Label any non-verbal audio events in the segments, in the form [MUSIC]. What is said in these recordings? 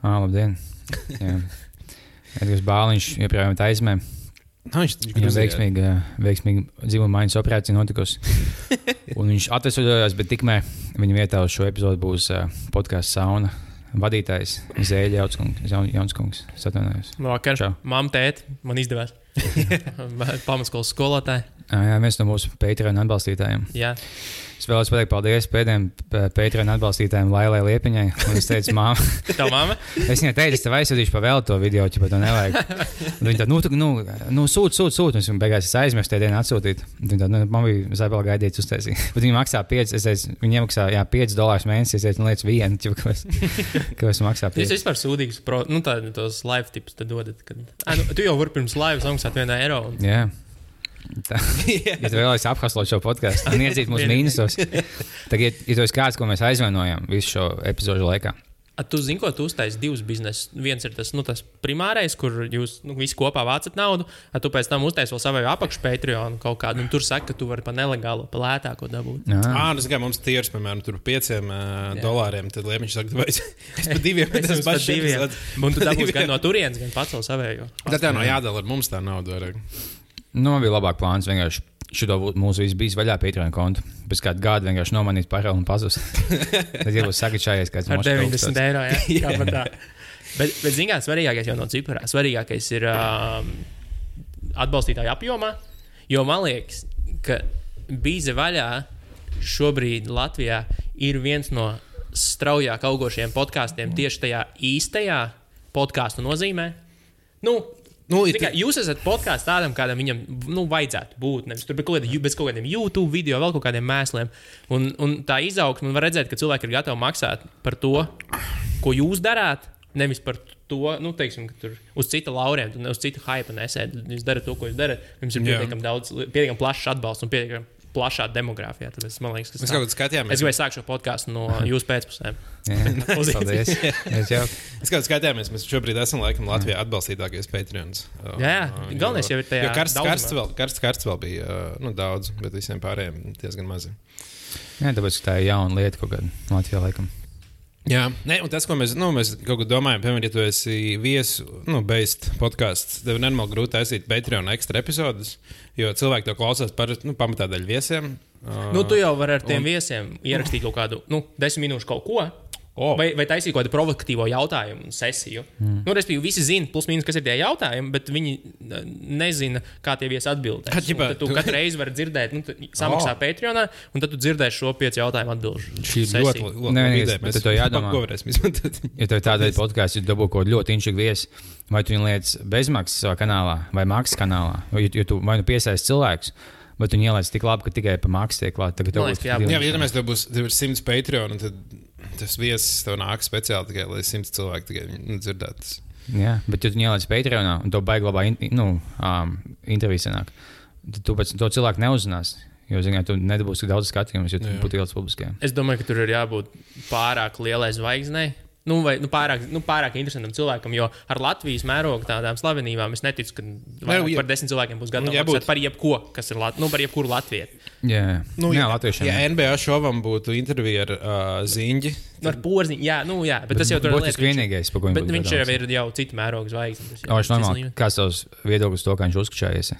Ah, labdien! [LAUGHS] Edgars Bāliņš joprojām ir aizmē. Nu, viņš viņš gribēja. veiksmīgi, veiksmīgi dzimuma maiņas operācija notikusi. [LAUGHS] Un viņš atvesļojās, bet tikmēr viņa vietā uz šo epizodu būs uh, podkāsts sauna vadītājs Zēļa Jaunskungs. Es atvainojos. Vakar. Čau. Māma, tēti, man izdevās. [LAUGHS] Pamatskolas skolotāji. Jā, viens no mūsu Patreon atbalstītājiem. Jā, Es vēlos pateikt paldies pēdējiem p- Patreon atbalstītājiem, Lailai Liepiņai. Es teicu, māma, [LAUGHS] tā māma. es viņai teicu, es tev aizsūtīšu pa vēl to video, ja to nevajag. Viņa tāda, nu, tu, nu, nu sūti, sūti, sūti. Un beigās es aizmirsu tajā dienā atsūtīt. Viņa tāda, nu, man bija zabela gaidīts uztaisīt. [LAUGHS] Bet viņi maksā 5, es teicu, viņi maksā, jā, 5 dolārus mēnesī. Es teicu, nu, lietas vienu, ķipa, ko es, [LAUGHS] ko es maksā Jūs 5. vispār sūdīgus, pro, nu, tā, tos live tipus te dodat. Kad... À, nu, tu jau vari pirms live samaksāt vienu eiro. Un... Jā. Tā, [LAUGHS] ja tu vēlaties aphaslot šo podkāstu un iedzīt mūsu mīnusos, tad, ja tu esi kāds, ko mēs aizvainojam visu šo epizodu laikā, A, tu zini, ko tu uztaisīji divus biznesus. Viens ir tas, nu, tas primārais, kur jūs nu, visi kopā vācat naudu, a tu pēc tam uztaisīji vēl savu apakšu Patreon kaut kādu, un tur saka, ka tu vari pa nelegālu, pa lētāko dabūt. Jā. Ah, tas kā mums tīrs, piemēram, tur pieciem uh, dolāriem. Tad Liepiņš saka, vai es, par diviem [LAUGHS] Es tas esmu epizodes. Un tu dabūsi gan [LAUGHS] no turienes, gan pats vēl savējo. Tad tā nav jādala ar mums tā nauda. vairāk. Nu, man bija labāk plāns vienkārši. Šo mūsu visu bija vaļā Patreon kontu. Pēc kāda gada vienkārši nomainīt parādu un pazust. [LAUGHS] Tad jau būs sakačājies kāds kaut 90 kas eiro. Jā, [LAUGHS] jā. tā. Bet, bet zināmā mērā, svarīgākais jau no ciparā. Svarīgākais ir um, atbalstītāju apjomā. Jo man liekas, ka bīze vaļā šobrīd Latvijā ir viens no straujāk augošiem podkāstiem tieši tajā īstajā podkāstu nozīmē. Nu, Nu, Zini kā, jūs esat podkāsts tādam, kādam viņam nu, vajadzētu būt. Nevis tur kaut kāda, bez kaut kādiem YouTube video, vēl kaut kādiem mēsliem. Un, un tā izaugsme, var redzēt, ka cilvēki ir gatavi maksāt par to, ko jūs darāt. Nevis par to, nu, teiksim, ka tur uz cita lauriem, uz citu hype nesēdi. Jūs darat to, ko jūs darat. Jums ir pietiekami daudz, pietiekami plašs atbalsts un pietiekami plašā demogrāfijā. Tad es, liekas, ka Mēs kaut kādā skatījāmies. Es gribēju sākt šo podkāstu no jūsu pēcpusēm. [LAUGHS] Paldies. Es jau Mēs kaut kā skatījāmies, mēs šobrīd esam laikam Latvijā atbalstītākais Patreons. Uh, Jā, jā. uh, Galvenais jau ir tajā Jo karsts, karsts, vēl, karsts, karsts vēl bija uh, nu, daudz, bet visiem pārējiem diezgan mazi. Jā, tāpēc tā ir jauna lieta kaut kāda Latvijā laikam. Jā, Nē, un tas, ko mēs, nu, mēs kaut kā domājam, piemēram, ja tu esi viesu, nu, beigts podkāsts, tev ir nenormāli grūti taisīt Patreon ekstra epizodus, jo cilvēki to klausās par, nu, pamatā daļu viesiem. Uh, Nu, tu jau vari ar tiem un... viesiem ierakstīt kaut kādu, nu, desmit minūšu kaut ko. O. Vai, vai taisīt kaut kādu provokatīvo jautājumu sesiju. Mm. Nu, respektīvi, visi zina, plus mīnus, kas ir tie jautājumi, bet viņi nezina, kā tie viesi atbildēs. Kā, ģipā, tu tu- katru reizi vari dzirdēt, nu, samaksā oh. Patreonā, un tad tu dzirdēsi šo piecu jautājumu atbildību. Šī ir ļoti laba ideja. bet to jādomā. [LAUGHS] Ko varēsim izmantot? Ja tev [LAUGHS] ir veida podkāsts, ja tu dabū kaut ļoti inčīgu viesi, vai tu viņu lietas bezmaksas savā kanālā vai maksas kanālā, jo, jo tu vai nu piesaisti cilvēkus, bet viņi ielaiž tik labi, ka tikai pa maksu tiek klāta. Tagad tev būs ka jābūt- Jā, bet ja mēs tev būs tev ir 100 Patreon, un tad tas viesis tev nāk speciāli tikai, lai 100 cilvēki tikai nu, dzirdētu. Jā, bet, ja tu ieliec Patreonā un to baigi labā in, nu, um, intervijā sanāk, tad tu pēc to cilvēku neuzzinās. Jo, zināt, tu nedabūsi tik daudz skatījumus, jo tu būtu ielas publiskajā. Es domāju, ka tur ir jābūt pārāk lielai zvaigznei. Nu, vai nu, pārāk, nu, pārāk interesantam cilvēkam, jo ar Latvijas mērogu tādām slavenībām es neticu, ka vairāk ja- par desmit cilvēkiem būs gatavi maksāt par jebko, kas ir Lat nu, par jebkuru Latviju. Jā, Nu, jā ja, latviešiem. ja jā. NBA šovam būtu intervija ar uh, Ziņģi, Nu, ar porziņu, jā, nu, jā, bet, bet tas jau tur būtiski vienīgais, par ko Bet būtu viņš gadāms. jau ir jau citu mērogu zvaigznes. tas ir viņš. Kāds tavs viedoklis to, kā viņš uzskačājies?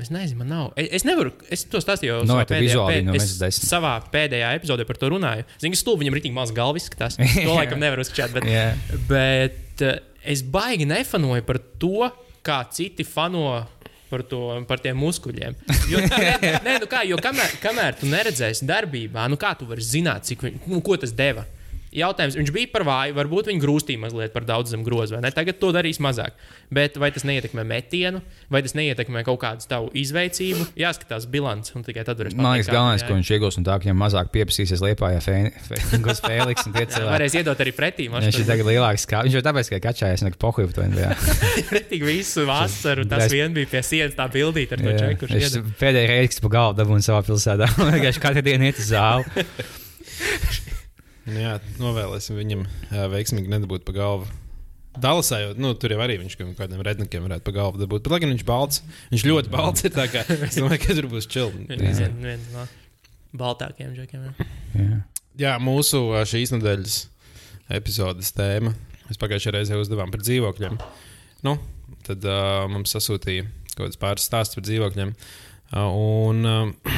Es nezinu, man nav. Es, es nevaru, es to stāstīju jau Nu, savā vai tev pēdējā, pēd, no es savā pēdējā epizodē par to runāju. Zini, ka stūbi viņam rītīgi maz galvas skatās. [LAUGHS] To laikam nevar uzskatīt. Bet, Jā. bet eh, es baigi nefanoju par to, kā citi fano. Par, to, par tiem muskuļiem. Jo, [LAUGHS] nē, nu kā, jo kamēr, kamēr tu neredzēsi darbībā, nu kā tu vari zināt, cik, nu, ko tas deva? Jautājums, viņš bija par vāju, varbūt viņa grūstīja mazliet par daudz zem groza, vai ne? Tagad to darīs mazāk. Bet vai tas neietekmē metienu, vai tas neietekmē kaut kādu tavu izveicību? Jāskatās bilants, un tikai tad varēs Man liekas, galvenais, ko viņš iegūs no tā, ka viņam mazāk pieprasīsies liepā, ja Fēniks Fēliks un tie cilvēki. Varēs iedot arī pretī. Viņš ir tagad lielāks kā viņš jau tāpēc, ka kačājas nekā pohuļu to NBA. [LAUGHS] pretī visu vasaru. Tas vien bija pie sienas tā bildīt ar to čeku. Reize, kad pa galvu dabūju savā pilsētā, [LAUGHS] vienkārši katru dienu iet uz zāli. [LAUGHS] Nu jā, novēlēsim viņam veiksmīgi nedabūt pa galvu. Dalasā jau nu, tur jau arī viņš kaut kādiem rednekiem varētu pa galvu dabūt. Bet, lai gan viņš balts, viņš ļoti balts ir. tā kā Es domāju, ka tur būs čili. Viens viens no baltākiem žekiem. jā. Jā. Jā, mūsu šīs nedēļas epizodes tēma Mēs pagājušajā reizē uzdevām par dzīvokļiem. Nu, tad uh, mums sasūtīja kaut kāds pāris stāsts par dzīvokļiem. Uh, un, uh,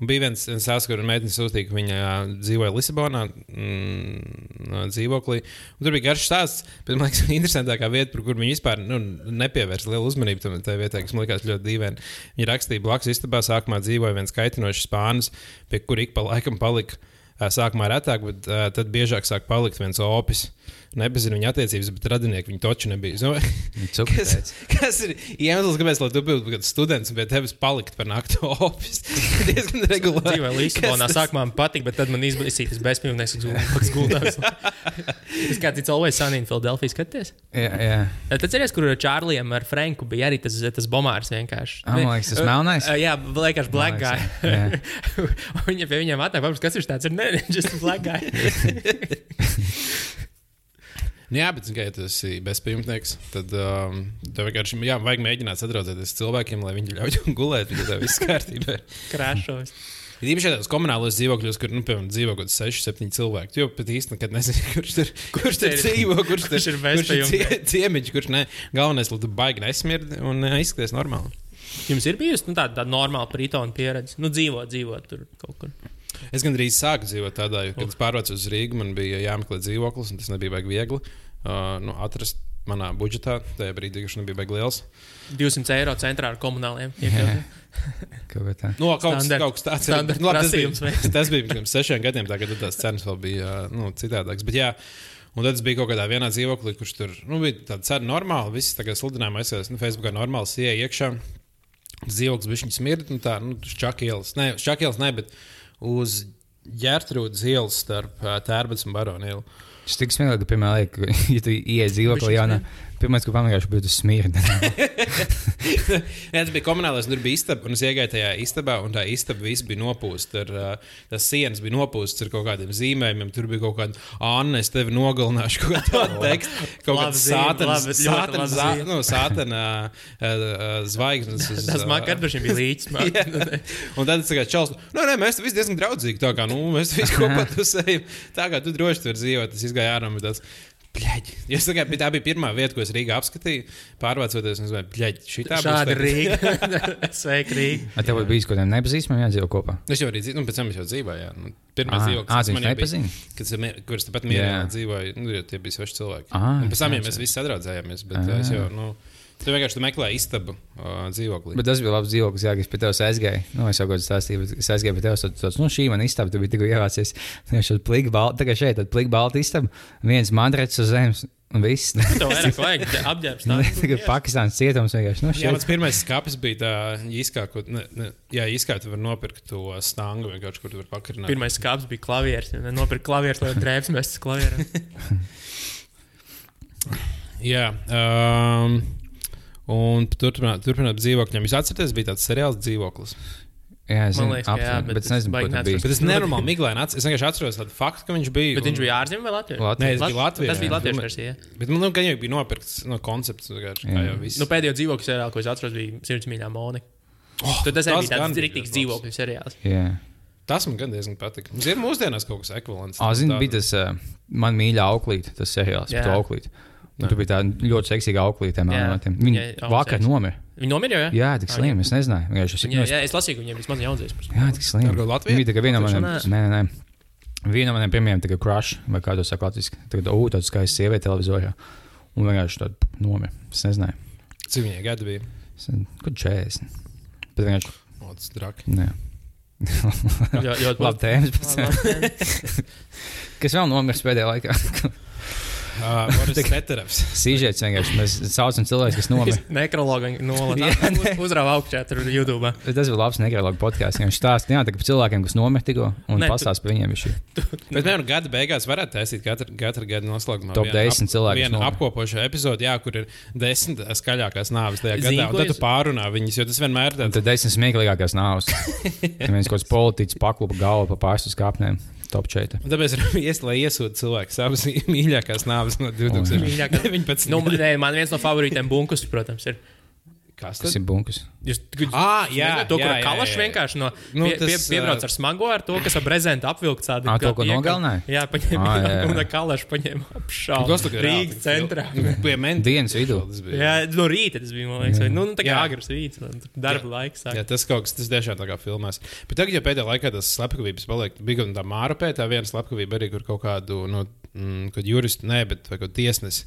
Un bija viens stāsts, kur meitene sūtīja, ka viņa dzīvoja Lisabonā, mm, dzīvoklī. Un tur bija garš stāsts, bet man liekas, [LAUGHS] interesantākā vieta, par kur viņa vispār nu, nepievērsa lielu uzmanību tam tai vietai, kas man likās ļoti dīvaini. Viņa rakstīja, blakus istabā sākumā dzīvoja viens kaitinošs spānis, pie kura ik pa laikam palika. Sākumā retāk, bet uh, tad biežāk sāk palikt viens opis. Nepazinu viņa attiecības, bet radinieki viņa taču nebija. Domāju, [LAUGHS] Kas, kas ir iemesls, kāpēc lai tu būtu kāds students un pie tevis palikt par nakti [LAUGHS] oficiāli? diezgan regulāri. Dzīvoju Lisabonā. Sākumā man patika, bet tad man izbaisīja [LAUGHS] tas bezpilnīgs gultās. Tas kā cits Always Sunny in Philadelphia skaties. Jā, jā. Tad atceries, kur Čārlijam ar Franku bija arī tas, tas bomārs vienkārši. Ah, man liekas, tas melnais? Jā, vienkārši black guy. Viņa pie viņiem atnāk, kas viņš tāds ir. Nē, just a black guy. Nu Jā, bet, ja tu esi bezpajumtnieks, tad um, tev vienkārši jā, vajag mēģināt sadraudzēties ar cilvēkiem, lai viņi ļauj tev gulēt, ja tev viss kārtībā. Krāšos. Ir īpaši tādos komunālos dzīvokļos, kur, nu, piemēram, dzīvo kaut kāds 6, 7 cilvēki. Jo pat īsti nekad nezinu, [LAUGHS] kurš tur, kurš tur ir- dzīvo, kurš, tur, ir ir bezpajumtnieks. ciemiņš, kurš ne. Galvenais, lai tu baigi nesmirdi un uh, izskaties normāli. Jums ir bijusi nu, tāda, tāda normāla pritona pieredze. Nu, dzīvot, dzīvot tur kaut kur. Es gandrīz sāku dzīvot tādā, jo, kad es pārvācos uz Rīgu, man bija jāmeklē dzīvoklis, un tas nebija baigi viegli uh, nu, atrast manā budžetā. Tajā brīdī, kad nebija baigi liels. 200 eiro centrā ar komunāliem. [LAUGHS] Kaut kā tā. No, Nu, kaut, kas, Standart- kaut kas tāds standart Nu, labi, tas prasījums, vai? bija, tas bija pirms sešiem gadiem, tagad tās cenas vēl bija nu, citādākas. Bet, jā, un tad es biju kaut kādā vienā dzīvoklī, kurš tur nu, bija tāda cena normāla. Visi tā kā sludinājumi aizsēs, nu, Facebookā normāli ieja iekšā. Dzīvoklis bija viņa smirda, nu, tā, nu, uz Čakielas. Nē, uz Čakielas ne, bet uz Ģērtrūdas ielas starp Tērbats un Baronu ielu. Tas tik smieklīgi, ka, piemēram, [LAUGHS] ja tu ienāc dzīvoklī, jau pirmais, ko pamanīju, bija tas. [LAUGHS] Jā, tas bija komunālais, un tur bija istaba. Un es iegāju tajā istabā, un tā istaba viss bija nopūsta. Ar, uh, tās sienas bija nopūstas ar kaut kādiem zīmējumiem. Tur bija kaut kāda Anna, es tevi nogalināšu, kaut kāda [LAUGHS] teksta. Kaut kāda sātana, ļoti sātana, nu, sātana uh, uh, zvaigznes. uz, Tas man kādreiz bija līdzīgs. [LAUGHS] Un tad es tikai čels, nu, nē, mēs visi diezgan draudzīgi. Tā kā nu, mēs visi kopā tusējam. Tā kā tu droši tur dzīvo, tas izgāja ārā. Bļaigi. Es tikai tā bija pirmā vieta, ko es Rīgā apskatīju. Pārvācoties, es domāju, bļaigi, šī tā Šāda Rīga. [LAUGHS] [LAUGHS] Sveika, Rīga. Vai tev būtu bijis kaut kādiem nepazīstamiem jādzīvo kopā? Es jau arī dzīvoju, nu, pēc tam es jau dzīvoju. Jā. Nu, Pirmā Ah, dzīvoklis, ah, kas man kas ir mie- kurš tepat mierā Jā. dzīvoja, nu, jo tie bija sveši cilvēki. Ah, Un pēc tam jā, mēs visi sadraudzējāmies, bet Ah. ah. es jau, nu, tu vienkārši tu meklēji istabu uh, dzīvoklī. Bet tas bija labs dzīvoklis, jā, ka es pie tevis aizgāju. Nu, es jau kādā stāstīju, bet es aizgāju pie tevis. Tad, tāds, nu, šī man istaba, tu biji tikko ievācies. [LAUGHS] Nu, šeit plīgi balti, tagad šeit, tad plīgi balti istaba, viens mandrets uz zemes un viss. Tev vairāk vajag apģērbs. Nu, [LAUGHS] Tagad Pakistāns cietums vienkārši. Nu, Jā, šeit. mans pirmais skats bija tā īskā, ko, ne, ne, jā, īskā tu vari nopirkt to stangu, vienkārši, kur tu vari pakarināt. Pirmais skāps bija klavieris. Nopirkt klavierus, lai drēbes mestas klavierā. [LAUGHS] Jā, um, un turpināt, turpināt dzīvokļiem. Jūs atceraties, bija tāds seriāls dzīvoklis. Jā, es zinu, liekas, ka jā, bet bet es nezinu, neatceros. bija. Bet es nenormāli atceros. Es vienkārši atceros tādu faktu, ka viņš bija. Bet viņš bija ārzemē vai Latvijā? Latvijā. Nē, tas bija Latvijā. Tas bija jā. Latviešu versija. Bet man liekas, ka jau bija nopirkts no koncepts. Jā. jau viss. Nu, pēdējo dzīvokļu seriālu, ko es atceros, bija Sirds mīļā Monika. Oh, Tad tas arī bija gan tāds rīktīgs dzīvokļu seriāls. Jā. Tas man gan diezgan patika. Mums ir mūsdienās kaut kas ekvivalents. Ah, Tāda- bija tas uh, man mīļā auklīte, tas seriāls auklīti. Un Tur bija tāda ļoti seksīga auklīte. Jā. Viņa Jā, vakar nomira. Viņi nomira jau? Jā, tik slim. Es nezināju. Vienkārši es- Viņa, nu, es- jā, es lasīju, ka viņiem vismaz par Jā, tik slim. Viņa tikai viena no maniem. Taču Nē, nē, nē. Viena no maniem pirmajiem tikai crush, vai kā to saka latviešu. Tagad, oh, tāds skaists sieviete televizorā. Un vienkārši tāda nomira. Es nezināju. Cik viņai gadi bija? Kur 40. Bet vienkārši. O, tas draki. Nē. Ļoti Labi, tēmas. Kas vēl nomirs pēdējā laikā? [LAUGHS] Uh, [LAUGHS] Peterovs. Sīžets vienkārši. Mēs saucam cilvēkus, kas nomira. [LAUGHS] Nekrologi nolaiž. [LAUGHS] Jā, ne. Uzrāva augšā tur YouTube. Tas bija labs nekrologs podkāsts. Viņš stāsta jā, par cilvēkiem, kas nomira tikko, un pastāsta par viņiem. Bet vienā gada beigās varētu taisīt katru, katru gadu noslēgumā. Top vienu 10 cilvēku, Vienu apkopošu epizodi, jā, kur ir desmit skaļākās nāves tajā gadā. Un tad tu pārunā viņas, jo tas vienmēr ir tāds. tad desmit smieklīgākās nāves. Viens kaut kāds politiķis paklupa galvu pa pārstu kāpnēm. Top 4. Un Tāpēc ir [LAUGHS] ies, lai iesūta cilvēku savas mīļākās nāves no 2019. [LAUGHS] Nu, nē, man viens no favorītiem bunkus, protams, ir. Kas tas ir bunkas. Jūs Ah, jā, nezināt to, jā, kur jā, jā, jā. vienkārši no Nu, pie, pie, piebrauc ar smago, ar to, kas ar brezentu apvilkts tādu. Ā, to, kā ko iekal- nogalināja? Jā, paņēma Ā, jā, jā. un ar kalašu paņēma apšāvu. Tas tā reāli Rīgas centrā. fil- Pie menti. Dienas vidū. Jā, no rīta tas bija, man liekas, vai, nu, nu, tā kā Jā. agrs rīts, tur darba laiks. sāk. Jā, tas kaut kas, tas tiešām tā kā filmās. Bet tagad, ja pēdējā laikā tas slepkavības paliek, bija kaut kāda māra pētā, viena slepkavība arī, kur kaut kādu, nu, mm, kad juristu, nē, bet vai kaut tiesnesi.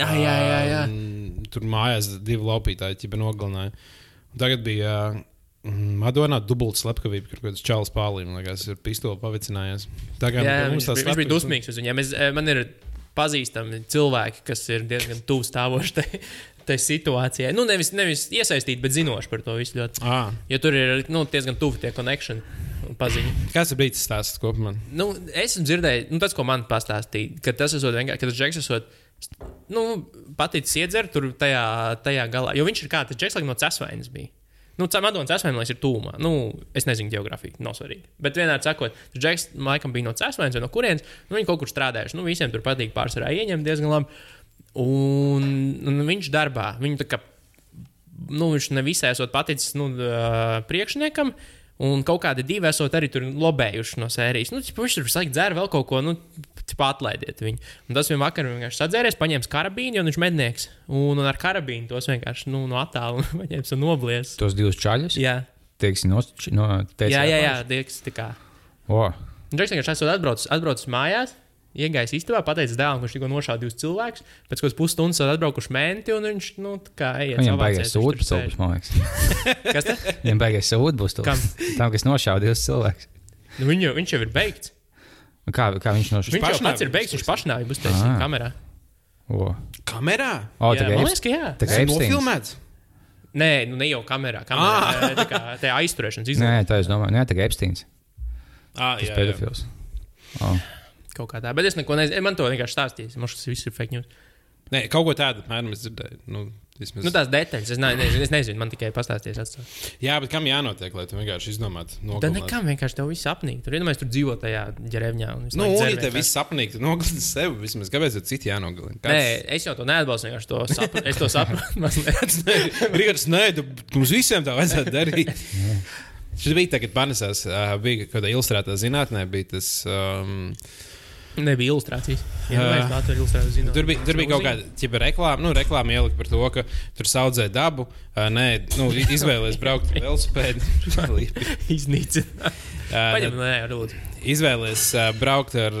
Jā, jā, jā. jā. Um, tur mājās divi laupītāji ķipa nogalināja. Un tagad bija mm, Madonā dubulta slepkavība, kur kāds čāls pārlīm, liekas, ir pistoli pavicinājies. Tā kā Jā, mums tās bija- bija dusmīgs uz viņiem. Es, man ir pazīstami cilvēki, kas ir diezgan tuvu stāvoši tai, tai situācijai. Nu, nevis, nevis iesaistīti, bet zinoši par to visu ļoti. Ā, Jo tur ir nu, diezgan tuvu tie konekšņi un paziņas. Kāds ir brīdis stāsts kopumā? Nu, es esmu dzirdējis, nu, tas, ko man pastāstīja, ka tas esot vienkārši, ka tas džeks esot. Nu, paticis iedzert tur tajā, tajā galā. Jo viņš ir kā tas džeks, laikam, no Cēsvainas bija. Nu, Madonas Cēsvainas ir tūmā. Nu, es nezinu, geogrāfija nav svarīga. Bet vienmēr sakot, džeks, laikam, bija no Cēsvainas vai no kurienes. Nu, viņi kaut kur strādājuši. Nu, visiem tur patīk pārsvarā ieņemt diezgan labi. Un, un viņš darbā, viņu tā kā nu, viņš nevisai esot paticis nu, priekšniekam. Un kaut kādi divi esot arī tur lobējuši no sērijas. Nu, viņš tur visu laiku dzēra vēl kaut ko, nu, ķipa, atlaidiet viņu. Un tas vienā vakarā vienkārši sadzēries, paņēma karabīnu, jo viņš mednieks. Un, un ar karabīnu tos vienkārši nu, no attāluma [LAUGHS] paņēma un noblies. Tos divus čaļus. Jā, Teiksim, no, no teica, jā, jā, jā diegs, tā kā. O, Un Džeks vienkārši esot atbraucis, atbraucis mājās. Iegājis istabā, pateicis dēlam, ka viņš tikko nošāva divus cilvēkus. Pēc kādas pusstundas esat atbraukuši menti, un viņš, nu, tā kā ejiet. viņam viņš sūdi tur būs, sēž. man liekas. [LAUGHS] Kas tas? Viņam baigais sūdi būs. Kam? Tam, kas nošāva divus cilvēkus. Nu, viņu, viņš jau ir beigts. Un Kā, kā viņš nošāva? Viņš jau pats ir beigts, viņš pašnāvīja uztaisīja Ah. kamerā. O, Kamerā? o Jā, man liekas, ka jā. tā kā ir nofilmēts. Nē, nu ne jau kamerā. kamerā tā kā tā aizturēšanas Nē, izlaiž tā es domāju, nē, tā kā Epsteins. Ah, Tas jā, jā. pedofils. Kaut kā tā. Bet es neko nezinu. Man to vienkārši stāstīja. Man šis viss ir fake news. Nē, kaut ko tādu apmēram es dzirdēju. Nu, vismaz. Nu, tās detaļas. Es, ne, nezinu, es nezinu, man tikai pastāstīs. Atstāt. Jā, bet kam jānotiek, lai tu vienkārši izdomātu? Tā nekam vienkārši tev viss apnīk. Tur vienmēr tur dzīvo tajā visu Nu, un ja tev viss sapnīgi, tad nogalini sevi vismaz. Kāpēc tad citi jānogalina? Nē, es jau to neatbalstu. To sapra, es to saprotu. [LAUGHS] Rigards, nē, tu, mums visiem tā vajadzētu darīt. [LAUGHS] Šis bija tagad panesās, bija kaut kāda ilustrētā zinātnē, bija tas. Um, Nebija ilustrācijas. Jā, mēs tā tur ilustrējām. zināt. Tur bija, tur bija kaut kāda ķipa reklāma, nu, reklāma ielika par to, ka tur saudzē dabu. Uh, nē, nu, izvēlēties braukt ar velosipēdu. [LAUGHS] Iznīcināt. Uh, Paņem, nē, lūdzu. Izvēlēties uh, braukt ar,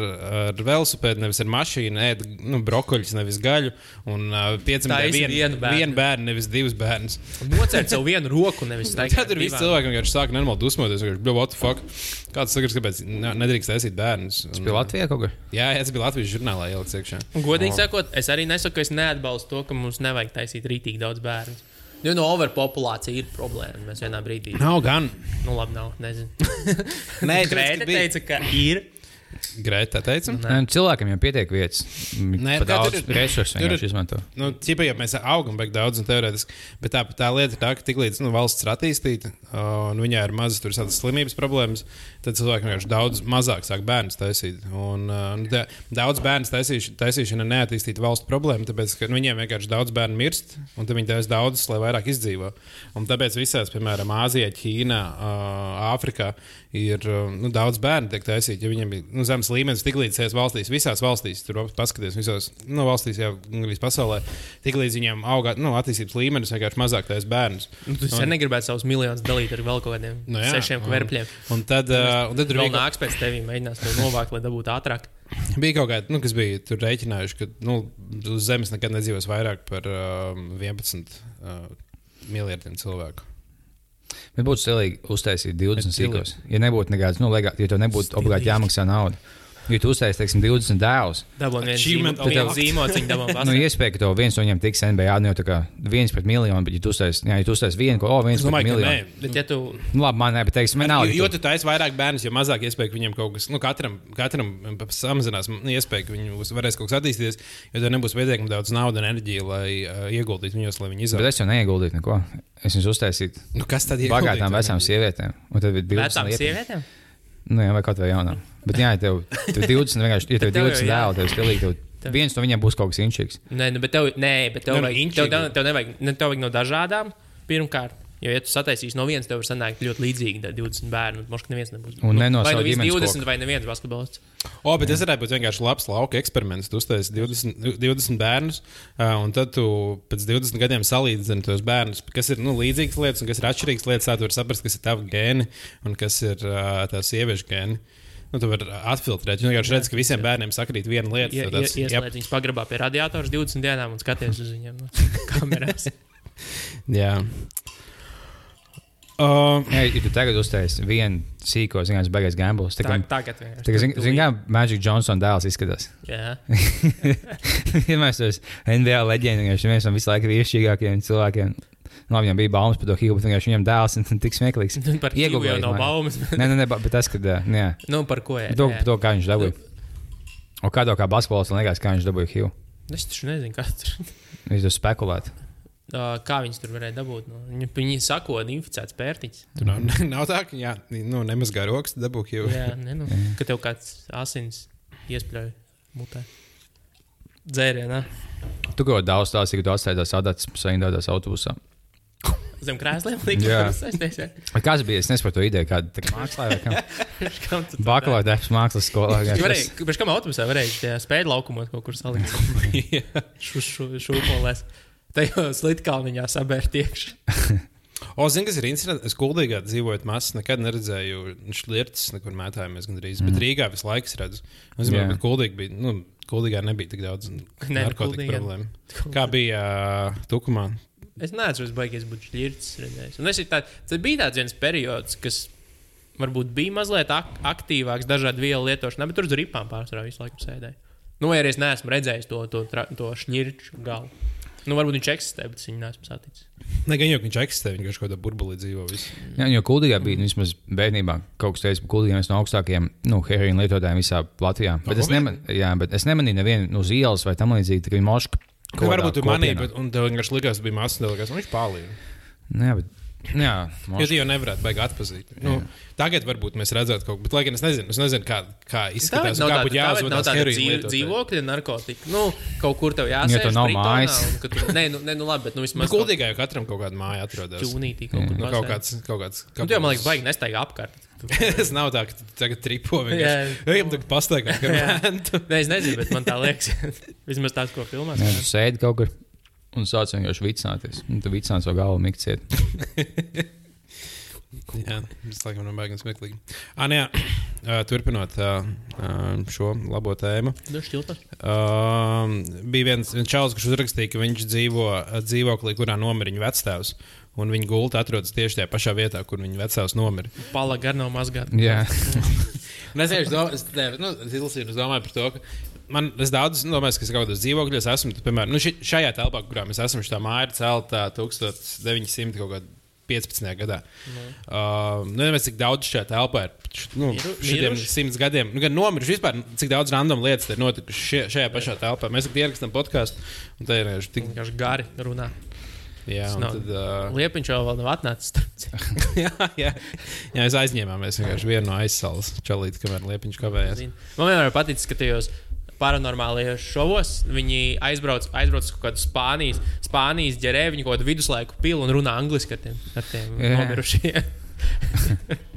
ar velosipēdu, nevis ar mašīnu, ēst nu, brokoļus, nevis gaļu. Un uh, pieciem Taisi bērniem vienu bērnu. vienu bērnu, nevis divus bērnus. Nocērt sev vienu roku, nevis [LAUGHS] tā. Tad tur viss cilvēki vienkārši sāk normāli dusmoties. Viņš bija, what the fuck? Kāds sakars, kāpēc ne- nedrīkst taisīt bērnus? Un, Tas bija Latvijā kaut kur. Jā, tas bija Latvijas žurnālā ielicis iekšā. Godīgi sakot, es arī nesaku, ka es neatbalstu to, ka mums nevajag taisīt rītīgi daudz bērnu. Jo no overpopulācija ir problēma. Mēs vienā brīdī. Nav gan. Nu, labi, nav. Nezinu. [LAUGHS] Nē, Grēta teica, ka ir. Grēta teica. Nē, nu, cilvēkiem jau pietiek vietas. Nē, daudz tur ir- resursu tur ir- izmanto. Nu, ķipa, ja mēs augam beig daudz un teorētiski, bet tā, tā lieta ir tā, ka tiklīdz nu, valsts ir attīstīta uh, un viņai ir mazas tur tādas slimības problēmas, tad cilvēki vienkārši daudz mazāk sāk bērnus taisīt. Un, uh, nu, tā, daudz bērnu taisīš, taisīšana ir neattīstīta valsts problēma, tāpēc ka nu, viņiem vienkārši daudz bērnu mirst, un viņi taisa daudzus, lai vairāk izdzīvo. Un tāpēc visās, piemēram, Āzijā, Ķīnā, uh, Āfrikā ir uh, nu, daudz bērnu tiek taisīti, jo viņiem ir nu, zemes līmenis tik līdz šajās valstīs, visās valstīs, tur paskaties, visās nu, valstīs, jau gandrīz pasaulē, tik līdz viņiem augā nu, attīstības līmenis, vienkārši mazāk tais bērns. Nu, tu sen negribētu savus miljonus dalīt ar vēl kaut kādiem Nu jā, sešiem kverpļiem. Un tad, uh, un tad tur Vēl nāks pēc tevis, mēģinās to novākt, lai dabūtu ātrāk. bija kaut kāda, nu, kas bija tur rēķinājuši, ka nu, uz Zemes nekad nedzīvos vairāk par um, 11 uh, miljardiem cilvēku. Bet būtu stilīgi uztaisīt 20 Bet sīkos. Ja nebūtu nekāds, nu, legā, ja tev nebūtu obligāti jāmaksā nauda. Ja tu uztaisīsi, teiksim, 20 dēlus, Dabūjām vienu Achievement zīmo- vienu unlocked. zīmociņu, dabūjām nu, iespēja, ka tev viens no viņiem tiks NBA, nu, jau tā kā viens pret miljonu, bet, ja tu uztaisīsi, ja tu uztaisīsi vienu, ko, o, viens pret domāju, ka miljonu. nē. Bet, ja tu Nu, labi, man ne, bet, teiksim, man nav. Jo, jo tu taisi vairāk bērnus, jo mazāk iespēja, ka viņiem kaut kas, nu, katram, katram samazinās nu, iespēja, ka viņi varēs kaut kas attīstīties, jo tev nebūs pietiekami daudz naudas un enerģijas, lai uh, ieguldītu viņos, lai viņi Bet izaugtu. es jau neieguldīju neko. Es viņus uztaisīju Nu, kas tad ir? bagātām vecām sievietēm. Un tad bija 12 vecām sievietēm? Nu, jā, vai kaut vai jaunām. Bet, jā, ja tev, tev 20, vienkārši, tev jau 20 jā. dēlu, tev stilīgi, tev Tev- viens no viņiem būs kaut kas inčīgs. Nē, nu, bet tev, nē, bet tev, Nu, nu, vajag, tev, tev, tev nevajag, ne, tev vajag no dažādām. Pirmkārt, jo, ja tu sataisīsi no vienas, tev var sanākt ļoti līdzīgi tā 20 bērnu. Možda neviens nebūs. Un Nu, ne no vai nu visi ģimenes 20 koka. vai neviens basketbolists. O, bet tas varētu būt vienkārši labs lauka eksperiments. Tu uztaisīsi 20, 20 bērnus, un tad tu pēc 20 gadiem salīdzini tos bērnus, kas ir nu, līdzīgas lietas un kas ir atšķirīgas lietas. Tā tu vari saprast, kas ir tavi gēni un kas ir uh, tavs sieviešu gēni. Nu, tu vari atfiltrēt. Tu vienkārši redz, ka visiem bērniem sakrīt viena lieta. Ja, tad ja, ieslēdz viņus pagrabā pie radiatora 20 dienām un skaties uz viņiem [LAUGHS] no kamerās. Jā. Uh, Jā, ja tu tagad uztaisīsi vienu sīko, zinām, beigās gambles. Tā Tā, kā, tagad vienkārši. kā zin, zin, kā Magic Johnson dēls izskatās. Jā, [LAUGHS] Vienmēr tas NBA leģenda, viņš ir viens no visu laiku vīrišķīgākajiem cilvēkiem. Nu, Labi, viņam bija baumas par to Hilu, bet vienkārši viņam dēls ir [LAUGHS] tik smieklīgs. Nu, par Hilu jau nav baumas. [LAUGHS] Nē, nē, nē, bet tas, ka. ā, Jā, nu, par ko? Jā, to, jā. to kā viņš dabūja. Un kādā kā basketbols, man liekas, kā viņš dabūja Hilu. Es taču nezinu, kas tur [LAUGHS] Viņš tur spekulēt. Uh, kā viņas tur varēja dabūt? Nu, viņi, viņi sakoda inficēts pērtiķis. tur nav, nav tā, ka jā, nu, nemazgā rokas, dabūk jau. Jā, ne, nu, ka tev kāds asins iespļauj mutē. Dzērienā. Tu kaut ko daudz stāstīji, ka tu atstāji tās adatas saindotās autobusā. Zem krēsliem. [LAUGHS] Jā. Kas bija? Es nesaprotu to ideju, kāda tā mākslā vai kā. [LAUGHS] Bakalaura darbs mākslas skolā. vienkārši Varēja, pēc kam autobusā varēja spēļu laukumos kaut kur salikt [LAUGHS] šūpolēs. Tajos litkalniņā sabērt iekšā. O, zini, kas ir interesanti? Es kuldīgā dzīvoju mazs, nekad neredzēju šlirtas, nekur mētājamies gandrīz. Mm. Bet Rīgā visu laiku es redzu. Es zinu, Jā. ka kuldīgi bija. Nu, Kuldīgā nebija tik daudz Nē, narkotiku problēmu. Kā bija uh, Tukumā? Es neesmu baigies būt šķirts redzējis. Un es ir tā, tas bija tāds viens periods, kas varbūt bija mazliet ak aktīvāks dažādu vielu lietošanā, bet tur uz ripām pārsvarā visu laiku sēdēja. Nu, arī es neesmu redzējis to, to, to šķirču galu. Nu, varbūt viņš eksistē, bet es viņu neesmu saticis. Nē, gan jau ka viņš eksistē, viņš kaut kādā burbulī dzīvo. Visu. Jā, jo Kuldīgā bija nu, vismaz bērnībā kaut kas tāds, ka Kuldīgā viens no augstākajiem nu, heroīna lietotājiem visā Latvijā. Bet es, neman, jā, bet es nemanīju nevienu uz ielas vai tam līdzīgi, tā kā viņi moška. Nu, varbūt tu manīji, bet un tev vienkārši likās, ka bija mazs, un tev likās, ka viņš pārlīja. Jā, bet. Jā, Jo tu jau nevarētu baigt atpazīt. Nu, tagad varbūt mēs redzētu kaut ko, bet lai gan es nezinu, es nezinu kā, kā izskatās, un kā būtu nav tāda dzīv, dzīvokļa narkotika. Nu, kaut kur tev jāsaka, Ja nav mājas. Nē, nu, nē, nu labi, bet nu, Nu, vismaz Kuldīgā jau katram kaut kāda māja atrodas. ķūnītī kaut kur. Nu, mazliet. kaut kāds, kaut kāds. Nu, tu jau, man liekas, baigi nestaigā apkārt. [LAUGHS] Tas nav tā, ka tu tagad tripo Jā. vienkārši. Ejam tagad Jā. mēntu. Nē, es nezinu, bet man tā liekas. [LAUGHS] Vismaz tās, ko filmās. Jā, tu sēdi kaut kur un sāc vienkārši vicināties. Un tu vicināts savu galvu mikciet. [LAUGHS] Jā, tas laikam nav baigi smieklīgi. Ah, nē, jā, [CLEARS THROAT] turpinot ā, ā, šo labo tēmu. Nu. Um, bija viens, viens čalis, kurš uzrakstīja, ka viņš dzīvo dzīvoklī, kurā nomira viņa vectēvs. Un viņa gulta atrodas tieši tajā pašā vietā, kur viņa vecāks nomira. Pala gar nav mazgāt. Jā, [LAUGHS] Un Es domāju, nu, es domāju par to, ka man es daudz nu, domāju, ka es kaut kādos dzīvokļos esmu. tad, Piemēram, nu, ši, šajā telpā, kurā mēs esam, šī māja ir celta 1900 kaut kādā 15. gadā. Nu. Uh, nu, nezinu, cik daudz šajā telpā ir. Nu, miruši? simts gadiem, nu, gan nomiruši vispār, cik daudz random lietas ir notikušas šie, šajā pašā telpā. Mēs tikai ierakstām podkāstu, un tā ir tik. Vienkārši gari runā. Jā, nav- tad, uh, Liepiņš jau vēl nav atnācis. [LAUGHS] jā, jā, jā, mēs aizņēmāmies vienkārši vienu no aizsalas čalīti, kamēr liepiņš kavējās. Man vienmēr paticis, ka tajos paranormālajos šovos viņi aizbrauc, aizbrauc uz kaut kādu Spānijas, Spānijas ģerē, viņi kaut kādu viduslaiku pilu un runā angliski ar tiem, ar tiem nomirušajiem. [LAUGHS]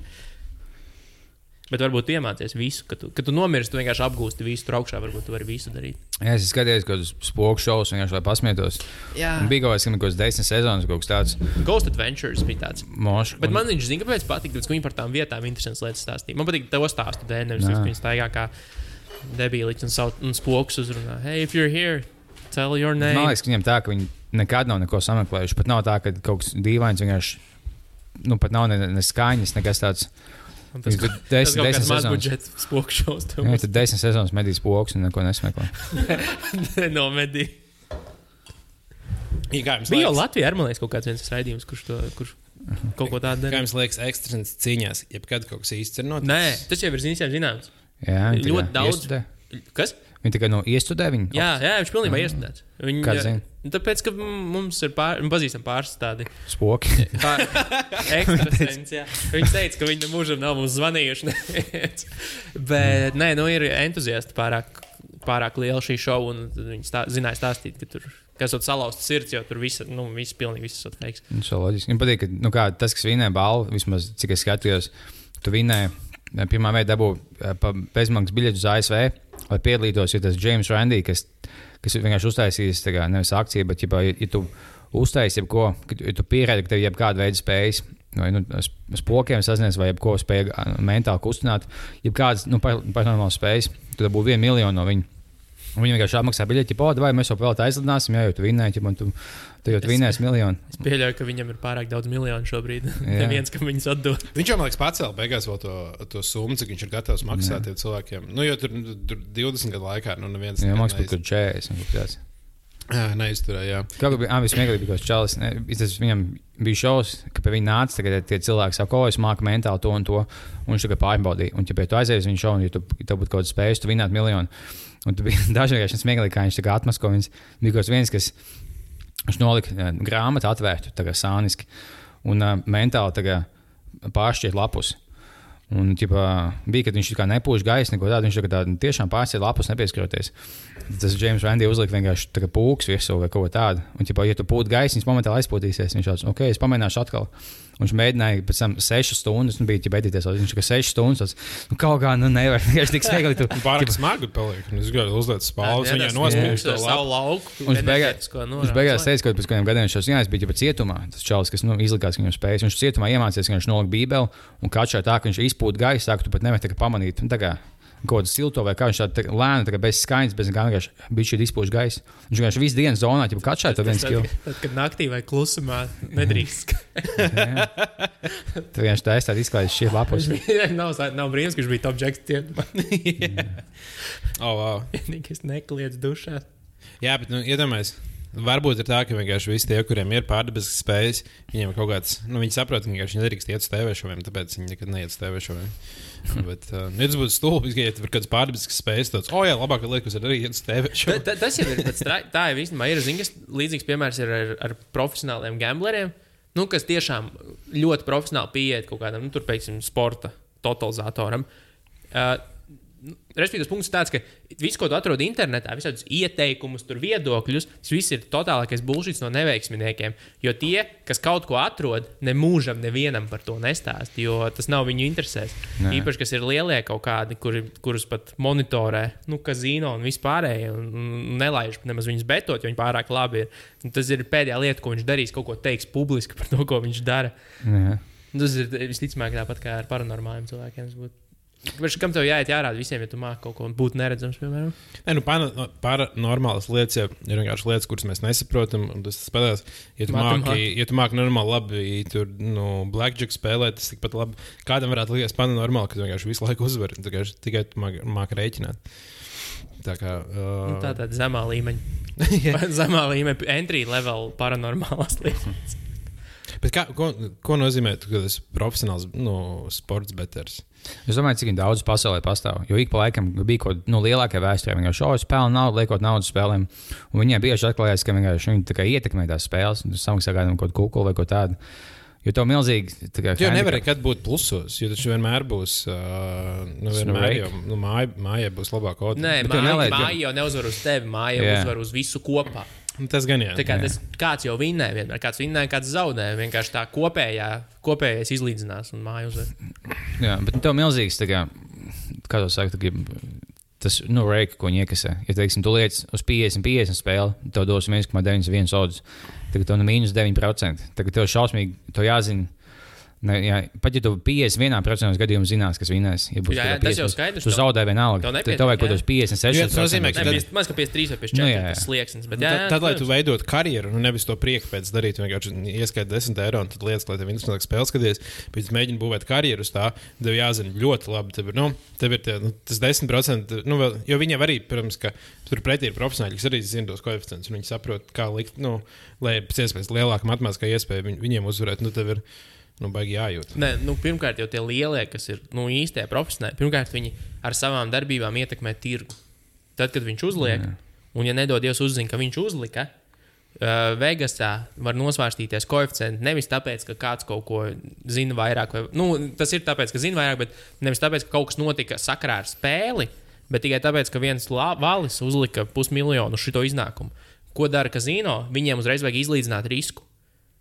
Bet varbūt tu iemācies visu, kad tu, kad tu nomirsti, tu vienkārši apgūsti visu tur augšā. Varbūt tu vari visu darīt. Jā, es skatījos kaut kādus spoku šovus, vienkārši lai pasmietos. Jā, Un bija kaut kāds, kaut kāds desmit sezonas, kaut kas tāds Ghost Adventures bija tāds. mošs. Bet man viņš zina, kāpēc patīk, tāpēc, ka viņi par tām vietām interesantas lietas stāstīja. Man patīk to stāstu dēļ, nevis tas, ka viņi staigā kā debīliķi un, savu- un spoks uzrunā. Hey, if you're here, tell your name. Man liekas, ka viņiem tā, ka viņi nekad nav neko sameklējuši. Pat nav tā, ka kaut kas dīvains vienkārši. Nu, pat nav ne, ne skaņas, nekas tāds. Un tas, tas desmit, sezonas. budžets spoku šovs. tev Jā, tad desmit sezonas medīs poks un neko nesmeklē. [LAUGHS] Nomedī. Ja, kā jums Bija jau Latvijā, ar man liekas, kaut kāds viens raidījums, kurš, to, kurš kaut ko tādu kā dara. jums liekas, ekstrēmas cīņās, jebkad kaut kas īsts ir noticis? Nē, tas jau ir zināms. Jā, Ļoti kā daudz. iestudē. Kas? Viņi tikai no iestudē viņu. Jā, jā viņš pilnībā iestudēts. Viņi, Kā zini? Tāpēc, ka mums ir pār, pazīstami pāris tādi Spoki. [LAUGHS] pār, ekstrasens, jā. [LAUGHS] Viņi teica, ka viņi mūžam nav mums zvanījuši. [LAUGHS] Bet, nē, nu ir entuziasti pārāk, pārāk liela šī šova, un viņi stā, zināja stāstīt, ka tur, kas ir salauzts sirds, jo tur viss, nu, viss pilnīgi viss ir fakts. Nu, šo loģiski. Man patīk, ka nu, kā, tas, kas vinēja balvu, vismaz cik es skatījos, tu vinēji. Eh, Pirmā veida dabū eh, bezmaksas biļeti uz ASV, lai piedalītos. Ir tas James Randy, kas, kas vienkārši uztaisījis kā, nevis akciju, bet, ja, ja tu uztaisīsi jebko, ja tu pierādzi, ka tev ir jebkāda veida spējas, vai nu, spokiem sasniedz, vai jebko spēju ā, mentāli kustināt, jebkādas nu, paranormālas spējas, tad būs viena miljona no viņiem. Viņi vienkārši apmaksā biļeti, jau vai mēs jau vēl tā aizlidināsim, ja jau tu vinnēji, ja tu, tu jau vinnēsi miljonu. Es pieļauju, ka viņam ir pārāk daudz miljonu šobrīd. [LAUGHS] Neviens, kam viņus atdod. Viņš jau, man liekas, pacēla beigās vēl to, to summu, cik viņš ir gatavs maksāt tiem cilvēkiem. Nu, jo tur, tur 20 gadu laikā, nu, neviens Jā, kaut kur 40. kaut kas tāds. Jā, neizturēja. kā bija, ah, vismieglāk bija Čalis. ne, Tas viņam bija šausmas, ka pie viņa nāca tagad tie cilvēki, saka, ko es māku mentāli to un to. Un viņš tikai pārbaudīja. Un, ja pie tu aizies viņa šovu, ja tu, tev būtu kaut kāds spējas, tu vinnētu miljonu. Un tu bija [LAUGHS] dažreiz smieklīgi, kā viņš tā kā atmasko. Viņš bija kaut kas viens, kas viņš nolika eh, grāmatu atvērtu, kā sāniski. Un uh, mentāli tā kā pāršķiet lapus. Un, ķipā, bija, kad viņš tā kā nepūš gaisa, neko tādu. Viņš tā tā, tiešām pārsēž lapus, nepieskaroties. Tas James Randy uzlika vienkārši pūks virsū vai kaut ko tādu. Un, ķipā, ja tu pūti gaisa, viņš momentāli aizpūtīsies. Viņš tāds, ok, es pamēģināšu atkal. Un viņš mēģināja pēc tam sešas stundas, un bija ķipā edīties. Viņš tikai sešas stundas. Tas, nu, kaut kā, nu, nevar. [LAUGHS] Vienkārši tik smieklīgi. Tu, Pārāk smagi paliek. un Es gribēju uzlikt spālus, Jā, tas nospiež to savu lauku. Viņš beigās- Viņš beigās teica, ka pēc kādiem gadiem viņš jau bija ģipa cietumā. Tas čalis, kas nu, izlikās, ka viņam spējas. Viņš cietumā iemācījās, ka viņš nolika bībeli un kačā tā, ka viņš izpūta gaisu, tā ka tu pat nevari tā kā pamanīt. Un tā kā kaut kādu silto vai kā viņš tādu lēnu, tā bez skaņas, bez kā vienkārši bija šī izpūša gaisa. Viņš vienkārši visu dienu zonā, ja kačā to viens kilo. tad, kad naktī vai klusumā nedrīkst. [LAUGHS] Tu vienkārši tā aizstāj izklaides šie lapus. [LAUGHS] nav, nav brīnums, ka viņš bija top jacks. [LAUGHS] Oh, wow. Vienīgais nekliedz dušā. Jā, bet nu, iedomājieties. Varbūt ir tā, ka vienkārši visi tie, kuriem ir pārdabiskas spējas, viņiem ir kaut kāds, nu, viņi saprot, ka vienkārši nedrīkst iet uz TV šoviem, tāpēc viņi nekad neiet uz TV šoviem. [LAUGHS] Bet, uh, ja tas būtu stulbi, ja tur kāds pārdabisks spējas, tad, oh, jā, labāk liekas, ir arī uz TV Ta, šoviem. ta, tas jau ir. strā- Tā jau īstenībā ir. Kas līdzīgs piemērs ir ar, ar profesionāliem gambleriem, nu, kas tiešām ļoti profesionāli pieiet kaut kādam, nu, tur, piemēram, sporta totalizatoram. Uh, Respektīvi, tas punkts ir tāds, ka viss, ko tu atrod internetā, visādus ieteikumus, tur viedokļus, tas viss ir totālākais bullshit no neveiksminiekiem. Jo tie, kas kaut ko atrod, ne mūžam nevienam par to nestāst, jo tas nav viņu interesēs. Nē. Nē. Īpaši, kas ir lielie kaut kādi, kuri, kurus pat monitorē, nu, kazino un vispārējie, un, nelaiž nemaz viņus betot, jo viņi pārāk labi ir. Un tas ir pēdējā lieta, ko viņš darīs, kaut ko teiks publiski par to, ko viņš dara. Jā. Tas ir visticamāk tāpat kā ar paranormāliem cilvēkiem. tas būtu. Viņš kam tev jāiet jārāda visiem, ja tu māki kaut ko būt neredzams, piemēram? Nē, nu, paranormālas lietas jau ir vienkārši lietas, kuras mēs nesaprotam. Tas spēlēs, ja tu māki, ja tu māki normāli labi, tur, nu, blackjack spēlēt, tas tikpat labi. Kādam varētu likties paranormāli, ka tu vienkārši visu laiku uzvari, tikai, tikai tu māki, māki rēķināt. Tā kā. Uh, tā tāda zemā līmeņa. [LAUGHS] zemā līmeņa entry level paranormālās lietas. Bet kā, ko, ko nozīmē, ka tas ir profesionāls nu, sports beters? Es domāju, cik daudz pasaulē pastāv. Jo ik pa laikam bija kaut kāda nu, lielākā vēsturē. Viņi jau spēlē naudu, liekot naudas spēlēm. Un viņiem bieži atklājās, ka vienkārši viņi tā ietekmē tās spēles. Samaksā kādam kaut kādu kukulu vai ko tādu. Jo tev milzīgi. tā kā Jo nevar nekad būt plusos, jo taču vienmēr būs. Uh, nu, Tas vienmēr jau nu, māja, mājai būs labāka auto. Nē, māja, māja jau neuzvar uz tevi, māja Jā. uzvar uz visu kopā. Nu, Tas gan. Tā kā tas kāds jau vinnēja, vienmēr kāds vinnēja, kāds zaudēja. Vienkārši tā kopējā, kopējais izlīdzinās un māja uzvar. Jā, bet tev milzīgs, tā kā, kā to saka, tas, nu, reika, ko viņi iekasē. Ja, teiksim, tu liec uz 50, 50 spēli, tev dos 1,91 odus. Tagad tev ir mīnus 9%. Tagad tev šausmīgi, to jāzina. Ne, jā, pat ja tu 51% gadījumā zinās, kas vinnēs, ja būs Jā, jā, tikai tas jau 50, skaidrs, Tu tev- zaudē vienalga. tev Tad nepietiek, Tev vajag kaut kādos 56. Jo tas nozīmē, ka tad- Maz kā 53 vai 54 Nu, nu, jā, jā. tas slieksnis. Bet, Jā, jā, tad, jā, tad, lai tu veidotu karjeru, nu nevis to prieku pēc darīt, vienkārši ieskaiti 10 eiro un tad lietas, lai tev interesantāk spēles skaties. Pēc tam mēģini būvēt karjeru uz tā, tev jāzina ļoti labi. Tev ir, nu, tev ir tie, nu, tas 10%, nu, vēl, jo viņiem arī, protams, ka tur pretī ir profesionāļi, kas arī zina tos koeficientus, un viņi saprot, kā likt, nu, lai pēc iespējas lielāka matemātiskā iespēja viņ, viņiem uzvarēt. Nu, tev ir, nu, baigi jājūt. Nē, nu, pirmkārt, jau tie lielie, kas ir nu, īstie profesionāļi, pirmkārt, viņi ar savām darbībām ietekmē tirgu. Tad, kad viņš uzliek, un ja nedodies uzzina, ka viņš uzlika, uh, Vegasā var nosvērstīties koeficienti nevis tāpēc, ka kāds kaut ko zina vairāk, vai nu, tas ir tāpēc, ka zina vairāk, bet nevis tāpēc, ka kaut kas notika sakrā ar spēli, bet tikai tāpēc, ka viens valis uzlika pusmiljonu šo iznākumu. Ko dara kazino? Viņiem uzreiz vajag izlīdzināt risku.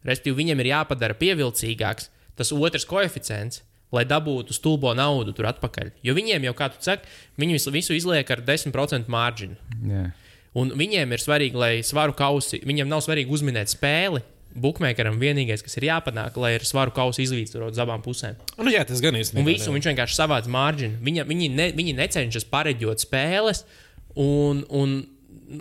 Respektīvi, viņiem ir jāpadara pievilcīgāks tas otrs koeficients, lai dabūtu stulbo naudu tur atpakaļ. Jo viņiem jau, kā tu saki, viņi visu, izliek ar 10% mārģinu. Jā. Un viņiem ir svarīgi, lai svaru kausi, viņiem nav svarīgi uzminēt spēli. Bookmakeram vienīgais, kas ir jāpanāk, lai ir svaru kausi izlīdzsvarot uz abām pusēm. Nu, jā, tas gan īstenībā. Un visu un viņš vienkārši savāds mārģinu. Viņa, viņi, ne, viņi necenšas pareģot spēles un, un,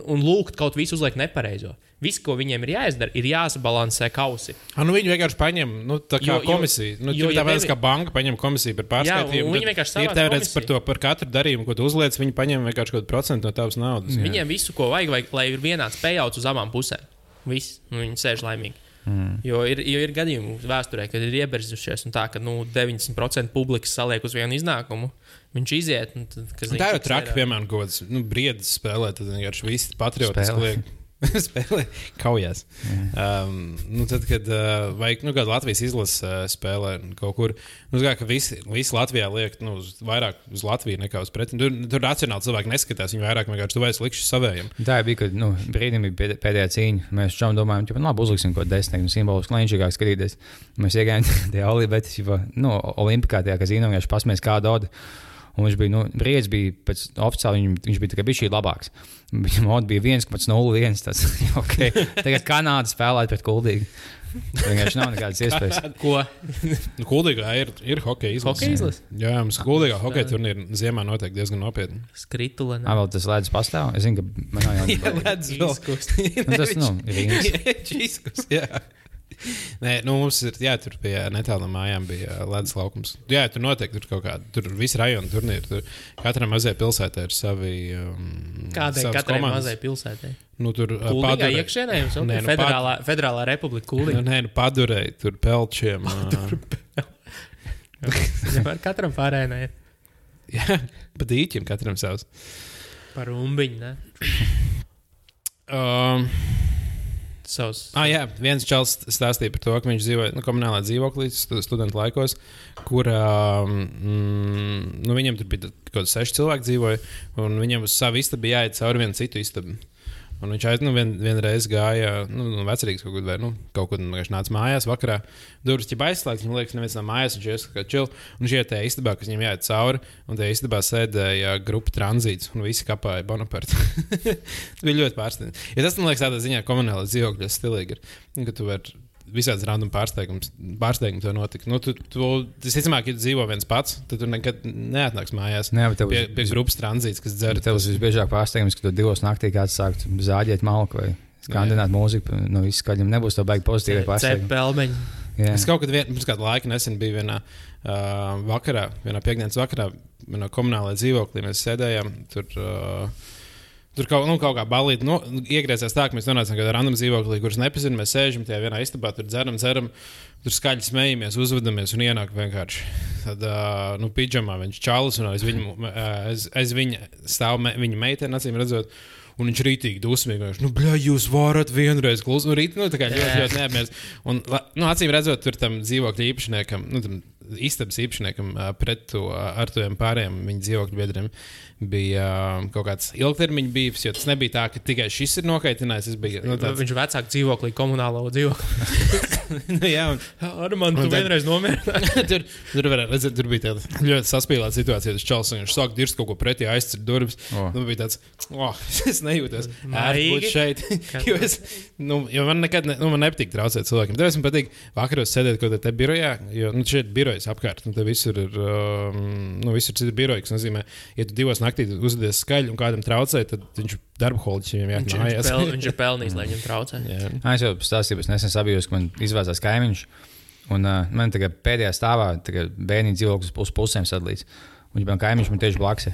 un lūgt kaut visu uzliekt nepareizo. Viss, ko viņiem ir jāizdara, ir jāsabalansē kausi. Ah, nu viņi vienkārši paņem nu, Jo- komisiju. Nu, jo, ja tāpēc, tevi- kā banka paņem komisiju par pārskaitījumu. un viņi vienkārši ir teorētiski par to, par katru darījumu, ko tu uzliec, viņi paņem vienkārši kaut kādu procentu no tavas naudas. Jā. Viņiem visu, ko vajag, vajag lai ir vienāds payouts uz abām pusēm. Viss, un viņi sēž laimīgi. Mm. Jo, ir, jo ir gadījumi vēsturē, kad ir ieberzušies un tā, ka nu, 90% publikas saliek uz vienu iznākumu. Viņš iziet. Un, tad, Tā jau tiks traki, piemēram, kāds nu, briedis spēlē, tad vienkārši visi patriotiski Spēlē. [LAUGHS] [LAUGHS] spēlē kaujās. Um, nu, tad, kad uh, vajag nu, kādu Latvijas izlases uh, spēlē kaut kur, nu, zgā, ka visi, visi Latvijā liek nu, uz, vairāk uz Latviju nekā uz pretī. Tur, tur racionāli cilvēki neskatās, viņi vairāk vienkārši tuvēs likšu savējiem. Tā bija, kad nu, brīdim bija pēdē- pēdējā cīņa. Mēs šām domājām, ka labi, uzliksim kaut ko desmit, nu, simboliski lēnšīgāk skatīties. Mēs iegājām [LAUGHS] tajā olī, bet nu, Olimpikā tajā kazino vienkārši pasmēs kādu odu. Un viņš bija, nu, brīdis bija pēc oficiāli, viņam, viņš bija tikai bijis labāks. Viņam oda bija 1,01. Tas [LAUGHS] ok. Tagad Kanāda spēlē pret kuldīgu. Vienkārši nav nekādas iespējas. Ko? Nu, Kuldīgā ir, ir hokeja izlase. Hokeja izlase? Jā, mums kuldīgā hokeja turnīra ziemā notiek diezgan nopietni. Skritula. Ah, vēl tas ledus pastāv. Es zinu, ka manā jau [LAUGHS] ledus Izkust. Nu, tas, nu, ir īņķis. [LAUGHS] Nē, nu, mums ir, jā, tur bija netālu no mājām, bija ledus laukums. Jā, tur noteikti tur kaut kāda, tur viss rajona turnīri. Tur katram mazajai pilsētai ir savi. Um, Kādai katrai komandas. mazai pilsētai? Nu, tur uh, padurē- iekšienē jums ir nu, federālā, federālā republika Nu, Kuldīga. nē, nu, padurēji, tur pelčiem. [LAUGHS] uh, [LAUGHS] katram pārējai ir jā, pa dīķiem katram savs. par umbiņu. Ne? Um, Savs. Ah, jā, viens čels stāstīja par to, ka viņš dzīvoja nu, komunālā dzīvoklī stu- studentu laikos, kur um, mm, nu, viņam tur bija kaut kādi seši cilvēki dzīvoja, un viņam uz savu istabu jāiet cauri vienu citu istabu. Un viņš aiz, nu, vien, vienreiz gāja, nu, nu vecrīgs kaut kur, vai nu, kaut kur vienkārši nāca mājās vakarā. Durvis jau aizslēgts, viņam liekas, neviens nav mājās, viņš ies kā čil. Un iet tajā istabā, kas viņam jāiet cauri, un tajā istabā sēdēja grupa tranzīts, un visi kapāja Bonapartu. Tas [LAUGHS] bija ļoti pārsteidzoši. Ja tas, man liekas, tādā ziņā komunālā dzīvokļa stilīgi ir, ka tu vari visādas random pārsteigums, pārsteigums tev notika. Nu, tu, tu, visticamāk, ja tu dzīvo viens pats, tad tu nekad neatnāks mājās. Nē, bet tev Pie, pie grupas tranzīts, kas dzer. Tev visbiežāk pārsteigums, ka tu divos naktī kāds sāk zāģēt malku vai skandināt mūziku no visas skaļiem. Nebūs tev baigi pozitīvi pārsteigumi. Jā. Es kaut kad vien, pirms kāda laika nesen biju vienā uh, vakarā, vienā piekdienas vakarā, vienā komunālajā dzīvoklī. Mēs sēdējām tur. Uh, Tur kaut, nu, kaut kā balīti no, iegriezās tā, ka mēs nonācām kādā random dzīvoklī, kurus nepazīstam. Mēs sēžam tajā vienā istabā, tur dzeram, dzeram, tur skaļi smejamies, uzvedamies un ienāk vienkārši. Tad, uh, nu, pidžamā viņš čalis un aiz viņa, aiz, aiz viņa stāv me, viņa meitene, acīm redzot. Un viņš rītīgi dusmīgi. Viņš, nu, bļā, jūs varat vienreiz klusēt. Nu, rīt, nu, tā kā ļoti, ļoti neapmierināts. Un, nu, acīm redzot, tur tam dzīvokļu īpašniekam, nu, tam istabas īpašniekam pret to ar tiem pārējiem viņa dzīvokļu biedriem bija kaut kāds ilgtermiņa bijis. Jo tas nebija tā, ka tikai šis ir nokaitinājis. Tas bija nu, tāds, Viņš ir vecāks dzīvoklī, komunālo dzīvokli. [LAUGHS] nu, jā, un, Ar mani tu Un tad- vienreiz nomierināji. [LAUGHS] tur, tur, redzēt, tur bija tāda ļoti saspīlēta situācija. Tas čels viņš sāk dirzt kaut ko pretī, aizcīt durvis. Oh. Nu, bija tāds, oh, [LAUGHS] es nejūtos ērti būt šeit. jo, es, nu, jo man nekad ne, nu, man nepatīk traucēt cilvēkiem. Tāpēc man patīk vakaros sēdēt kaut kādā te birojā, jo nu, šeit birojas apkārt. Nu, te visur ir, um, nu, visur citi biroji, kas nozīmē, ja tu divos naktī uzvedies skaļi un kādam traucē, tad viņš darba holīķis viņam Viņš, viņš, mājās. pel, viņš ir [LAUGHS] pelnījis, lai viņam traucē. Jā. Ah, Es jau stāstīju, es nesen sabijos, ka man izvēlējās kaimiņš. Un uh, man tagad pēdējā stāvā bērnu dzīvoklis uz pusēm sadalīts. Un viņa kaimiņš man tieši blakus.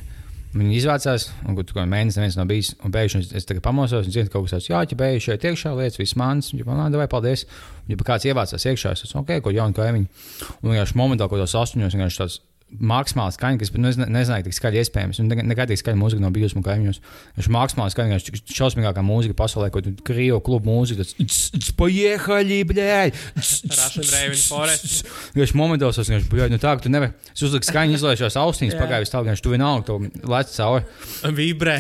Viņi izvācās, un tur kaut mēnesis neviens nav bijis. Un pēkšņi es, pamosos, un dzirdu kaut kas tāds, jā, ja beigas šeit iekšā lietas, viss mans. Viņa man nāca, vai paldies. Un, ja kāds ievācās iekšā, es teicu, ok, ko jaunu kaimiņu. Un vienkārši momentā, kad tos astoņos, vienkārši tāds Mākslinieks skaņa, kas nu, es ne- nezināju, cik skaļi iespējams. Un nekad tik skaļa mūzika nav bijusi man kaimiņos. Viņš mākslinieks skaņa, viņš ir šausmīgākā mūzika pasaulē, ko krievu klubu mūzika. Tas Raven Forest. Viņš momentos, vienkārši, bļaļ, nu tā, ka tu nevari, es uzliku skaņu, izlaižos ausīs, pagājuši tālāk, viņš tu vienalga, tu lec cauri. Vibrē.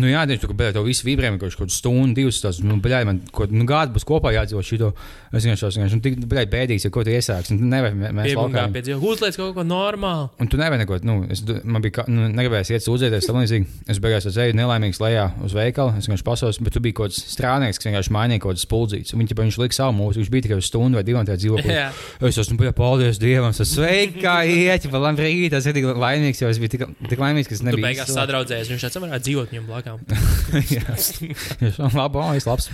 nu jā, viņš tur bija. Tev viss vibrē, kaut kāda stunda, divas stundas. Nu, bļaļ, man kaut nu, gadu būs kopā jādzīvo šito. Es vienkārši esmu nu, tik, bļaļ, bēdīgs, ja ko tu iesāksi. Nu, nevar, mē- mēs laukā. Uzliec kaut ko normālu. Un tu nevari neko, nu, es, man bija, ka- nu, negribējis iet sūdzēties, tam līdzīgi. Es beigās aizēju nelaimīgs lejā uz veikalu, es vienkārši pasos, bet tu biji kaut kāds strādnieks, kas vienkārši mainīja kaut kādas spuldzītes. Un Viņi, ķipa, viņš lika savu mūziku, viņš bija tikai uz stundu vai divām tajā dzīvoklī. Jā. Es esmu bijis, paldies Dievam, es esmu sveiks, kā iet, pa labrīt, es biju tik laimīgs, jo es biju tik, tik laimīgs, ka es Tu nebiju. beigās sadraudzējies. Viņš varētu dzīvot viņam blakām. [LAUGHS] Jā, labi, o, es labs.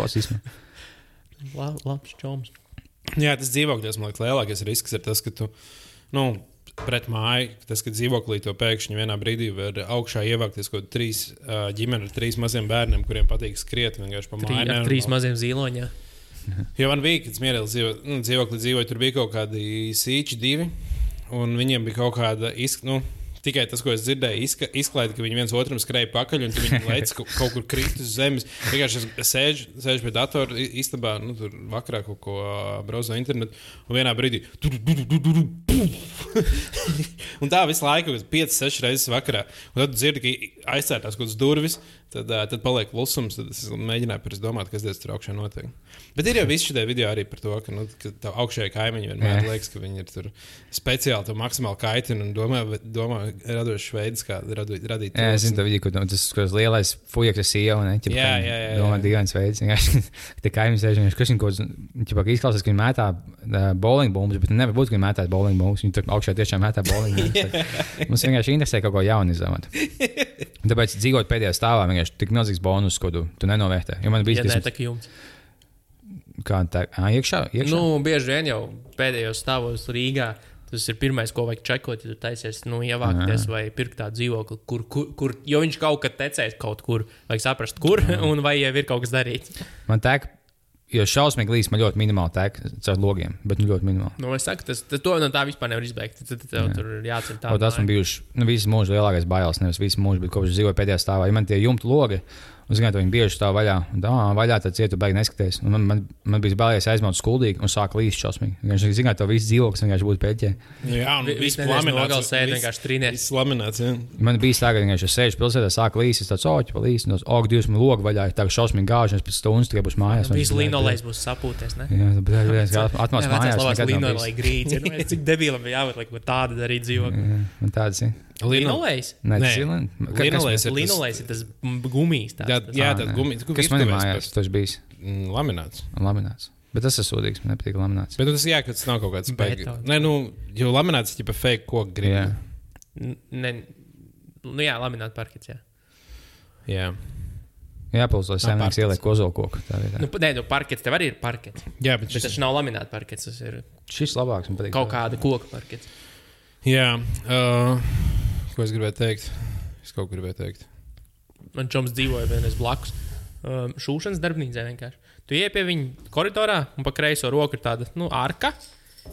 La- Labs čoms. Jā, tas dzīvoklis, man liekas, lielākais risks ir tas, ka tu, nu, pret māju, tas, ka dzīvoklī to pēkšņi vienā brīdī var augšā ievākties kaut trīs uh, ģimeni ar trīs maziem bērniem, kuriem patīk skriet vienkārši pa māju. ar trīs maziem zīloņiem. [LAUGHS] Jo man bija, kad smieklīgi dzīvo, nu, dzīvoklī dzīvoja, tur bija kaut kādi sīči divi, un viņiem bija kaut kāda izk, nu, tikai tas, ko es dzirdēju, izka, izklaide, ka viņi viens otram skrēja pakaļ, un viņi [LAUGHS] lec kaut, kur krīt uz zemes. Vienkārši es sēžu, sēžu pie datora istabā, nu, tur vakarā kaut ko braucu no interneta, un vienā brīdī tur, tur, tur, tur, puf! [LAUGHS] un tā visu laiku, kad 5-6 reizes vakarā, un tad dzirdi, ka aizcērtās kaut kādas durvis. Tad, tad paliek klusums, tad es mēģināju pirms domāt, kas tur augšā notiek. Bet ir jau viss šī video arī par to, ka, nu, ka tā augšējā kaimiņi vienmēr Jā. liekas, ka viņi ir tur speciāli to maksimāli kaitina un domā, domā radošs veids, kā radu, radīt. Jā, es troksni. zinu, tā video, kur tas tas lielais fujas ar sievu. Ne, ķipa, Jā, jā, jā, Domā, dīvains veids. Tie kaimiņi sēž, viņš kas viņam kaut ka izklausās, ka viņi mētā bowling bumbas, bet nevar būt, ka viņi mētā bowling bumbas. Viņi tur augšā tiešām mētā bowling bumbas. [LAUGHS] Mums vienkārši interesē kaut ko jaunu izdomāt. Tāpēc dzīvot pēdējā stāvā vienkārši tik milzīgs bonus, ko tu, tu nenovērtē. Jo man bija Ja tas, tā kā jums. kā tā, ā, iekšā, iekšā. Nu, bieži vien jau pēdējos stāvos Rīgā. Tas ir pirmais, ko vajag čekot, ja tu taisies nu, ievākties vai pirkt tādu dzīvokli, kur, kur, kur, jo viņš kaut kad tecēs kaut kur. Vajag saprast, kur [LAUGHS] un vai jau ir kaut kas darīts. Man tek, jo šausmīgi līdz man ļoti minimāli tek caur logiem, bet nu ļoti minimāli. Nu, es saku, tas, tas to no tā vispār nevar izbeigt. Tad tev tur ir jāceļ tā. Tas man bija nu, visu mūžu lielākais bailes. Nevis visu mūžu, bet kopš dzīvoju pēdējā stāvā. Ja man tie jumta logi, un zināt, viņi bieži stāv vaļā. Un tā, ā, vaļā tad cietu beigās neskaties. Un man, man, man bija bailes aizmot skuldīgi un sāk līst šausmīgi. Vienkārši zināt, to visu dzīvoklis vienkārši būtu pēķē. Jā, un Vi- viss viss laminēts. sēdi viss- vienkārši. Viss laminēts, jā. Man bija tā, ka vienkārši es sēžu pilsētā, sāk līst, es tāds oķis, pa līst, un tas ok, divas man logi vaļā, tā kā šausmīgi gāžas pēc stundas, tikai būs mājās. Viss linolejs būs sapūties. Ne? Jā, bet tā ir atmosfēra mājās. labās nekad nav linolejs ir. Nu, Cik debilam bija jābūt, lai darītu dzīvokli. Jā, Man tāds ir. Linolejs? Nē, tas Nē. ir Linolejs man- ir tas- Linolejs ir tas gumijs. tāds, Jā, tas- jā Ā, tas nē. gumijas. Kas man ir mājās, tas bijis Mm, Laminēts. laminēts. Bet tas ir sūdīgs, man nepatīk laminēts. Bet tas jā, ka tas nav kaut kāds spēks. Betons. Nē, nu, jo laminēts ir pa fake koku Jā. gribu. N- Ne, nu jā, laminēt parkets. Jā. Jā. Jāpilsē, lai saimnieks ieliek kozolkoku. Tā vietā. Nu, nē, nu parkets tev arī ir parkets. Jā, bet Bet šis tas nav laminēts parkets. Tas ir Šis labāks man patīk. kaut kāda koka parkets. Jā, uh, ko es gribēju teikt? Es kaut ko gribēju teikt. Man čoms dzīvoja vienreiz blakus. Um, šūšanas darbnīcā vienkārši. Tu ienāc pie viņa koridorā, un pa kreiso roku ir tāda nu, arka,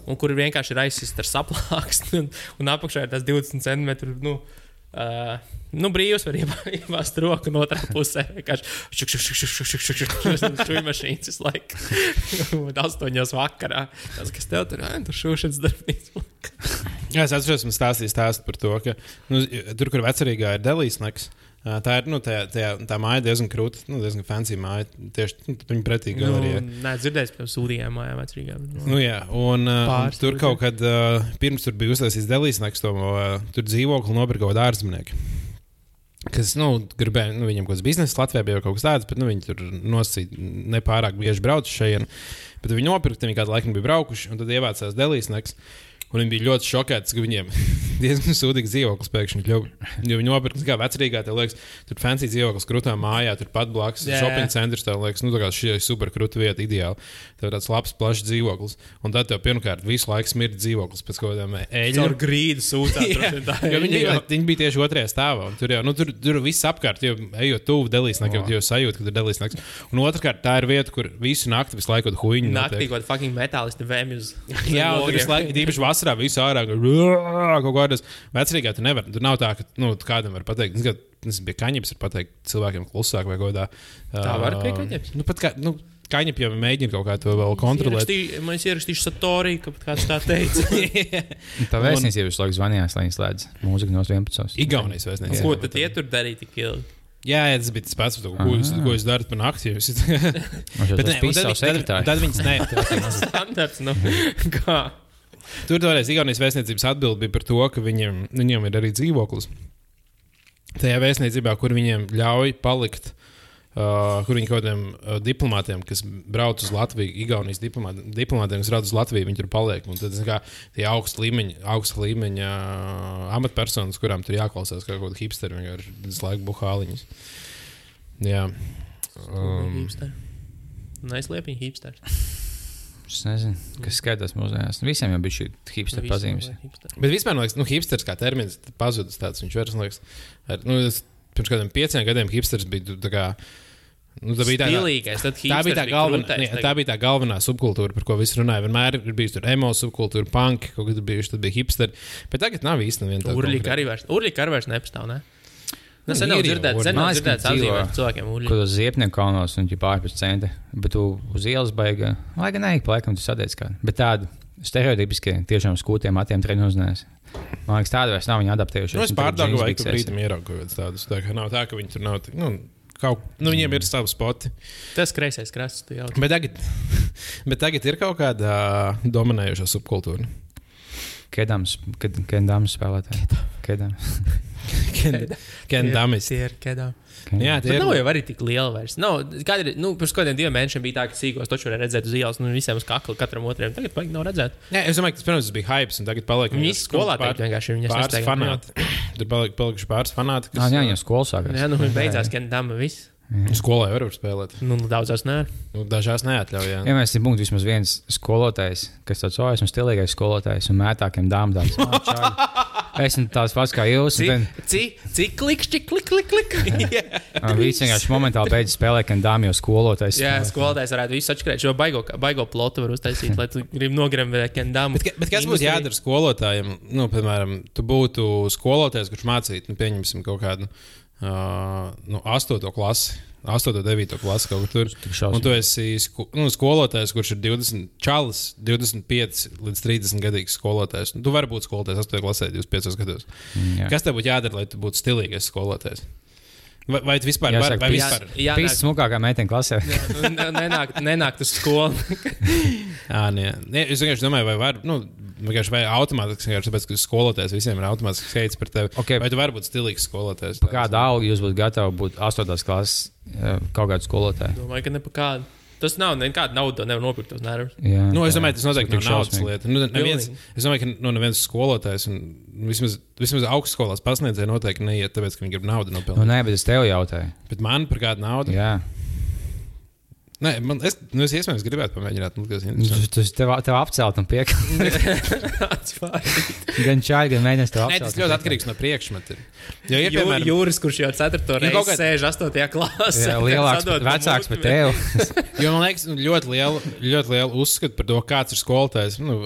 un kur vienkārši ir aizsista ar saplāksni, un, un apakšā ir tas 20 centimetru. Nu, Uh, nu, brīvs var iebāzt roku no otras puses. Vienkārši šūnu mašīnas visu laiku. Astoņos vakarā. Tas, kas tev tur ir, tur šūšanas darbnīca. Jā, es atceros, man stāstīja stāstu par to, ka nu, tur, kur vecerīgā ir delīsneks, ā, tā ir nu, tā, tā, tā māja diezgan krūta, nu, diezgan fancy māja. Tieši nu, viņa pretī galerijai. Nu, nē, dzirdējis par sūdījām mājām vecrīgām. Nu, jā, un, un tur kaut kad pirms tur bija uztaisīts delīsneks, to tur dzīvokli nopirka kaut kāda ārzemnieka. Kas, nu, gribēja, nu, viņam kaut kāds biznesa Latvijā bija kaut kas tāds, bet, nu, viņi tur nosacīja, nepārāk bieži brauc šeit. Bet viņi nopirka, viņi kādu laiku bija braukuši, un tad ievācās delīsneks. Un viņi bija ļoti šokēti, ka viņiem [LAUGHS] diezgan sūdīgs dzīvoklis pēkšņi kļuva. Jo viņi nopirka, kā vecrīgā, tev liekas, tur fancy dzīvoklis, krūtā mājā, tur pat blakus jā. shopping centrs. Tev liekas, nu, tā kā šī ir super krūta vieta, ideāli. Tev tāds labs, plašs dzīvoklis. Un tad tev pirmkārt visu laiku smird dzīvoklis pēc kaut kādām Caur eļļām. grīdu. Jā, jo viņi, [LAUGHS] bija, viņi bija tieši otrajā stāvā. Tur jau nu, tur, tur viss apkārt, jau ejot tuvu delīsnakam, Wow. jau sajūta, ka tur delīsnaks. Un otrkārt, tā ir vieta, kur visu nakti visu laiku huīņu Naktī kaut kāda fucking metālisti vēmj uz [LAUGHS] Jā, un tur visu laiku, īpaši vasarā, vasarā visu ārā kaut kādas vecrīgā. Tu nevari. Tur nav tā, ka nu, tu kādam var pateikt. Es nezinu, bija kaņepes, var pateikt cilvēkiem klusāk vai kaut kādā. Tā var pie kaņepes? Nu, pat kā, nu, Kaņepē jau mēģina kaut kā to vēl kontrolēt. Es ierakstīšu Satoriju, ka kāds tā teica. [LAUGHS] tā vēstniecība visu laiku zvanījās, lai viņi slēdz mūziku no 11. Igaunijas vēstniecība. Ko tad ietur darīt tik ilgi? Jā, jā, tas bija tas pats, ko, jūs, ko jūs darat par nakti. Jūs... [LAUGHS] Bet ne, tad, tad, tad viņas ne. [LAUGHS] Standarts, nu, kā? Tur toreiz Igaunijas vēstniecības atbild bija par to, ka viņiem, viņiem ir arī dzīvoklis. Tajā vēstniecībā, kur viņiem ļauj palikt Uh, kur viņi kaut kādiem uh, diplomātiem, kas brauc uz Latviju, Igaunijas diplomātiem, diplomātiem kas brauc uz Latviju, viņi tur paliek. Un tad kā, tie augsta līmeņa, augsta līmeņa uh, amatpersonas, kurām tur jāklausās kā kaut kāda hipsteri, vienkārši visu laiku buhāliņas. Jā. Um, Neslēpiņa hipsters. Es nezinu, kas skaitās mūsdienās. Visiem jau bija šī hipster pazīmes. Bet vispār, man liekas, nu, hipsters kā termins pazudis tāds. Viņš vairs, man liekas, ar, nu, pirms kādiem pieciem gadiem hipsters bija tā kā Nu, tā, bija tā, Stilīgais, tā, bija tā, galvenā, ne, tā bija tā galvenā subkultūra, par ko visi runāja. Vienmēr ir bijusi emo subkultūra, punk, kaut kad bijuši, tad bija hipsteri. Bet tagad nav īstenībā viena tāda. Urļika arī vairs, Urļika arī vairs nepastāv. Ne? Nu, sen nav dzirdēts, sen nav dzirdēts atzīmēt cilvēkiem Urļika. Kur uz ziepnieku kalnos un ģipā ārpus centra. Bet tu uz ielas baigi, lai gan neik, laikam tu sadiec kādu. Bet tādu stereotipiski tiešām skūtiem matiem treniņu uznēs. Man liekas, tāda vairs nav viņa adaptējušies. Nu, es pārdāvu vai ka brīdim kādus tādus. Tā kā nav tā, ka viņi tur nav. Nu, kaut, nu, viņiem ir savi spoti. Tas kreisais krasts, tu jau. Bet tagad, [LAUGHS] bet tagad ir kaut kāda uh, dominējoša subkultūra. Kedams, kad, kedams spēlētāji. Kedams. [LAUGHS] Kendamis. Tie ir kedami. Okay. Jā, tā nav jau arī tik liela vairs. Nav, kādi, nu, pirms kādiem diviem mēnešiem bija tā, ka sīkos taču varēja redzēt uz ielas, nu, visiem uz kakla, katram otram. Tagad baigi nav redzēt. Jā, es domāju, ka tas, protams, bija hype, un tagad paliek. Viņi skolā pār, vienkārši viņas pāris fanāti. [CLEARS THROAT] Tur paliek, palikuši pāris fanāti. Kas, jā, jā, skolas sākās. Jā, nu, beidzās Kendama viss. Mm. Skolā jau var spēlēt. Nu, daudzās nē. Nu, dažās neatļauj. Jā, ja mēs būtu vismaz viens skolotājs, kas tāds - oh, esmu stilīgais skolotājs un mētākiem dāmām. Esmu tāds pats kā jūs. Cik, cik, cik klikšķi, klik, klik, klik. [LAUGHS] Viņš vienkārši momentāli beidz spēlēt, kad dāmas jau skolotājs. Jā, skolotājs varētu visu atšķirēt. Šo baigo, baigo plotu var uztaisīt, lai tu gribi nogremēt kendāmu. Bet, bet kas būtu jādara skolotājiem? Nu, piemēram, tu būtu skolotājs, kurš mācītu, nu, pieņemsim kaut kādu uh, nu, 8. klasi. 8, 9 klasi kaut kur tur. Un tu esi sko, nu, skolotājs, kurš ir 20, čalis, 25 līdz 30 gadīgs skolotājs. Nu, tu vari būt skolotājs 8 klasē, 25 gados. Mm, jā. Kas tev būtu jādara, lai tu būtu stilīgais skolotājs? Vai, vai tu vispār vari? Vai vispār? Jā, jā smukākā meitene klasē. jā, nu, nenāk, nenāk uz skolu. [LAUGHS] jā, nē. nē. Es vienkārši domāju, vai var. Nu, vienkārši vai automātiski, vienkārši tāpēc, ka skolotājs visiem ir automātiski skaits par tevi. Okay. Vai tu vari būt stilīgs skolotājs? Kādu algu jūs būtu gatavi būt 8. klases kaut kādu skolotāju? Domāju, ka ne pa kādu. Tas nav nekāda nauda, nevar nopirkt tos nervus. Jā, nu, es domāju, tas noteikti nav naudas lieta. Nu, neviens, es domāju, ka nu, neviens skolotājs, un vismaz, vismaz augstskolās pasniedzēji noteikti neiet, tāpēc, ka viņi grib naudu nopelnīt. Nu, nē, bet es tev jautāju. Bet man par kādu naudu? Jā. Nē, man, es, nu, es iespējams gribētu pamēģināt. Nu, tas tev, tev apcelt un piekrīt. [LAUGHS] gan čāļi, gan mēģinās tev apcelt. Nē, tas ļoti atkarīgs no priekšmeta. Jo ir piemēram Jūras, kurš jau 4. reizi kā... sēž 8. klasē. Jā, lielāks, vecāks par tevi. [LAUGHS] jo man liekas, nu, ļoti liela, ļoti liela uzskata par to, kāds ir skolotājs, nu,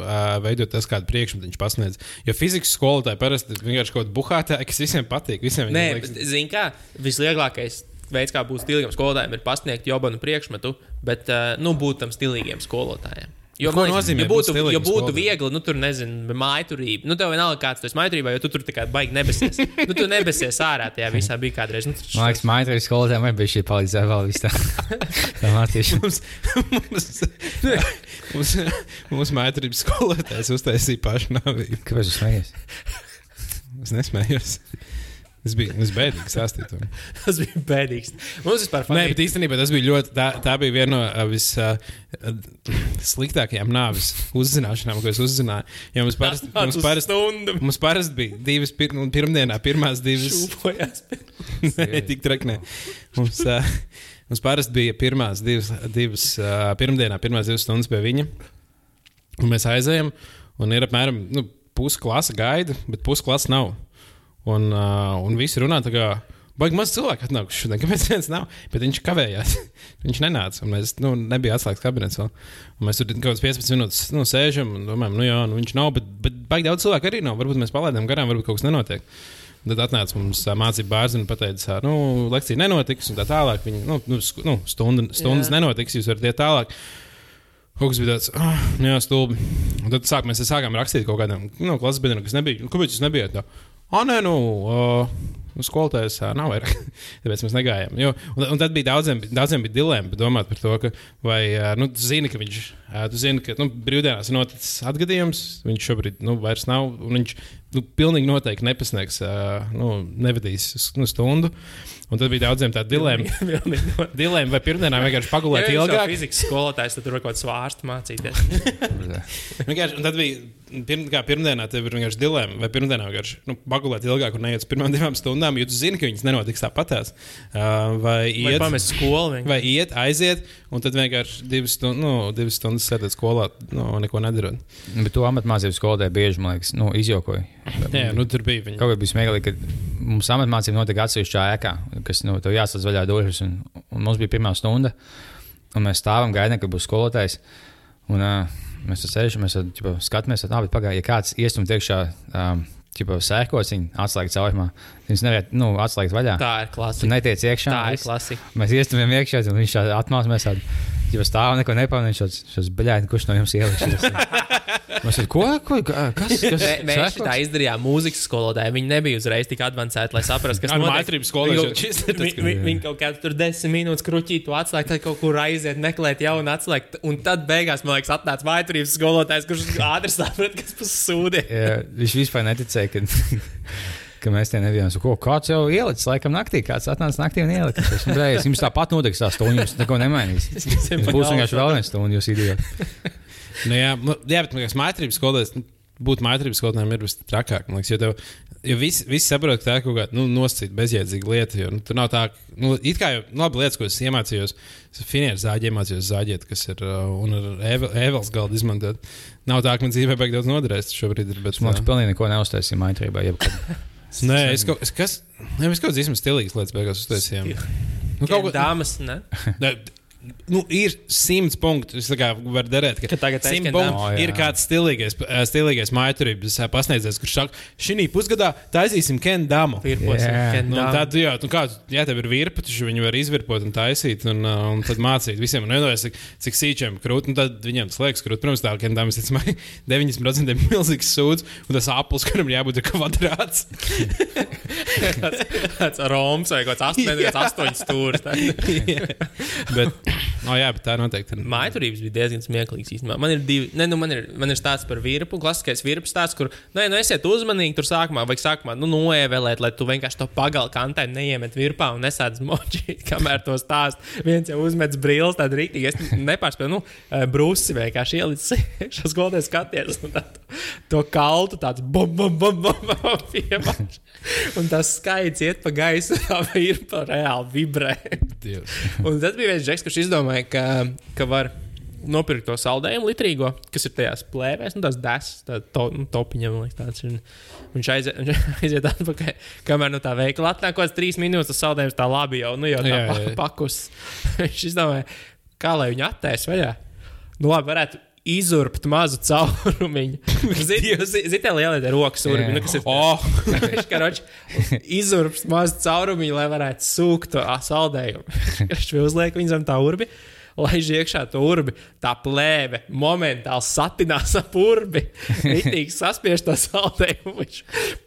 veidot tas, kādu priekšmetu viņš pasniedz. Jo fizikas skolotāji parasti vienkārši kaut kāda buhātāja, kas visiem patīk. Visiem Nē, liekas... zini kā, vislielākais veids, kā būt stilīgam skolotājam, ir pasniegt jobanu priekšmetu, bet uh, nu, būt tam stilīgiem skolotājiem. Jo, Ko nozīmē, ja būtu, ja būtu viegli, nu, tur nezinu, mājturība. Nu, tev vienalga, kāds tas mājturībā, jo tu tur tikai baigi nebesies. nu, tu nebesies ārā tajā visā bija kādreiz. Nu, Man liekas, mājturības skolotājiem arī bija šī palīdzība vēl vis tā. [LAUGHS] tā mācīšana. mums, mums, mums, mums mājturības skolotājs uztaisīja pašnāvību. Kāpēc jūs smējies? Es nesmējos. Tas bija, tas bija bēdīgs stāstīt. [LAUGHS] tas bija bēdīgs. Mums vispār Nē, bet īstenībā tas bija ļoti. Tā, tā bija viena no uh, vissliktākajām uh, nāves uzzināšanām, ko es uzzināju. Jo mums parasti, mums parasti, mums parasti bija divas pir, pirmdienā, pirmās divas. [LAUGHS] Nē, tik traknē. Mums, uh, mums parasti bija pirmās divas, divas uh, pirmdienā, pirmās divas stundas pie viņa. Un mēs aizējām, un ir apmēram nu, pusklasa gaida, bet pusklasa nav. Un, uh, un visi runā tā kā Baigi maz cilvēku atnākuši šodien, [LAUGHS] kāpēc viens nav? Bet viņš kavējās. [LAUGHS] viņš nenāca, un mēs, nu, nebija atslēgts kabinets vēl. Un mēs tur kaut kādas 15 minūtes nu, sēžam un domājam, nu jā, nu, viņš nav, bet, bet baigi daudz cilvēku arī nav. Varbūt mēs palaidām garām, varbūt kaut kas nenotiek. Tad atnāca mums ā, mācība bērns un teica, nu, lekcija nenotiks, un tā tālāk. Viņa, nu, nu, nu, stunda, stundas Jā. nenotiks, jūs varat iet tālāk. Kas bija tāds, ah, jā, stulbi. Un tad sāk, mēs sākām rakstīt kaut kādam nu, klases biedram, kas nebija. Nu, Kāpēc jūs nebijāt? Tā? Ah, nē, nu, uh, skolotājs uh, nav vairāk. [LAUGHS] Tāpēc mēs negājām. Jo, un, un tad bija daudziem, daudziem bija dilemma domāt par to, ka, vai, nu, zini, ka viņš, tu zini, ka, nu, brīvdienās ir noticis atgadījums, viņš šobrīd, nu, vairs nav, un viņš, nu, pilnīgi noteikti nepasniegs, nu, nevadīs, nu, stundu. Un tad bija daudziem tā dilemma. [LAUGHS] Pilnīgi no- Dilemma, vai pirmdienā vienkārši pagulēt Ja ilgāk, Fizikas skolotājs, tad tur var kaut kādu svārstu mācīties. [LAUGHS] Vienkārši, un tad bija, pirm, pirmdienā, tev ir vienkārši dilemma, vai pirmdienā vienkārši nu, pagulēt ilgāk un neiet uz pirmām divām stundām, jo tu zini, ka viņas nenotiks tāpatās. Uh, vai Vai iet, pamest skolu vienkārši. vai iet, aiziet, un tad vienkārši divas, stund, nu, divas stundas sēdēt skolā, nu, neko nedarot. Bet to amatmācību skolotāji bieži, man liekas, nu, izjokoja. Jā, nu, tur bija viņa. Kaut kā bija smieklīgi, ka mums amatmācība notika atsevišķā ēkā, kas nu, tev jāsadz vaļā durvis. Un, un mums bija pirmā stunda, un mēs stāvam gaidām, kad būs skolotājs. Un, uh, mēs tur sēžam, mēs ķipa, skatāmies, tad, ah, bet pagaidi, ja kāds iestums iekšā. Um, Sēkos viņa atslēgt caurumā. Viņas nevar nu, atslēgt vaļā. Tā ir klasika. netiec iekšā. Tā ir klasika. Mēs iestājām iekšā, un viņš atmācās. Mēs jau stāvam, neko nepamanām. Viņš šos beļķi, kurš no jums ieliks. Mēs esam, ko? ko kas? kas Mē- Mēs tā izdarījām mūzikas skolotāji. Viņi nebija uzreiz tik avansēti, lai saprastu, kas notiek. mājatrības skolā Viņi jau kaut- kādā tur desmit minūtes kruķītu atslēgt, tad kaut kur aiziet, meklēt jaunu atslēgt. Un tad beigās, man liekas, atnāca mājatrības skolotājs, kurš ātri saprata, kas tas sūdi. Jā, viņš vispār neticēja, ka, [LAUGHS] ka mēs te nebijām. Ko, kāds jau ielicis, laikam, naktī. Kāds atnāca naktī un ielika. Es domāju, jums tāpat notiks tā stunda, jums neko nemainīs. [LAUGHS] Jums būs vienkārši vēl viena stunda, jūs idioti. Nu, jā, nu, jā, bet man liekas, mājatrības skolotājs. nu, Būt mājatrības skolotājiem ir visstrakāk. man liekas, Jo, tev, jo visi, visi saprot, ka tā ir kaut kāda nu, nosacīta, bezjēdzīga lieta. Jo, nu, tur nav tā, nu, it kā jau nu, labi lietas, ko es iemācījos, finieru zāģi iemācījos zāģēt, kas ir uh, un ar Evels galdu izmantot. Nav tā, ka man dzīvē beig daudz noderēs šobrīd. Ir, bet, domāju, uh, pilnīgi neko neuztaisīju maitrībā. [LAUGHS] Nē, es kaut, es, kas, ne, mēs kaut kādas īstenībā stilīgas lietas beigās uztaisījām. Nu, kaut ko Dāmas, ne? Ne, Nu, ir simts punkti. Es varu darīt, ka, Ka tagad simt Eskendam- punkti O, jā. ir kāds stilīgais, eh, stilīgais mājturības eh, pasniedzējs, kurš saka, šī pusgadā taisīsim Kenu Damu. Virposim, Jā. Ken Nu, tad, jā, nu kā, jā, tev ir virpa, taču viņi var izvirpot un taisīt, un, uh, un tad mācīt visiem, un nedomājas, cik, cik sīčiem krūt, un tad viņiem tas liekas krūt. Protams, tā kā Dāmas, ticamai, 90% ir milzīgs sūds, un tas aplis, kuram jābūt ir kvadrāts. [LAUGHS] Tāds roms vai kaut kāds astoņs, astoņs stūris. bet, no, jā, bet tā noteikti ir. Mājturības bija diezgan smieklīgs. Īstenībā. Man ir divi, ne, nu, man ir, man ir stāsts par virpu, klasiskais virpu stāsts, kur, nu, ja, nu esiet uzmanīgi tur sākumā, vajag sākumā, nu, noevēlēt, lai tu vienkārši to pagalu kantē neiemet virpā un nesēdz moči, [LAUGHS] kamēr to stāst. Viens jau uzmet brīlis, tad rītīgi, es nepārspēju, nu, brūsi vienkārši ielicis [LAUGHS] šos goldēs skaties, un tad to kaltu tāds bum, bum, bum, bum, bum piemāš. Un tas skaits iet pa gaisu, [LAUGHS] tā virpa reāli vibrē. Un tad bija viens žeks, kurš izdomāja, ka, ka var nopirkt to saldējumu litrīgo, kas ir tajās plēvēs, nu, tās desas, tā to, nu, topiņam, man liekas, tāds. Un Viņš aiziet, viņš aiziet atpakaļ, kamēr no tā veikala atnāk kaut kāds trīs minūtes, tas saldējums tā labi jau, nu, jau tā Jā, pa, jā. pakus. [LAUGHS] viņš izdomāja, kā lai viņu attēs vaļā. Nu, labi, varētu izurbt mazu caurumiņu. [LAUGHS] Ziniet, zi, tā lielā ir rokas urbi, Jā. nu, kas ir Oh, [LAUGHS] karoči izurps mazu caurumiņu, lai varētu sūkt to saldējumu. [LAUGHS] Viņš uzliek viņam tā urbi. Laiž iekšā to urbi, tā plēve momentāli satinās ap urbi. Rītīgi saspiež to saldējumu, viņš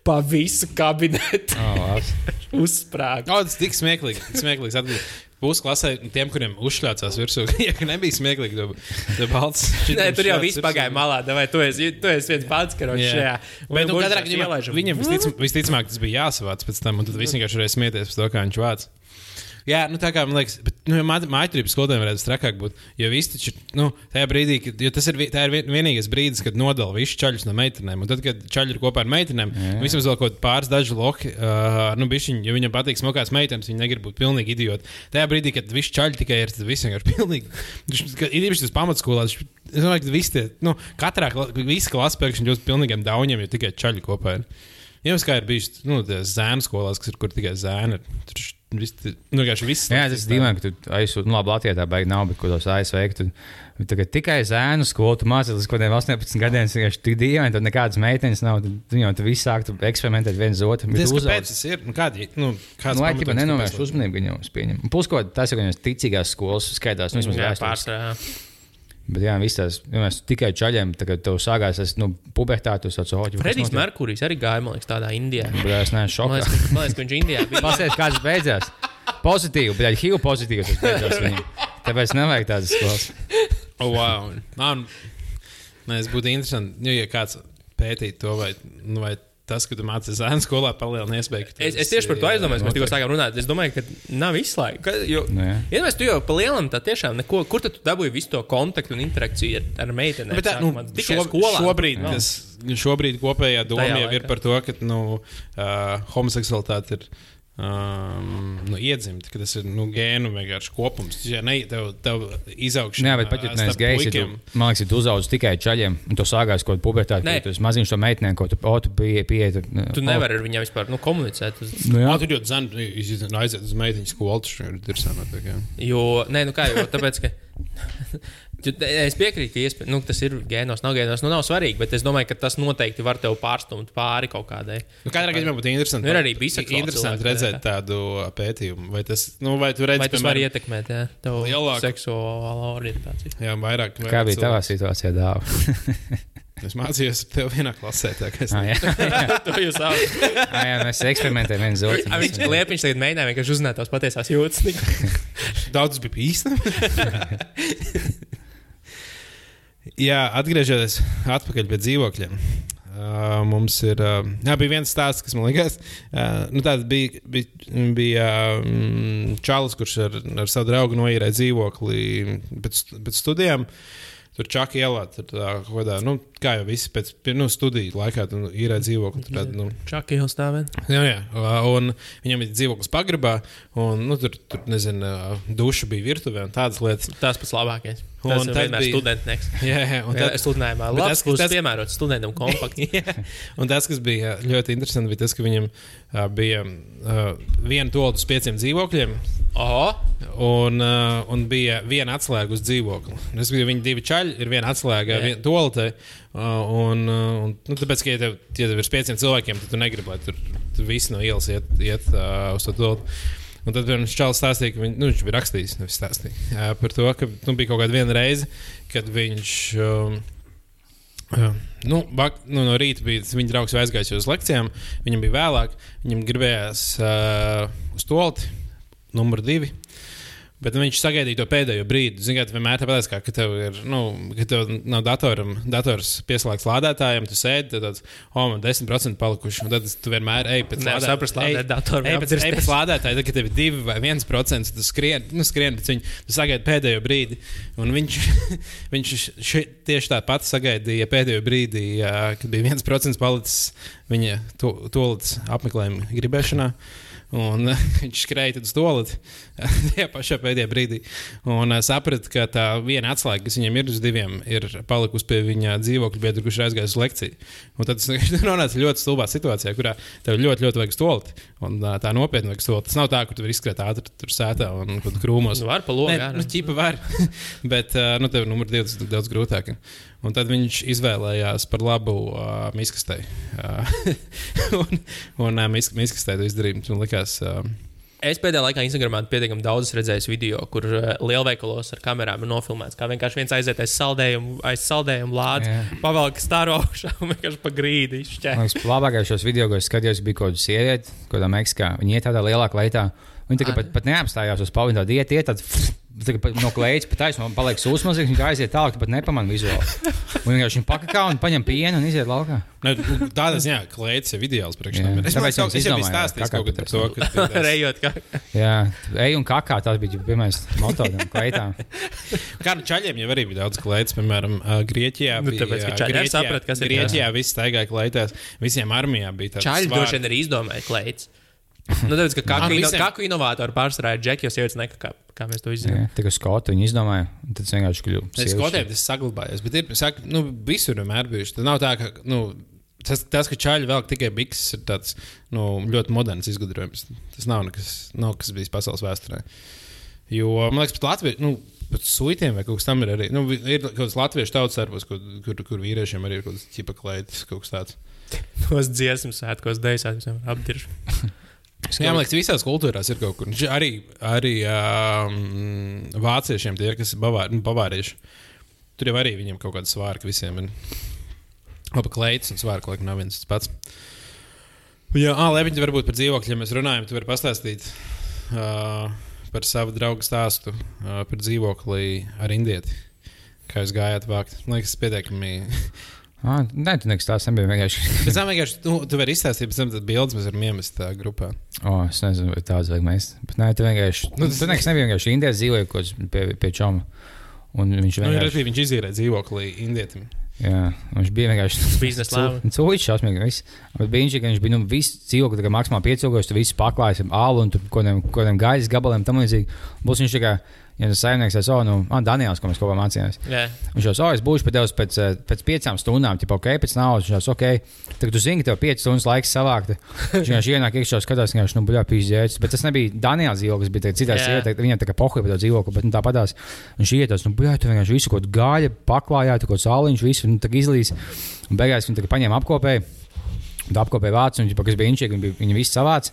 pa visu kabinetu Oh, uzsprāga. oh, tas tik smieklīgi. smieklīgs atbildēs. Būs klasē tiem, kuriem uzšļācās virsū. [LAUGHS] Ja nebija smieklīgi, tad balts. [LAUGHS] Nē, tur jau viss pagāja malā. Vai tu esi, tu esi viens pats, Jā. šajā Bet nu, katrā gadījumā viņam visticam, visticamāk tas bija jāsavāc pēc tam, un tad viss vienkārši varēja smieties par to, kā viņš vāc. Jā, nu tā kā man liekas, bet nu, mājturības skolotājiem varētu strakāk būt. Jo viss taču, nu, tajā brīdī, kad, jo tas ir, tā ir vien- vienīgais brīdis, kad nodala visus čaļus no meitenēm. Un tad, kad čaļi ir kopā ar meitenēm, nu, vismaz vēl kaut pāris daži loki, uh, nu, bišķiņi, jo viņam patīk smokās meitenes, viņi negrib būt pilnīgi idioti. Tajā brīdī, kad visi čaļi tikai ir, tad viss vienkārši pilnīgi. Ir īpaši tas pamatskolā. Es domāju, ka visi tie, nu, katrā visi klases pēkšņi ļoti pilnīgiem dauņiem, jo tikai čaļi kopā ir. Jums kā ir bijis nu, zēnu skolās, kas ir kur tikai zēni. ir. Tur viss, nu, viss. Jā, tas ir dīvaini, ka tu aizsūti, nu, labi, Latvijā tā baigi nav, bet ko tos ASV, ka tu tagad tikai zēnu skolu, tu mācījies līdz kaut kādiem 18 gadiem, tas vienkārši tik dīvaini, tad nekādas meitenes nav, tad tu jau tu viss sāktu eksperimentēt viens otru. Tas, kāpēc tas ir? Nu, kādi, nu, kāds Nu, lai kāpēc nenovērš tas- uzmanību, gan jau es pieņemu. Plus, ko tas ir, ka viņas ticīgās skolas skaitās, nu, vismaz vēstures. Bet, jā, viss tās, ja mēs tikai čaļiem, tagad tev sākās, es, nu, pubertātu, tas tāds, oh, Fredijs Merkurijs arī gāja, man liekas, tādā Indijā. Bet es neesmu Man šokā. liekas, ka- man liekas, ka viņš Indijā bija. Pasēs, kāds beidzās. Pozitīvi, bet HIV pozitīvs tas beidzās viņam. Tāpēc nevajag tādas skolas. Oh, wow. Man, nē, es būtu interesanti, nu, ja kāds pētītu to, vai, nu, vai tas, ka tu mācījies zēnu skolā, palielina iespēju. Es, es tieši par to aizdomājos, mēs tikko sākām runāt. Es domāju, ka nav izslēgts. Jo, Nu, jā. ja mēs tu jau palielinām, tad tiešām neko, kur tad tu dabūji visu to kontaktu un interakciju ar, ar meitenēm? Bet tā, nu, tikai šo, skolā. šobrīd, Jā. tas, šobrīd kopējā doma jau ir par to, ka nu, uh, homoseksualitāte ir um, nu, iedzimta, ka tas ir nu, gēnu vienkārši kopums. Ja ne, tev, tev izaugšana. Jā, bet pat ja neesi gejs, ja tu, man liekas, ja tu uzaugi tikai čaļiem, un tu sākās kaut kādā pubertātē, tad tu maziņš to meitenēm, ko tu, o, tu pieeji, pieeji. Tu, Tu nevari ar viņiem vispār nu, komunicēt. Uz... Nu, Jā, tur jau zina, aiziet uz meitiņu skolu, tas ir dirsānot. Jo, nē, nu kā jau tāpēc, ka. Es piekrītu, ka iespēj, nu, tas ir gēnos, nav gēnos. Nu, nav svarīgi, bet es domāju, ka tas noteikti var tev pārstumt pāri kaut kādai. Nu, katrā gadījumā būtu interesanti. Nu, ir arī biseksuāli Interesanti redzēt jā. tādu pētījumu. Vai tas, nu, vai tu redzi, Vai tas var ietekmēt ja, tavu Lielāku- seksuālo orientāciju? Jā, vairāk. kā vairāk bija tavā cilvēku. situācijā, dāvā? [LAUGHS] Es mācījos ar tevi vienā klasē. Tā, kā es jā, [LAUGHS] to jūs saucat. [LAUGHS] ah, jā, mēs eksperimentējam viens A, Viņš otru. liepiņš tagad mēģināja vienkārši uzzināt tās patiesās jūtas. Daudz bija īsti. Jā, atgriežoties atpakaļ pie dzīvokļiem. Uh, mums ir. Uh, jā, bija viens stāsts, kas man liekas, uh, nu, tāds bija, bija, bija um, Čālijs, kurš ar, ar savu draugu noīrēja dzīvokli pēc, pēc studijām. Tur čakā ielā, tur tā, kādā, nu, kā jau visi pēc nu, studiju laikā, tur īrēja dzīvokli. Tur, tāda, nu, Čakā jau stāvēt. Jā, jā. Un viņam bija dzīvoklis pagrabā, un nu, tur, tur nezinu, duša bija virtuvē un tādas lietas. Tas pats labākais. Un Tas ir vienmēr bija- studentnieks. [LAUGHS] Jā, jā, un tad, sludinājumā. bet Labs, tas- būs tas- piemērots studentam kompakti. [LAUGHS] un tas, kas bija ļoti interesanti, bija tas, ka viņam uh, bija uh, viena tolta uz pieciem dzīvokļiem. Oho! Un, uh, un bija viena atslēga uz dzīvokli. Es gribu, viņi divi čaļi, ir viena atslēga, viena tolta. Uh, un, un, nu, tāpēc, ka, ja tev, ja tev ir pieciem cilvēkiem, tad tu negribi, lai tur, tur visi no ielas iet, iet uh, uz to toltu. Un tad viņš čāls stāstīja, ka viņ, nu, viņš bija rakstījis, stāstīja uh, par to, ka nu, bija kaut kāda reize, kad viņš. Um, uh, Nu, bak, nu, no rīta bija tas viņa draugs, aizgājis uz lekcijām. Viņam bija vēlāk, viņam gribējās uh, uz tolti, numur divi. Bet viņš sagaidīja to pēdējo brīdi. Ziniet, vienmēr tāpēc, kā, ka tev ir, nu, ka tev nav datoram, dators pieslēgts lādētājam, tu sēdi, tad tāds, oh, man 10% palikuši. Un tad tu vienmēr ej pēc Nevar saprast, lādēt datoru Ej pēc, ej pēc lādētāja, tad, kad tev ir 2 vai 1%, tu skrien, nu, skrien pēc viņa, tu sagaidi pēdējo brīdi. Un viņš, [LAUGHS] viņš ši, tieši tāpat sagaidīja pēdējo brīdi, kad bija 1% palicis viņa to, tolīdz apmeklējuma gribēšanā. Un uh, [LAUGHS] viņš skrēja uz tolīti [LAUGHS] tajā pašā pēdējā brīdī. Un uh, saprata, ka tā viena atslēga, kas viņam ir uz diviem, ir palikusi pie viņa dzīvokļa biedra, kurš ir aizgājis uz lekciju. Un tad tas [LAUGHS] nonāca ļoti stulbā situācijā, kurā tev ļoti, ļoti vajag stolti. Un uh, tā nopietni vajag stolti. Tas nav tā, ka tu vari izskriet ātri tur sētā un kur krūmos. Nu, var pa logu. Nu, ķipa var. Bet, nu, tev numur divi tas ir daudz grūtāk. Un tad viņš izvēlējās par labu uh, miskastei. Uh, [LAUGHS] un un uh, mis, miskastei to izdarīja. Man likās, uh, Es pēdējā laikā Instagramā pietiekami daudz redzēju video, kur lielveikalos ar kamerām ir nofilmēts. Kā vienkārši viens aiziet aiz saldējumu, aiz saldējumu lādes, pavelk stāru augšā un vienkārši pa grīdi izšķēr. Man liekas, labākais šos video, ko es skatījos, bija kaut kāda sieviete, kaut kādā Meksikā. Viņa iet tādā lielā kleitā. Viņa kā pat, pat neapstājās uz paviņu, tāda iet, iet pa- no klējas pa taisnu, man paliek sūsmas, viņa aiziet tālāk, pat nepamanā vizuāli. Un vienkārši viņa pakakā un paņem pienu un iziet laukā. ne, nu, tādā ziņā, ka klēts ir ideāls priekš Jā. tam. Es, domāju, jums es jau biju izdomājāt, stāstījis kaut kad par to, ka [LAUGHS] tas- Rejot, kā Jā, ej un kakā, tas bija pirmais moto tam kleitām. Kā nu čaļiem jau arī bija daudz klēts, piemēram, Grieķijā. Nu, tāpēc, ka ā, čaļi arī Grieķijā- saprata, kas ir Grieķijā viss staigāja klētās, visiem armijā bija tāds. čaļi droši vien arī izdomāja klēts. Nu, tāpēc, ka kaku, nu ino, visiem- kaku inovātori pārsvarā ir džeki, jo sievietes nekakā, kā mēs to izdarām. Jā, Tā kā skoti viņi izdomāja, un tad vienkārši kļuvu. Es skotiem tas saglabājies, bet ir, saka, nu, visur vienmēr bijuši. Tad nav tā, ka, nu, Tas, tas, ka čāļi vēl tikai bikses, ir tāds nu, ļoti moderns izgudrojums. Tas nav nekas, nav kas bijis pasaules vēsturē. Jo, man liekas, pat Latvijas, nu, pat suitiem vai kaut kas tam ir arī. Nu, ir kaut kāds latviešu tautas darbos, kur, kur, kur vīriešiem arī ir kaut kāds ķipa klaitis, kaut kas tāds. Tos dziesmu svētkos, dejas apdirž. [LAUGHS] Jā, man liekas, visās kultūrās ir kaut kur. Arī, arī um, vāciešiem, tie, ir, kas ir bavāri, nu, bavārieši, tur jau arī viņiem kaut kāda svārka visiem ir. Labi, kleitas un svārka, laikam, nav viens tas pats. Jā, ah, Lepiņš, varbūt par dzīvokļiem mēs runājam. Tu vari pastāstīt uh, par savu draugu stāstu uh, par dzīvokli ar indieti. Kā jūs gājāt vākt? Man liekas, pietiekami. Ah, nē, tu nekas tāds nebija vienkārši. [LAUGHS] Pēc tam vienkārši tu, tu vari izstāstīt, pēc tam tas bildes mēs varam iemest tā grupā. O, oh, es nezinu, vai tāds vajag mēs. Bet nē, tu vienkārši. Nu, tu nekas nebija vienkārši Indijas dzīvoja kaut kāds pie, pie čoma. Un viņš Nu, vienkārši. viņš izīrē dzīvokli indietim. Jā, viņš bija vienkārši. Biznesa lēmums. Cilvēks šausmīgi. Viss. Bet bija viņš, ka viņš bija nu, visu dzīvokli, kā maksimāli piecilgojis, tu visu paklājis ar ālu un kādiem, kaut kādiem gaisa gabaliem tam līdzīgi. Būs viņš tikai, ja tas saimnieks, tas, oh, nu, ah, Daniels, ko mēs kopā mācījāmies. Jā, Viņš jau saka, es būšu pie tevis pēc, eh, pēc piecām stundām, tipo, ok, pēc naudas. Viņš jau saka, ok, tagad tu zini, ka tev piecas stundas laiks savākt. Viņš vienkārši [LAUGHS] ienāk iekšā, skatās, viņš nu, buļā pīzdēts. Bet tas nebija Daniels dzīvoklis, bija citā Jā. sieviete, viņam tā kā pohuja par to dzīvokli, bet nu, tāpatās viņš ietos, nu, buļā, tu vienkārši visu kaut ko gaļa, paklājā, tu kaut sāliņš, visu, nu, tā izlīs. Un beigās viņi tā kā paņēma apkopēju. Tā apkopēja vācu, un viņi, kas bija inčīgi, viņi, bija- viņi visi savāc.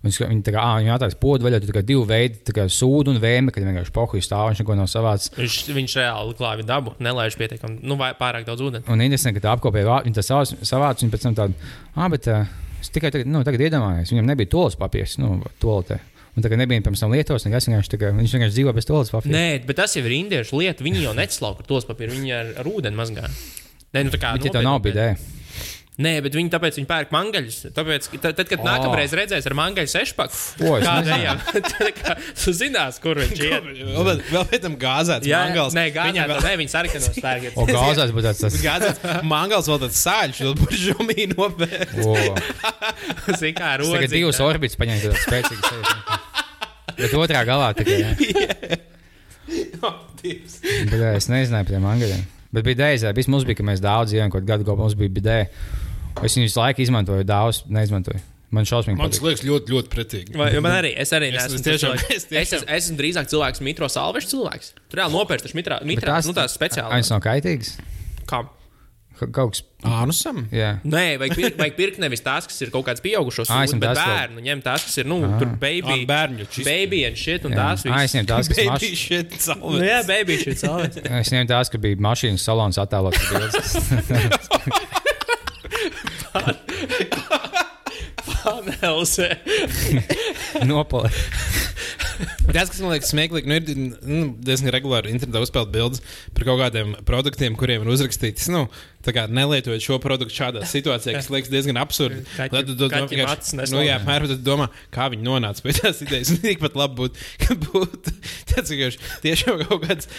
Viņš, viņi tā kā, ā, viņi attaisno podu vaļā, tur tā kā divi veidi, tā kā sūdu un vēme, kad vienkārši pohuja stāv, viņš neko nav savācis. viņš, viņš reāli klāja dabu, nelaiž pietiekami, nu, vai pārāk daudz ūdens. Un interesanti, ka tā apkopēja vā- viņa tā savāc, savāc un pēc tam tādu, ah, bet uh, es tikai tagad, nu, tagad iedomājos, viņam nebija tolas papīrs, nu, toaletē. Un tagad nebija pirms tam lietos, nekas vienkārši, tā kā, viņš vienkārši dzīvo bez tolas papīra. Nē, bet tas jau ir indiešu lieta. Viņi jau neslauka tos papīrus, viņi ar, ar ūdeni mazgā. Nē, nu tā kā. Bet, ja tev nav nopietni, bidē, Nē, bet viņi tāpēc viņi pērk mangaļus. Tāpēc, tad, tad kad oh. nākamreiz redzēs ar mangaļu sešpaku, ejam, [LAUGHS] tad kā tu zinās, kur viņš ir. Vēl, pēc tam gāzēts. Jā, mangals. nē, gāzā, vēl nē, viņi sarkanos spēkiem. o gāzās būtu tāds, tas, [LAUGHS] gāzēts. Mangals vēl tāds sāļš, vēl buržumī nopēr. o, Zini, kā tas tagad rodzi. divas orbitas paņēma tāds spēcīgs. Bet otrā galā tikai, bet jā, [LAUGHS] es nezināju par tiem angaļiem. Bet bija dēļ, viss mums bija, ka mēs daudz dzīvojam, kaut gadu kopā mums bija bidē. Es viņu visu laiku izmantoju, daudz neizmantoju. Man šausmīgi Man tas liekas ļoti, ļoti pretīgi. Vai, man arī, es arī Es- neesmu es tiešām- es tiešām- Es, esmu- es esmu drīzāk cilvēks, mitro salvešu cilvēks. Tur jau nopērts tas mitrā, mitrā nu tās speciāli. Viņas nav kaitīgas. Kā? Ka- Kaut kas, Ānusam. jā. Nē, vajag pirkt, vajag pirkt nevis tās, kas ir kaut kāds pieaugušos, Ā, es sūdi, ņem bet tās, ko- bērnu. Ņem tās, kas ir, nu, Ā. tur baby, Ā, bērņu čist. baby and shit un jā. tās Ā, es visas. ņemu tās, kas [LAUGHS] Baby mašīnas. shit, Nu, salvets. jā, baby [LAUGHS] shit salvets. Es ņēmu tās, ka bija mašīnas salons attēlots. [LAUGHS] Panelis. Nopali. Tas, kas man liekas smieklīgi, nu, ir nu, diezgan regulāri internetā uzspēlēt bildes par kaut kādiem produktiem, kuriem ir uzrakstīts, nu, tā kā nelietojot šo produktu šādā situācijā, kas liekas diezgan absurdi. Tad tu do- kaķim vienkārši- acis Nu, jā, tu domā, kā viņi nonāca pie tās idejas. [LAUGHS] Un tikpat labi būtu, ka būtu tāds vienkārši tiešām kaut kāds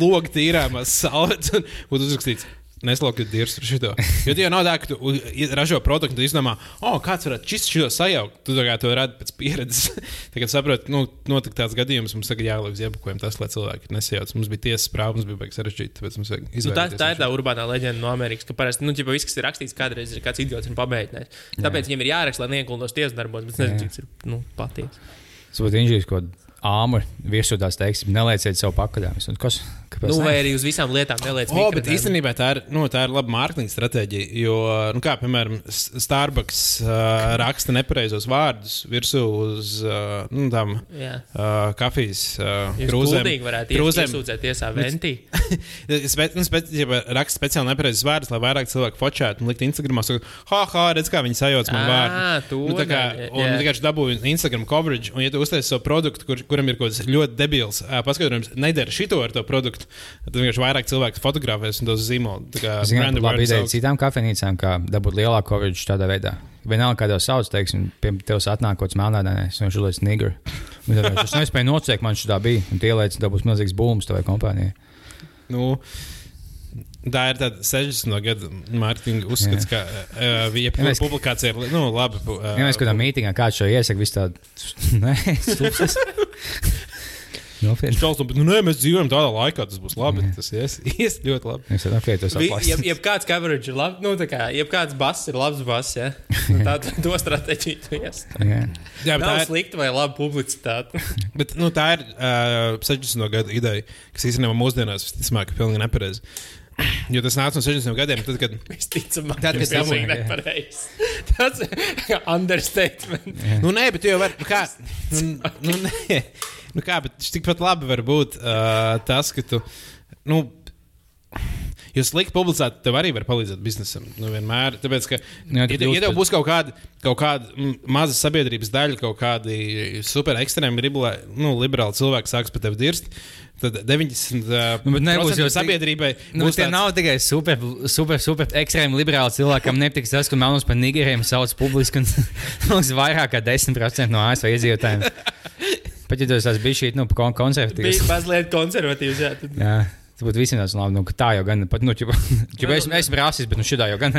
logs tīrāmās salvets un būtu uzrakstīts. Neslaukiet dirzus ar šo. Jo tie jau nav tā, ka tu ražo produktu, tu izdomā, o, oh, kāds varētu šis šo sajaukt. Tu tā kā to radi pēc pieredzes. [LAUGHS] Tagad saproti, nu, notika tāds gadījums, mums tagad jāliek uz iepakojuma tas, lai cilvēki nesajauc. Mums bija tiesas prāva, mums bija beigas sarežģīti, tāpēc mums vajag Nu, tā, tā no ir tā urbānā leģenda no Amerikas, ka parasti nu, ķipa, viss, kas ir rakstīts, kādreiz ir kāds idiots un pabeigts. Tāpēc viņiem ir jāraksta, lai neiekuldos tiesas darbos, bet es nezinu, cik tas ir nu, patiks. Tas būtu inženieris, ko āmuri viesotās teiks, nelieciet sev domāju, Kas? Kāpēc? Nu, ne? vai arī uz visām lietām neliec O, bet īstenībā tā ir, nu, tā ir laba mārketinga stratēģija. Jo, nu, kā piemēram, Starbucks uh, raksta nepareizos vārdus virsū uz uh, nu, tām Jā. uh, kafijas uh, krūzēm. krūzēm. iesūdzēt tiesā ventī. Spe, nu, spe, [LAUGHS] ja raksta speciāli nepareizos vārdus, lai vairāk cilvēku fočētu un likt Instagramā, saka, ha, ha, redz, kā viņi sajauc man vārdu. Nu, tā kā, jā. vienkārši dabūju Instagram coverage, un, ja tu uztaisīsi savu produktu, kur, kuram ir kaut kāds ļoti debils uh, paskaidrojums, nedara šito ar to produktu, tad vienkārši vairāk cilvēku fotografēs un tos Zinu, brand ka labi ideja augs. citām kafejnīcām, kā dabūt lielāku coverage tādā veidā. Vienalga, kādā sauc, teiksim, pie tevis atnāk kaut kāds melnēdainis, viņš ir līdz [LAUGHS] viņš, Es nespēju nocēkt, man šī tā bija, un tie lēca, dabūs milzīgs būms tavai kompānijai. Nu, Tā ir tāda 60 gada mārketinga uzskats, Jā. ka uh, viņa Ja mēs- publikācija ir nu, labi. Uh, Ja mēs kādā mītīgā kāds šo iesaka, viss tāds [LAUGHS] - nē, stulbs. [LAUGHS] Nopietni. Čels, nu, bet, nu, nē, mēs dzīvojam tādā laikā, tas būs labi. Jā. Tas ies, [LAUGHS] ies ļoti labi. Es saprotu, ka tas ir Jeb, atklāts. jebkāds coverage ir labs, nu, tā kā jebkāds bass ir labs bass, ja? Nu, tā [LAUGHS] to stratēģiju tu ies. Jā. Jā, bet tā ir, slikta vai laba publicitāte. [LAUGHS] bet, nu, tā ir uh, 60. gada ideja, kas īstenībā mūsdienās visticamāk ir pilnīgi nepareiza. Jo tas nāca no 60 gadiem, tad, kad Visticamāk, Tad, tas kad dabūja, jā. nepareizs. Tas ir [LAUGHS] understatement. Nu, nē, bet tu jau vari. Nu, kā, nu, nu, nē, nu, kā, bet tikpat labi var būt uh, tas, ka tu. Nu, Jo slikti publicēt, tev arī var palīdzēt biznesam. Nu, vienmēr. Tāpēc, ka, Jā, ja, ja tev būs kaut kāda, kaut kāda maza sabiedrības daļa, kaut kādi super ekstrēmi nu, liberāli cilvēki sāks par tevi dirst, tad 90% uh, Nu, bet nebūs jau sabiedrībai. Nu, tie tāds- nav tikai super, super, super ekstrēmi liberāli cilvēki, kam nepatiks tas, ka melnus par nigēriem sauc publiski. un [LAUGHS] Mums vairāk kā 10% no ASV iedzīvotājiem. [LAUGHS] Pat ja tas bija šī nu, kon- konservatīvs. Bija mazliet konservatīvs. Jā, tad... Jā. Tas būtu visiem tāds labi, nu, ka tā jau gan, pat, nu, ķipa, [LAUGHS] ķipa, es, esmu rasists, bet nu šitā jau gan,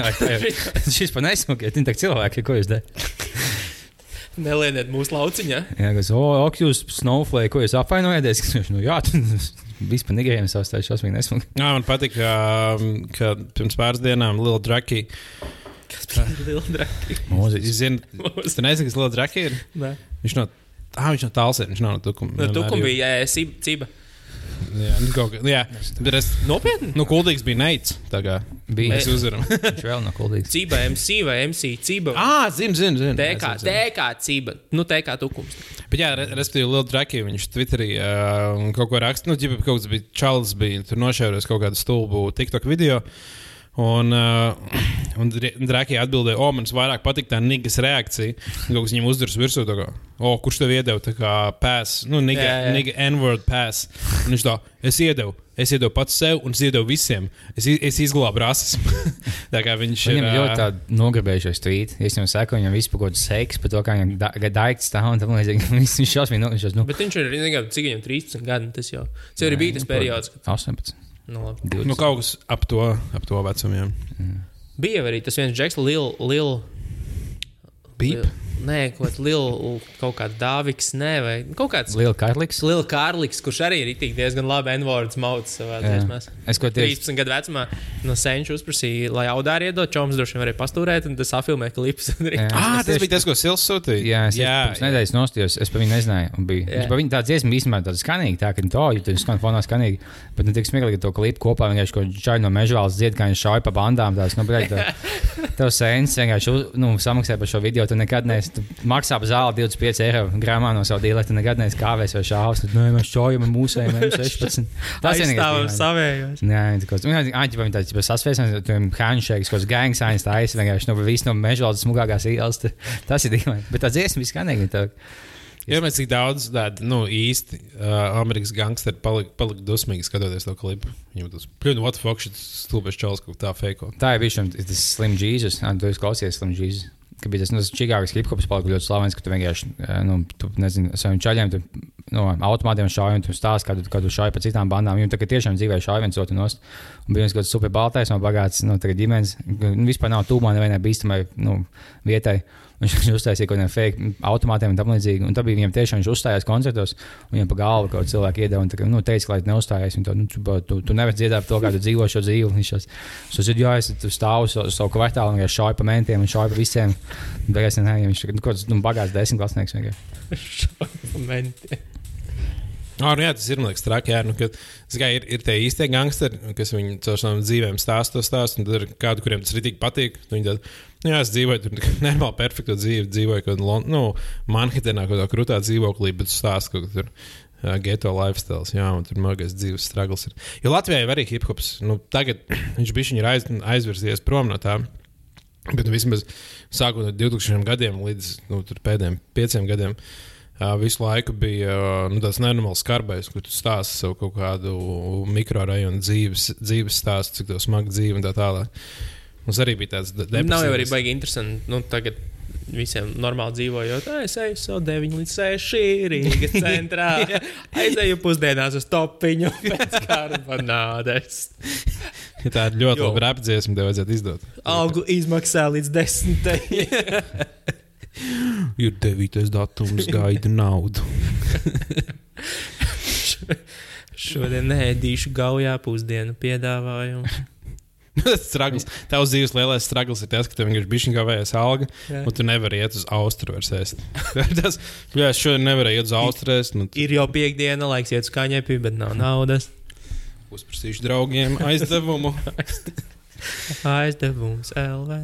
šis pa nesmukiet, viņi tā cilvēki, ko jūs darāt. Nelieniet mūsu lauciņā. Jā, kas, o, ok, jūs snowflake, ko jūs apvainojaties? Kas, [LAUGHS] viņš, nu, jā, [LAUGHS] vispār nigēriem savs tā šausmīgi nesmuki. Jā, man patīk, ka, ka pirms pāris dienām Liela Draki. Liela draka. [LAUGHS] Mūzikas. Jūs zināt, tu nezini, kas Liela Draki ir? Nē. Viņš no, ah, viņš no tālsēm, viņš nav no tukuma. Tu Vienmēr kum jau- bija ē, sība- cība. Jā, nu, kaut kā, jā. Bet es, Nopietni? nu, kuldīgs bija kā Bija. mēs uzvaram. [LAUGHS] Viņš vēl nav kuldīgs. Cība, MC vai MC cība. ah, zinu, zinu, zinu. TK. TK cība. Nu, TK tukums. Bet, jā, re- respektīvi, Liela Draki, viņš Twitterī uh, kaut ko raksta. Nu, ģipa, kaut kas bija Čāls, bija tur nošēros kaut kādu stulbu TikTok video. Un, uh, [CLEARS THROAT] un Drakī atbildēja, o, man vairāk patīk tā nīgas reakcija. Kaut kas viņam uzdurs virsū, tā kā, o, kurš tev iedeva tā kā pass, nu, nīga, N-word pass. Un viņš tā, es iedevu, es iedevu pats sev un es iedevu visiem. Es, es izglābu rasismu. [LAUGHS] tā kā viņš Viņam ir. ļoti ā, tādu nogribējušos tvīt. Es viņam saku, viņam vispār kaut kāds seks par to, kā viņam da- daikts stāv un tam līdzīgi. Viņš [LAUGHS] viņš šausmīgi, nu, šos, nu, Bet viņš ir nezinu, cik viņam 13 gadi. Tas jau, tas jau ir bijis tas periods, kad 18, nu, labi. 20. Nu, kaut kas ap to, ap to vecumu. jā. bija arī tas viens džeks, Lil. Lil Pīp. Lil- Nē, kaut kāds Lil, kaut kāds Dāviks, nē, vai kaut kāds Liela karliks. Lil Kārliks, kurš arī ir diezgan labi N-vārds mauts savā Jā. dziesmās. Es ko tieši 13 gadu vecumā no senča uzprasīja, lai audāri iedod, čoms droši vien varēja pastūrēt, un tas afilmē klips. [LAUGHS] Ah, tas tieši- bija tas, ko Sils sūtīja. Jā, es jā, pirms nedēļas nostājos, es par viņu nezināju. un Bija. Viņš par viņu tāds dziesmu īstenībā tāds skanīgi, tā ka nu, to, ja tur skan fonā skanīgi, bet ne tik smieklīgi to klipu kopā vienkārši, ko čai no mežvāls dzied, kā viņš šauj pa bandām. Tās, nu, tā, [LAUGHS] tev sēns vienkārši nu, samaksā par šo video, tu nekad neesi, maksā par zāli 25 eiro grāmā no savu dīlē, tu nekad neesi kāvēs vai šāvs, tad, nu, mēs šaujam ar mūsējiem M16. Tas ir vienkārši. savējos. Jā, tā kā viņi tādi tādi sasvērsmes, tiem handshakes, kāds gangs ainas tā aizsver vienkārši no visas no mežvaldes smugākās ielas. Tas ir dīvaini. Bet tā dziesma Jā, mēs cik daudz tādu nu, īsti uh, Amerikas gangsteri palika palik dusmīgi skatoties to klipu. Viņam tas, what the fuck, šis stulbais čels kaut kā tā fake. Tā ir bijusi tas Slim Jesus. Esi klausies Slim Jesus. Bija tas, nu, čigāks hip hops, palika ļoti slavens, ka tu vienkārši, eh, nu, tu, nezini, saviem čaļiem, tu, no automātiem šauj, un tu stāsti, kā tu, kā tu šauj pa citām bandām. Viņi tagad tiešām dzīvēja šauj viens otru nost. Un bija viens kāds super baltais, no bagāts, nu, tagad ģimenes, nu, vispār nav tūmā nevienai bīstamai, nu, vietai. Viņš viņš [LAUGHS] uztaisīja kaut kādiem fake automātiem un tam līdzīgi. Un tad bija viņam tiešām, viņš uzstājās koncertos, un viņam pa galvu kaut kāds cilvēks iedeva un tā, nu, teica, lai tu neuzstājies. To, nu, tu, tu, tu nevari dziedāt to, kā tu dzīvo šo dzīvi. Viņš šos ir, jā, es tu stāvu uz savu, savu kvartālu un šauju pa mentiem un šauju pa visiem. Beigās, nē, viņš ir nu, kaut kāds nu, bagāts desmitklasnieks. vienkārši. [LAUGHS] Menti. Oh, nu jā, tas ir liekas, traki. Jā, nu, zin kā, ir, ir tie īstie gangsteri, kas viņu caur savām dzīvēm stāsta to stāstu, tad ir kādi, kuriem tas rītīgi patīk. Viņi tad, nu, jā, es dzīvoju tur [LAUGHS] normāli, perfektu dzīvi, dzīvoju kaut kādā nu, Manhetenā, kaut kādā krūtā dzīvoklī, bet stāstu kaut kur. Uh, geto lifestyle, jā, un tur mazais dzīves struggles ir. Jo Latvijā jau arī hip hops, nu, tagad [CLEARS THROAT] viņš bija aiz, aizvirzies prom no tā. Bet nu, vismaz sākot no 2000 gadiem līdz nu, pēdējiem pieciem gadiem, uh, visu laiku bija nu, tāds nenormāls skarbais, kur tu stāsti savu kaut kādu mikrorajonu dzīves, dzīves stāstu, cik tev smagi dzīve un tā tālāk. Mums arī bija tāds de- Nav jau arī baigi interesanti. Nu, tagad visiem normāli dzīvojot, "Ā, es eju savu 9 līdz 6 Rīgas [LAUGHS] centrā. Aizēju pusdienās uz topiņu [LAUGHS] pēc karbonādes. Ja tā ir ļoti laba rapdziesma, tev vajadzētu izdot. Algu izmaksā līdz 10. [LAUGHS] [LAUGHS] Ir 9. datums, gaida naudu. [LAUGHS] Šodien neēdīšu gaujā pusdienu piedāvājumu. [LAUGHS] Stragls. Tavs dzīves lielais stragls ir tas, ka tev vienkārši bija šī kavējas alga, Jā. un tu nevari iet uz Austriju vairs ēst. tas, jā, es šodien nevarēju iet uz Austriju ēst, nu, Ir jau piekdiena, laiks iet uz kaņepī, bet nav naudas. uzprasīšu draugiem aizdevumu. Aizdevums LV.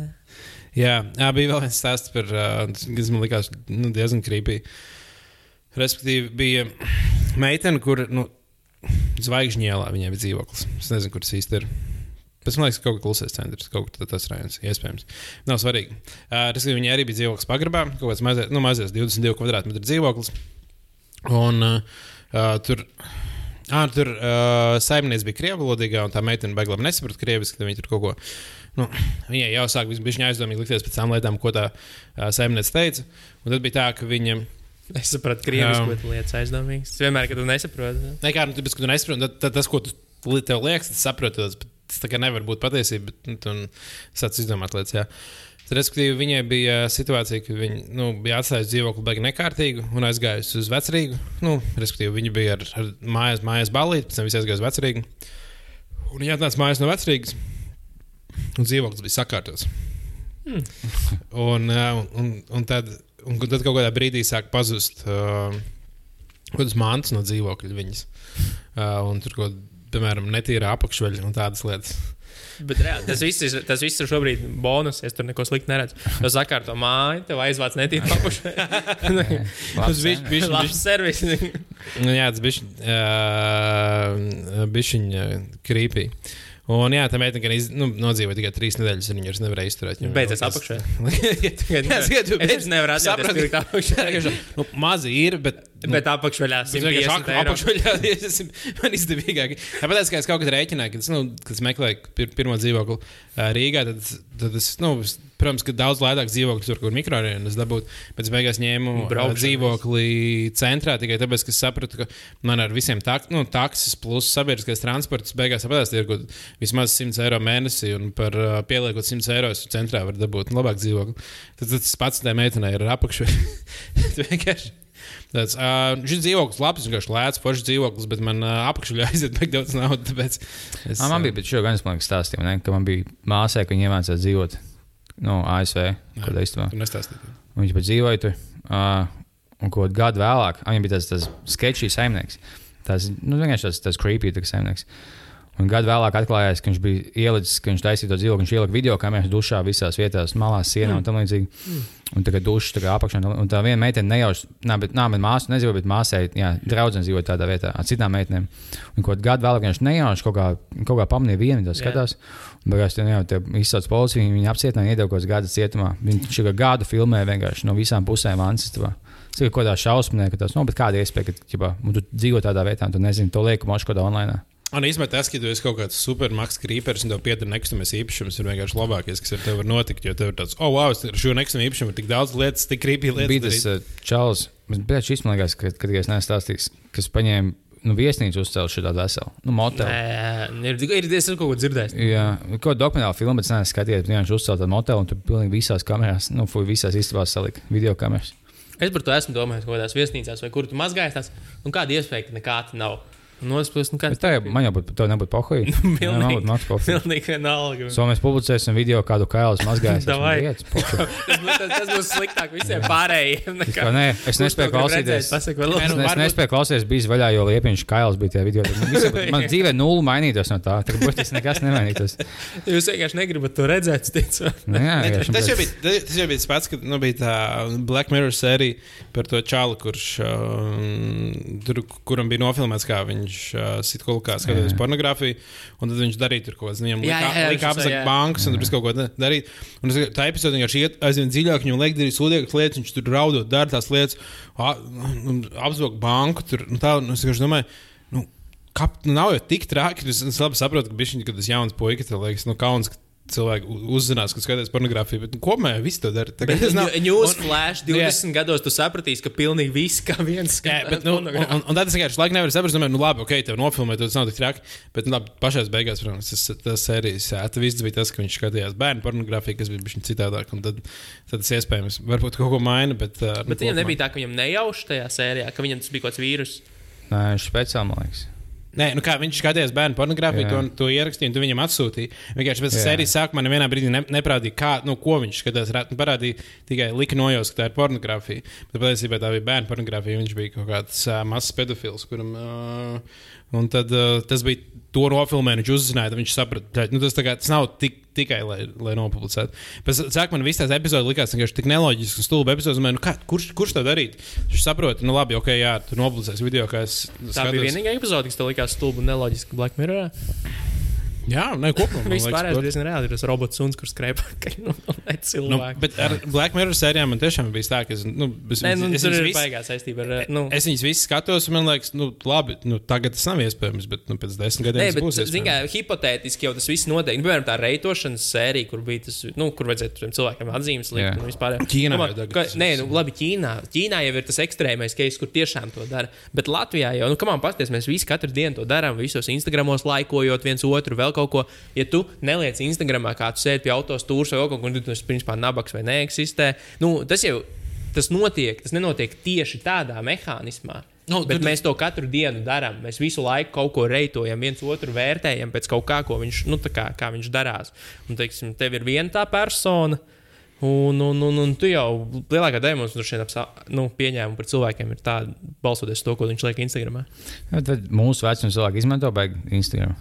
Jā, jā, bija vēl viens stāsts par, uh, kas man likās nu, diezgan krīpīgi. Respektīvi, bija meitene, kur nu, zvaigžņielā viņai bija dzīvoklis. Es nezinu, kur tas īsti ir. Pēc man liekas, ka kaut kā klusais centrs, kaut kur tas rajonus, iespējams. Nav svarīgi. Uh, Respektīvi, viņai arī bija dzīvoklis pagrabā, kaut kāds mazais, nu, mazais 22 kvadrātmetru dzīvoklis. Un uh, uh, tur. Ah, tur uh, saimnieks bija krievalodīgā, un tā meitene beigās nesaprata krieviski. tad Viņa tur kaut ko. Nu, viņai jau sāk bija aizdomīgi likties pēc tām lietām, ko tā uh, saimnieks teica. Un tad bija tā, ka viņa. Es sapratu, krieviski, ko tu lietas aizdomīgs. Es vienmēr, kad tu nesaproti. Nē, kā nu, tāpēc, ka tu nesaproti, tad, tad tas, ko tu tev liekas, tas saproti. Tas, tā kā nevar būt patiesība, bet nu, tu sāc izdomāt lietas. Jā. Respektīvi, viņai bija situācija, ka viņa nu, bija atstājusi dzīvokli baigi nekārtīgu un aizgājusi uz vecrīgu. Nu, respektīvi, viņa bija ar, ar mājas, mājas balīti, pēc tam viņa aizgāja uz vecrīgu. Un viņa atnāca mājās no vecrīgas, un dzīvoklis bija sakārtots. Hmm. Un, un, un, tad, un tad kaut kādā brīdī sāk pazust uh, mantas no dzīvokļa viņas. Uh, un tur kaut kāda, piemēram, netīra apakšveļa un tādas lietas. Bet reāli, tas viss, ir, tas viss ir šobrīd bonus. Es tur neko sliktu neredzu. Tu sakārto māju, tev aizvāc netīru apakšā. Tas bija bijis Labs [LAUGHS] servis. Jā, tas bija uh, bišķiņa krīpī. Un jā, tā meitene gan iz, nu, nodzīvoja tikai trīs nedēļas, un viņa vairs nevarēja izturēt. viņam Beidzies jau apakšā. Jā, skatu, Es nevaru atrast, sapratu. kas apakšā. nu, mazi ir, bet. Nu, Bet apakšveļā Tas vienkārši 150 eiro. apakšveļā [LAUGHS] tas ir man izdevīgāk. Tāpēc, kad es kaut kad rēķināju, kad es, nu, kad es meklēju pir pirmo dzīvokli Rīgā, tad, tad es, nu, es- protams, ka daudz lētāk dzīvokļus tur, kur mikrorajonos dabūt, bet es beigās ņēmu Braukšanas. dzīvokli centrā tikai tāpēc, ka es sapratu, ka man ar visiem tak, nu, taksis plus sabiedriskais transports beigās apēdās tie ir kaut vismaz 100 eiro mēnesī un par uh, pieliekot 100 eiro es centrā var dabūt labāk dzīvokli. Tad, tad tas pats tajā meitenei ir apakšveļu. [LAUGHS] Tāds, uh, šis dzīvoklis labs, vienkārši lēts, foršs dzīvoklis, bet man uh, apakšā aiziet baigi daudz naudas. Es, Ah, man bija pat šo gan smagi stāstījumi, ne, ka man bija māsē, ka viņa iemācījās dzīvot nu, ASV. Kad īstenībā viņš pat dzīvoja tur. Uh, un ko gadu vēlāk, ah, viņam bija tas, tas sketčs saimnieks. Tas nu, vienkārši tas, tas creepy tas saimnieks. Un gadu vēlāk atklājās, ka viņš bija ielicis, ka viņš taisīja to dzīvokli, viņš ielika video kameras dušā visās vietās, malās, sienā un tam līdzīgi. Un tā kā dušas tā apakšā, un tā viena meitene nejauši, nā, bet, nā, bet māsa nedzīvo, bet māsai, jā, draudzene dzīvo tādā vietā ar citām meitenēm. Un kaut gadu vēlāk viņš nejauši kaut kā, kaut kā pamanīja vienu, tas skatās. Un tur jau izsauc policiju, viņi viņu apcietināja, iedeva kaut kādas gadu cietumā. Viņš jau gadu filmē vienkārši no visām pusēm ansistabā. Cik kaut kādā šausmē, ka tas, nu, bet kāda iespēja, ka, ķipā, tu dzīvo tādā vietā, tu nezini, to lieku kaut kādā online. Un īstenībā tas, ka tu esi kaut kāds supermaks krīpers un tev pieder nekustamais īpašums, ir vienkārši labākais, kas ar tevi var notikt. Jo tev ir tāds, oh, wow, ar šo nekustamo īpašumu ir tik daudz lietas, tik krīpīgi lietas. Bija tas darīt." uh, čels, bet šis man liekas, ka, kad es neesmu stāstījis, kas paņēma nu, viesnīcu uzcēlu šādu veselu nu, motelu. Nē, ir, ir, es esmu kaut ko dzirdējis. Jā, kaut kāda dokumentāla filma, bet es neesmu skatījies. Viņš uzcēla tādu motelu, un tur pilnīgi visās kamerās, nu, fuj, visās istabās salika video kameras. Es par to esmu domājis, kaut kādās viesnīcās, vai kur tu mazgājies. Un kāda iespēja, ka nekā tā nav? Puses, nu, tā jau man jau būtu, tev nebūtu pohoji. Jā, man būtu maks pohoji. Pilnīgi vienalga. So mēs publicēsim video, kādu kailu mazgājas. Davai. Vietas. [LAUGHS] Tas, būs- tas, tas būs sliktāk visiem pārējiem. Es kā, nē, es nespēju klausīties. Pasaka, vēl Nē, Es, nu, es varbūt- nespēju klausīties, bija vaļā, jo liepiņš kails bija tajā video. Man, visi, [LAUGHS] man dzīvē nulle mainītos no tā. Tā kā būtiski nekas nemainītos. Jūs vienkārši negribat to redzēt, ticu. Nu, jā, Ne, vienkārši Tas jau bija, tas jau bija tas pats, kad nu, bija tā Black Mirror sērija par to čālu, kurš um, tur, kuram bija nofilmēts, kā viņš uh, sit kulkā skatoties Jā. pornogrāfiju. Un tad viņš darīja tur kaut ko lika viņš apzakt bankas, un tur kaut ko da- darīt. Un es, tā epizode vienkārši iet aizvien dziļāk, viņam liek darīt sūdīgas lietas, viņš tur raudot, dara tās lietas, a- un apzog banku. Tur, un tā, un es vienkārši domāju, nu, Kā, nu, nav jau tik traki. Es, es labi saprotu, ka viņš ir tas jauns puisis, tev liekas, nu, kauns, ka cilvēki uzzinās, ka skatās pornogrāfiju. Bet nu, kopumā viss to dara. Kā tas nav- News un- flash Jā. 20 gados tu sapratīsi, ka pilnīgi viss kā viens Jā, skatās bet, nu, un, pornogrāfiju. un, un tad es vienkārši laikam nevaru saprast, domāju, nu, labi, ok, tev nofilmēt, tas nav tik traki. Bet, nu, labi, pašās beigās, protams, tas, tas sērijas atvists bija tas, ka viņš skatījās bērnu pornogrāfiju, kas bija bijis citādāk. un Tad, tad tas iespējams, varbūt kaut ko maina. Bet, uh, Bet viņam nebija tā, ka viņam nejauši tajā sērijā, ka viņam tas bija kaut kāds vīrus. Nē, viņš speciāli man liekas. Nē, nu kā viņš skatījās bērnu pornogrāfiju, to, to ierakstīja, un tu viņam atsūtīja. Vienkārši pēc sērijas sākumā nevienā brīdī ne, neprādīja, kā, nu, ko viņš skatās. Nu, Parādīja tikai lika nojaust, ka tā ir pornogrāfija. Bet patiesībā tā bija bērnu pornogrāfija. Viņš bija kaut kāds uh, mazs pedofils, kuram. Uh, un tad uh, tas bija to nofilmē, viņš uzzināja, tad viņš saprata, ka nu, tas, kā, tas nav tik, tikai, lai, lai nopublicētu. Pēc tam man visas tās epizodes likās vienkārši tik neloģiskas un stulbi epizodes. man, Nu, kā, kurš, kurš to darīt? Viņš saprot, nu labi, ok, jā, tu nopublicēsi video, kā es. Tā bija vienīgā epizode, kas tev likās stulba un neloģiska Black Mirror. Jā, nē, kopumā. pārējais protams. diezgan reāli ir tas robots suns, kurš skrēja pakaļ. Nu, Nu, bet ar Black Mirror sērijām man tiešām bija tā, ka es, nu, es, Nē, nu, es, tur viņas ir vis- baigā saistība ar. Nu, es viņas visas skatos, un man liekas, nu, labi, nu, tagad tas nav iespējams, bet nu, pēc desmit gadiem Nē, tas bet, būs. zin kā, hipotētiski jau tas viss notiek. Nu, Piemēram, tā reitošanas sērija, kur bija tas, nu, kur vajadzētu tiem cilvēkiem atzīmes likt. Un vispār. Ķīnā Domā, jau ka, nē, nu, labi, Ķīnā. Ķīnā jau ir tas ekstrēmais case, kur tiešām to dara. Bet Latvijā jau, nu, kā man pasties, mēs visi katru dienu to darām, visos Instagramos laikojot viens otru, vēl kaut ko. Ja tu neliec Instagramā, kā tu sēdi pie autostūra vai vēl kaut kur, tad tas principā nabaks vai neeksistē. Nu, tas jau tas notiek, tas nenotiek tieši tādā mehānismā. Nu, Bet tur- mēs to katru dienu darām. Mēs visu laiku kaut ko reitojam, viens otru vērtējam pēc kaut kā, ko viņš, nu, tā kā, kā viņš darās. Un, teiksim, tev ir viena tā persona. Un, un, un, un tu jau lielākā daļa mums droši vien nu, pieņēma par cilvēkiem ir tāda, balsoties to, ko viņš liek Instagram. Bet mūsu vecuma cilvēki izmanto baigi Instagram.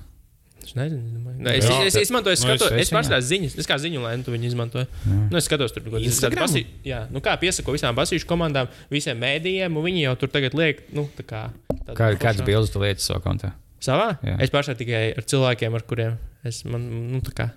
Es nezinu. Nē, es, Jā. es, es izmantoju, es Nu, es- skatos, es es pārstāvu ziņas, es kā ziņu lēnu, tu viņu izmantoju. Nu, es skatos, tur kaut kādas Instagram? basī, jā, nu, kā piesako visām basīšu komandām, visiem mēdījiem, un viņi jau tur tagad liek, nu, tā kā. tādu Kā, kādas bildes tu lietas savā kontā? Savā? Jā. Jā. Es pārstāvu tikai ar cilvēkiem, ar kuriem es man, nu, tā kā.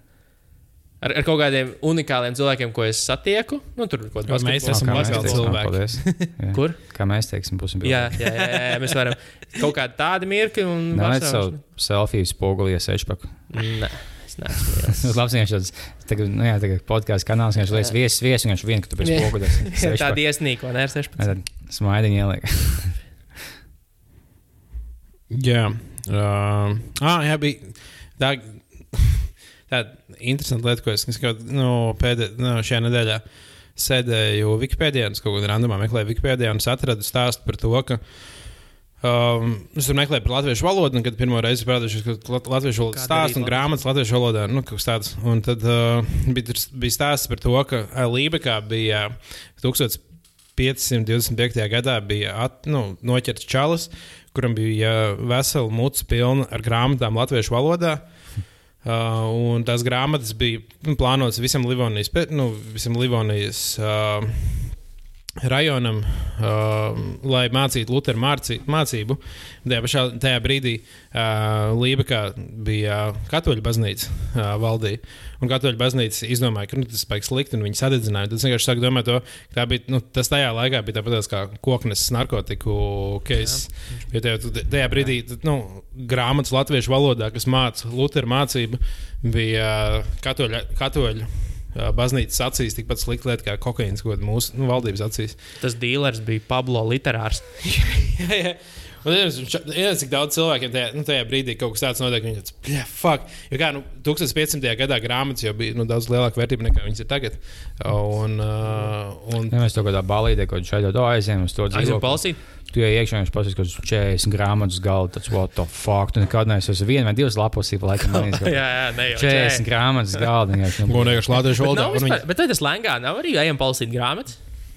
Ar, ar kaut kādiem unikāliem cilvēkiem, ko es satieku. Nu, tur kaut Kā kāds mēs esam teiksim, cilvēki. [LAUGHS] Kur? Kā mēs teiksim, būsim Jā, jā, jā, jā, jā, mēs varam kaut kādu tādu mirkli un Nē, pārstāvs- savu selfiju spogulī sešpaku. Nē, es. Tas [LAUGHS] labs viņš tāds, tagad, nu jā, tagad podkāstu kanāls, viņš liekas viesis, viesis, viņš vien, ka tu pēc [LAUGHS] Jā. spoguļas. Tāda iesnīko, nē, ar 16. Tad smaidiņi ieliek. Jā, uh, ah, jā bija tā, tāda interesanta lieta, ko es kaut nu, pēdē, nu, šajā nedēļā sēdēju Wikipēdijā, un es kaut kādā randomā meklēju Wikipēdijā, un es atradu stāstu par to, ka Um, es tur meklēju par latviešu valodu, un kad pirmo reizi parādījos, ka lat- latviešu stāsts darīt un grāmatas latviešu valodā, nu. Un tad uh, bija, bija stāsts par to, ka uh, Lībekā bija 1525. gadā bija at, nu, noķerts čalis, kuram bija vesela muca pilna ar grāmatām latviešu valodā. Uh, un tās grāmatas bija nu, plānotas visam Livonijas, nu, visam Livonijas uh, rajonam, uh, lai mācītu Lutheru mācī, mācību. Tajā, pašā, tajā brīdī uh, Lībekā bija katoļu baznīca uh, valdīja. Un katoļu baznīca izdomāja, ka nu, tas spēks slikti, un viņi sadedzināja. Tad es vienkārši sāku domāt, to, ka tā bija, nu, tas tajā laikā bija tāpat kā koknes narkotiku case. Jo tajā, tajā brīdī nu, grāmatas latviešu valodā, kas māca Lutheru mācību, bija katoļu. katoļu Baznīcas acīs tikpat slikta lieta kā kokaīns, ko mūsu nu, valdības acīs. [LAUGHS] Tas dīlers bija Pablo Literārs. jā, jā. Un nezinu, cik daudz cilvēkiem tajā, nu, tajā brīdī kaut kas tāds notiek. Viņi yeah, fuck. Jo kā, nu, 1500. gadā grāmatas jau bija nu, daudz lielāka vērtība nekā viņas ir tagad. Un, uh, un Ja mēs to kādā balīdē, ko šeit jau aizējām uz to Aizjūt dzīvo. palasīt. Tu jau iekšā viņš pasaka, ka 40 grāmatas galda, tāds what the fuck. Tu nekad neesi uz vienu vai divas lapus, pa laikam [LAUGHS] manīs. Jā, jā, ne jau 40 grāmatas galda. [LAUGHS] vienkārši, nu, vienkārši latviešu Bet, valodā. vispār, viņi- bet vai tas lēngā nav arī ejam palasīt grāmatas?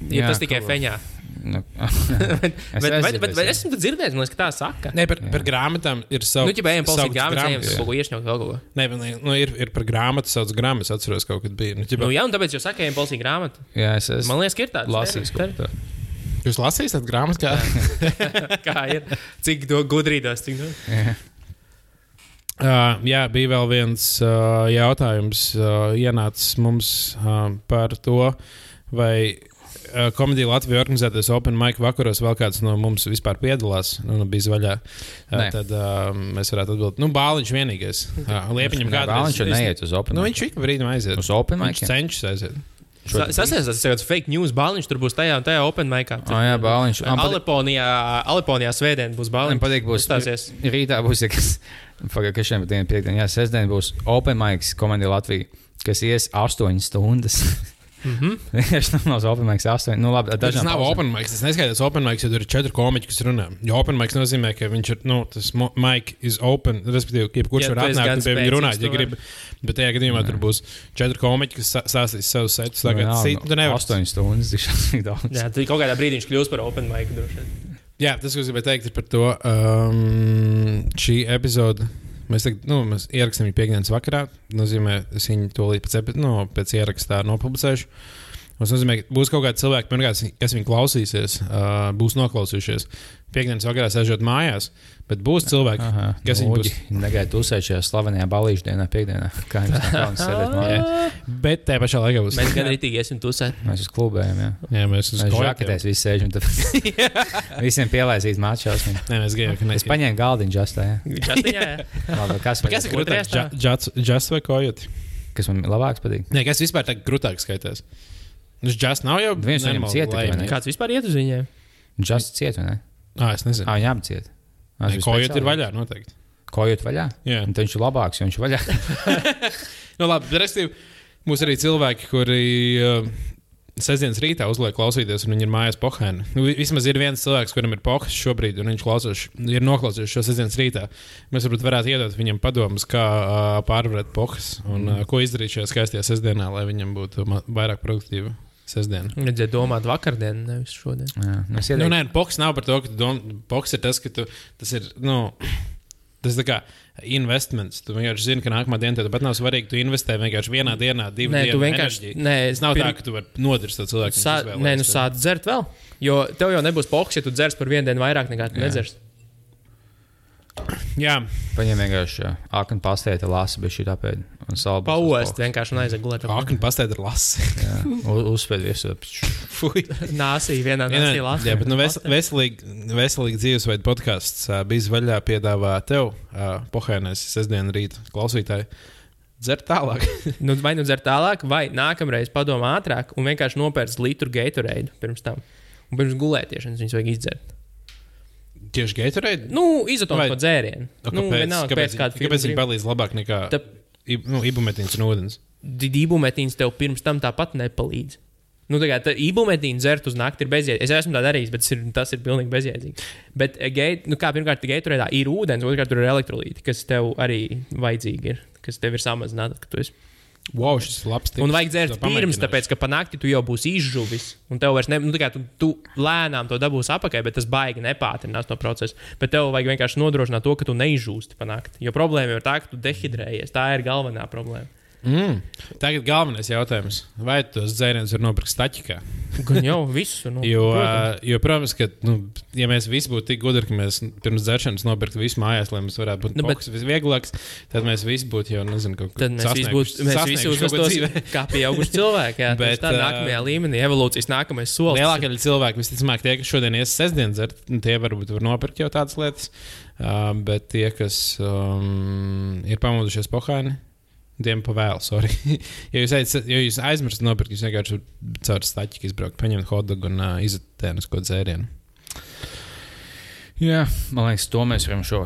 Ja Jā, tas tikai feņā. Nu, [LAUGHS] bet, Es bet, bet, bet es- esmu dzirdējis, liekas, ka tā saka. Nē, par, par grāmatām ir savs. Nu, ja ejam palasīt grāmatas, ejam kaut ko iešņaut vēl kaut ko. Nē, bet, nu, ir, ir par grāmatu, sauc grāmatas, atceros, kaut kad bija. Nu, ķipa, Nu, jā, un tāpēc jūs sakāt, ejam palasīt grāmatu. jā, es esmu Man liekas, ka ir tāds. tādu. Jūs lasījāt tādu grāmatu, kā? [LAUGHS] Kā ir? Cik to gudrīdos, cik to. Jā. Uh, jā, bija vēl viens uh, jautājums, uh, ienācis mums uh, par to, vai uh, komēdija Latvijā organizētais Open Mic vakaros vēl kāds no mums vispār piedalās. Nu, nu, bija zvaigžā. Uh, tad uh, mēs varētu atbildēt, nu, Bāliņš vienīgais. Uh, Liepiņam. Viņš jau neiet uz Open. Nu, mic. viņš ik brīdim aiziet. Uz Open Viņš mic. cenšas aiziet. Sasniedz tas tāds fake news bāliņš, tur būs tajā un tajā open micā. Ah, jā, Bāliņš. Man Aleponijā, Aleponijā svētdien būs Man bāliņš. patīk, būs Uzstāsies. Rītā būs, ja kas, pagaid, kas šiem piekdieniem, piekdien, jā, sestdien būs Open Mics komandija Latvija, kas ies astoņas stundas. [LAUGHS] Vienkārši nav no open mics 8. Nu, labi, Tas dažām nav pauzēm. open mic. Tas neskaidrs open mic, jo tur ir četri komiķi, kas runā. Jo open mic nozīmē, ka viņš ir, nu, tas mic is open. Respektīvi, jebkurš Ja var atnākt un pie viņa runāt, ja grib. Bet tajā gadījumā tur būs četri komiķi, kas stāstīs savus setus. Tagad tu nevari. 8 stundas. tik šausmīgi daudz. Jā, tad kaut kādā brīdī viņš kļūs par open mic. droši. Jā, tas, ko es gribēju teikt, ir par to um, šī epizode. Mēs, tagad, nu, mēs ierakstām viņu piekdienas vakarā. Nozīmē, es viņu to līdz pēc, nu, pēc ierakstā nopublicēšu. Tas nozīmē, ka būs kaut kādi cilvēki, pirmkārt, kas viņu klausīsies, uh, būs noklausījušies. Piektdienas vakarā sēžot mājās, bet būs cilvēki, Aha, kas viņi būs. Negaidīt uzsēst šajā slavenajā balīšu dienā, piekdienā. Kā jums [LAUGHS] kauns sēdēt mājās? Bet tajā pašā laikā būs. Mēs gan rītīgi esam tusēt. Mēs uz klubējām, jā. Jā, mēs uz kojām. žaketēs visi sēžam, tad [LAUGHS] visiem pielaisīt mācās. Nē, mēs gājām, ka Es paņēmu galdiņu žastā, jā. Častiņā, jā. [LAUGHS] Labi, kas, Kas ir grūtāk? Džas vai kojoti? kas man labāks patīk? Nē, kas vispār tā grūtāk skaitās? Nu, džas nav jau Viens no viņiem cieta? Kāds vispār iet uz viņiem? Just ciet, vai ne? Ā, es nezinu. Ā, viņi abi ciet. Ā, tas Nē, bija Kojot ir vaļā, noteikti. Kojot vaļā? Jā, Un tad viņš ir labāks, jo viņš ir vaļā. [LAUGHS] nu, labi. Respektīvi, mums arī cilvēki, kuri uh, sestdienas rītā uzliek klausīties, un viņi ir mājās pohēni. Nu, vi- vismaz ir viens cilvēks, kuram ir pohs šobrīd, un viņš klausās, ir noklausījies šo sestdienas rītā. Mēs varbūt varētu iedot viņam padomus, kā uh, pārvarēt pohs un uh, ko izdarīt šajā skaistajā sestdienā, lai viņam būtu vairāk produktīva sestdiena. Redzēt, domāt vakardien, nevis šodien. Jā, nu, es Nu, nē, poks nav par to, ka tu dom- poks ir tas, ka tu, tas ir. Nu, Tas ir tā kā investments. Tu vienkārši zini, ka nākamā diena tev pat nav svarīga. Tu investē vienkārši vienā dienā, divu Nē, vienkārši. enerģiju. Nē, Tas nav pirm- tā, ka tu vari nodirst to cilvēku. Sā, nē, nu sāc dzert vēl. Jo tev jau nebūs poks, ja tu dzers par vienu dienu vairāk nekā tu Jā. Jā, Paņem vienkārši aknu pastēti, lasi, bet šī tāpēc. Paost vienkārši un aiziet gulēt. akni pastēd ir lasi. Jā, u- uzspēd visu. Fui. Nāsī vienā nē, lasīt. jā, bet nu, ves, veselīgi, veselīgi dzīvesveidu podkāsts uh, bija vaļā piedāvā tev, uh, pohēnēs, sestdienas rīta klausītāji. Dzert tālāk. [LAUGHS] Nu, vai nu dzer tālāk, vai nākamreiz padomā ātrāk un vienkārši nopērts litru Gatorade pirms tam. Un pirms gulētiešanas viņus vajag izdzert. Tieši Gatorade. Nu, to dzērienu. Nu, Nu, kāpēc, vienalga, kāpēc, kāpēc, kāpēc viņi palīdz labāk nekā Tā- nu, ibumetīns un ūdens? Dībumetīns tev pirms tam tāpat nepalīdz. Nu, tā kā ībumetīna dzert uz nakti ir bezjēdzīga. Es esmu tā darījis, bet tas ir, tas ir pilnīgi bezjēdzīgi. Bet, eh, geit, nu, kā pirmkārt, geiturēdā ir ūdens, otrkārt, tur ir elektrolīti, kas tev arī vajadzīgi ir, kas tev ir samazināti, kad tu esi Wow, šis ir labs. tips. Un vajag dzert pirms, tāpēc, ka panākti tu jau būsi izžuvis. Un tev vairs ne, nu, tā kā tu, tu lēnām to dabūsi apakaļ, bet tas baigi nepātrinās to procesu. Bet tev vajag vienkārši nodrošināt to, ka tu neizžūsti panākt. Jo problēma ir tā, ka tu dehidrējies. Tā ir galvenā problēma. Mm. Tagad galvenais jautājums. Vai tos dzērienus var nopirkt staķikā? Gan jau visu. Nu, Jo, protams. jo protams, ka, nu, ja mēs visi būtu tik gudri, ka mēs pirms dzeršanas nopirktu visu mājās, lai mums varētu būt Nu, nu, bet- visvieglāks, tad mēs visi būtu jau, nezinu, kaut Tad mēs visi būtu mēs visi uzvestos kā pieauguši cilvēki. Jā, [LAUGHS] Bet, bet tā nākamajā līmenī, evolūcijas nākamais solis. Lielākā daļa cilvēku, visticamāk, tie, kas šodien ies sestdien dzert, tie varbūt var nopirkt jau tādas lietas. Uh, bet tie, kas um, ir pamodušies pohāni, tiem pa vēlu, sorry. [LAUGHS] ja jūs, ejat, ja jūs aizmirstat nopirkt, jūs vienkārši caur staķi izbraukt, paņemt hotdogu un uh, izatēnu uz ko dzērienu. Jā, man liekas, to mēs varam šo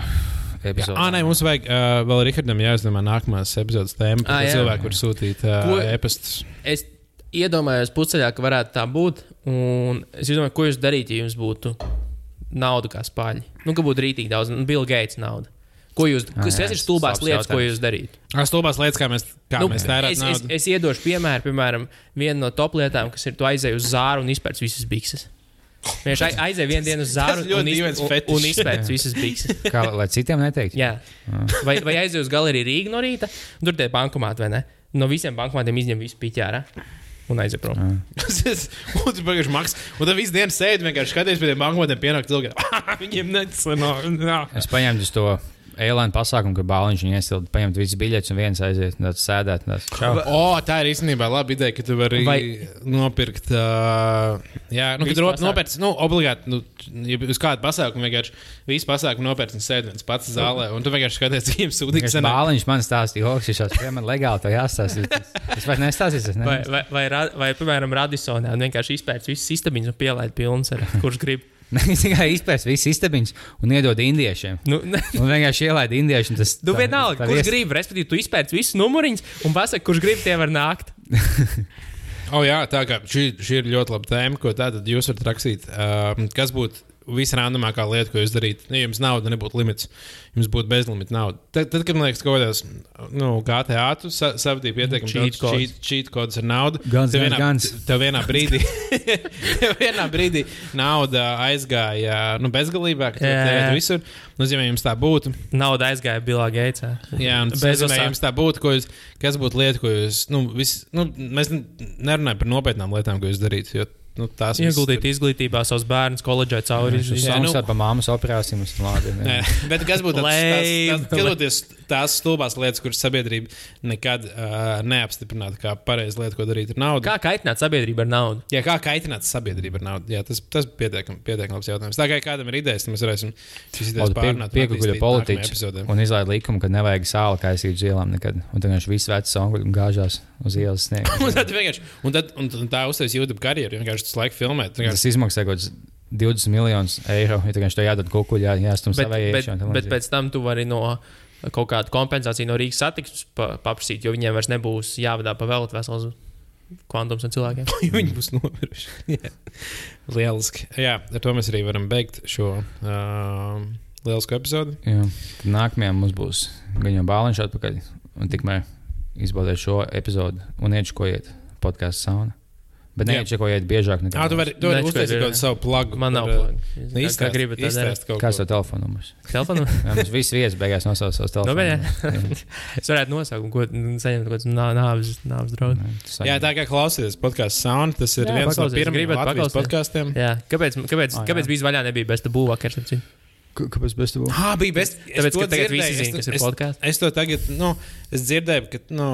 epizodu. Ah, nē, mums vajag uh, vēl Rihardam jāizdomā nākamās epizodes tēma, ko jā. cilvēku var sūtīt uh, e-pastus. Es iedomājos, pusceļā, ka varētu tā būt. Un es domāju, ko jūs darītu, ja jums būtu nauda kā spāļi. Nu, ka būtu rītīgi daudz, nu, Bill Gates nauda. Ko jūs, Ah, kas jā, ir stulbās lietas, ko jūs darītu? Ah, stulbās lietas, kā mēs, kā nu, mēs tērējam es, es, naudu. es iedošu piemēru, piemēram, viena no top lietām, kas ir, tu aizēji uz zāru un izpērci visas bikses. Viņš ai- aizēja vienu dienu uz [LAUGHS] zāru un, iz, dīvains un, un izpērci visas bikses. [LAUGHS] Kā, lai citiem neteiktu. Jā. Vai, vai aizēju uz galeriju Rīgā no rīta, tur tie bankomāti, vai ne? No visiem bankomātiem izņem visu piķērā un aiziet prom. [LAUGHS] Tas ir un tu vienkārši maksā. Un tad visu dienu sēdi vienkārši skaties pie tiem banknotiem, pienāk cilvēki. Viņiem nesanāk. Es paņēmu to airline pasākumu, kur bāliņš viņu iesilda, paņemt visas biļetes un viens aiziet, un sēdēt. un. O, tā ir īstenībā laba ideja, ka tu vari Vai- nopirkt. Uh, jā, nu, kad pasākumu. nopērci, nu, obligāti, nu, ja uz kādu pasākumu vienkārši visu pasākumu nopērci un sēdi viens pats zālē, un tu vienkārši skaties, [LAUGHS] viņiem sūdīgi Vienkārši Bāliņš man stāstīja, ka šis ir man legāli to jāstāsta. Es vairs nestāstīšu. Es Vai, nezinu. vai, vai, vai, piemēram, Radisonā un vienkārši izpērts visas istabiņas un pielaid pilns, ar, kurš grib. [LAUGHS] Viņš tikai izpēs visas istabiņas un iedod indiešiem. Nu, ne, [LAUGHS] Un vienkārši ielaid indiešiem. Tas nu tā- vienalga, tā kurš vies- grib, respektīvi, tu izpērts visus numuriņus un pasaki, kurš grib, tie var nākt. [LAUGHS] O, jā, tā kā šī, šī ir ļoti laba tēma, ko tātad jūs varat rakstīt. Uh, kas būtu visrandamākā lieta, ko jūs darītu? Ja jums nauda nebūtu limits, jums būtu bezlimita nauda. Tad, tad kad man liekas, kaut kādās nu, GTA tu sa savadīji pietiekami daudz cheat, cheat kodus ar naudu, Guns, tev vienā, guns. tev vienā brīdī, [LAUGHS] tev vienā brīdī nauda aizgāja nu, bezgalībā, ka tērētu visur. Nu, ja jums tā būtu, Nauda aizgāja Bilā Geitsā. Jā, un nozīmē, ja jums tā būtu, ko jūs, kas būtu lieta, ko jūs, nu, vis, nu mēs nerunājam par nopietnām lietām, ko jūs darītu, nu, tās Ieguldīt ir- izglītībā savus bērnus, koledžai cauri. Ir nu- māmas operāciju. Mums ir labi. Nē, bet kas būtu tas, tas, skatoties tās stulbās lietas, kuras sabiedrība nekad uh, neapstiprinātu kā pareizi lieta, ko darīt ar naudu? Kā kaitināt sabiedrību ar naudu? Jā, kā kaitināt sabiedrību ar naudu? Jā, tas tas pietiekami pietiekam labs jautājums. Tā kā kādam ir idejas, mēs varēsim šīs idejas un attīstīt nākamajā politiķis un izlaiž likumu, ka nevajag sāli kaisīt uz ielām nekad. Un tad viņš visu vecu songļu gāžās uz ielas [LAUGHS] Un sniegt. tad vienkārši, un, tad, un, un tā uztaisīja YouTube karjeru, vienkārši tas laika filmēt. Tas izmaksā kaut kāds 20 miljonus eiro. Ja tagad viņš to jādod kukuļā, jāstum Bet, savai bet, iekšā. bet pēc tam tu vari no kaut kādu kompensāciju no Rīgas satiksmes pa, paprasīt, jo viņiem vairs nebūs jāvadā pa veltu vesels kvantums un cilvēkiem. [LAUGHS] Viņi būs nomiruši. [LAUGHS] Lieliski. Jā, ar to mēs arī varam beigt šo uh, lielisku epizodi. Jā. Tad nākamajā mums būs gan jau bāliņš atpakaļ. Un tikmēr izbaudiet šo epizodu un iečkojiet podkāstu sauna. Bet Jā. neiečkojiet biežāk nekā. Jā, tu vari, tu vari uztaisīt kaut kādu savu plagu. Man nav uh, plāna. Kā gribat, izstāst kaut Kāds ko. ir telefona numurs? Telefonu? [LAUGHS] Jā, mums viss viesis beigās nosauc savus Nu, telefonus. [LAUGHS] Es varētu nosaukt, ko saņemt, kaut kāds nā- nāves, nāves draudz. Jā, tā kā klausieties podkāstu sound, tas ir Jā, viens no pirmajiem podkāstiem. Jā, kāpēc, kāpēc, Ah, jā. kāpēc bija vaļā nebija bez tabū vakar? starp citu? Kāpēc bez tam? Ah, bija best. Tāpēc, ka tagad visi zina, kas ir podkāsts. Es to tagad, nu, es dzirdēju, ka, nu,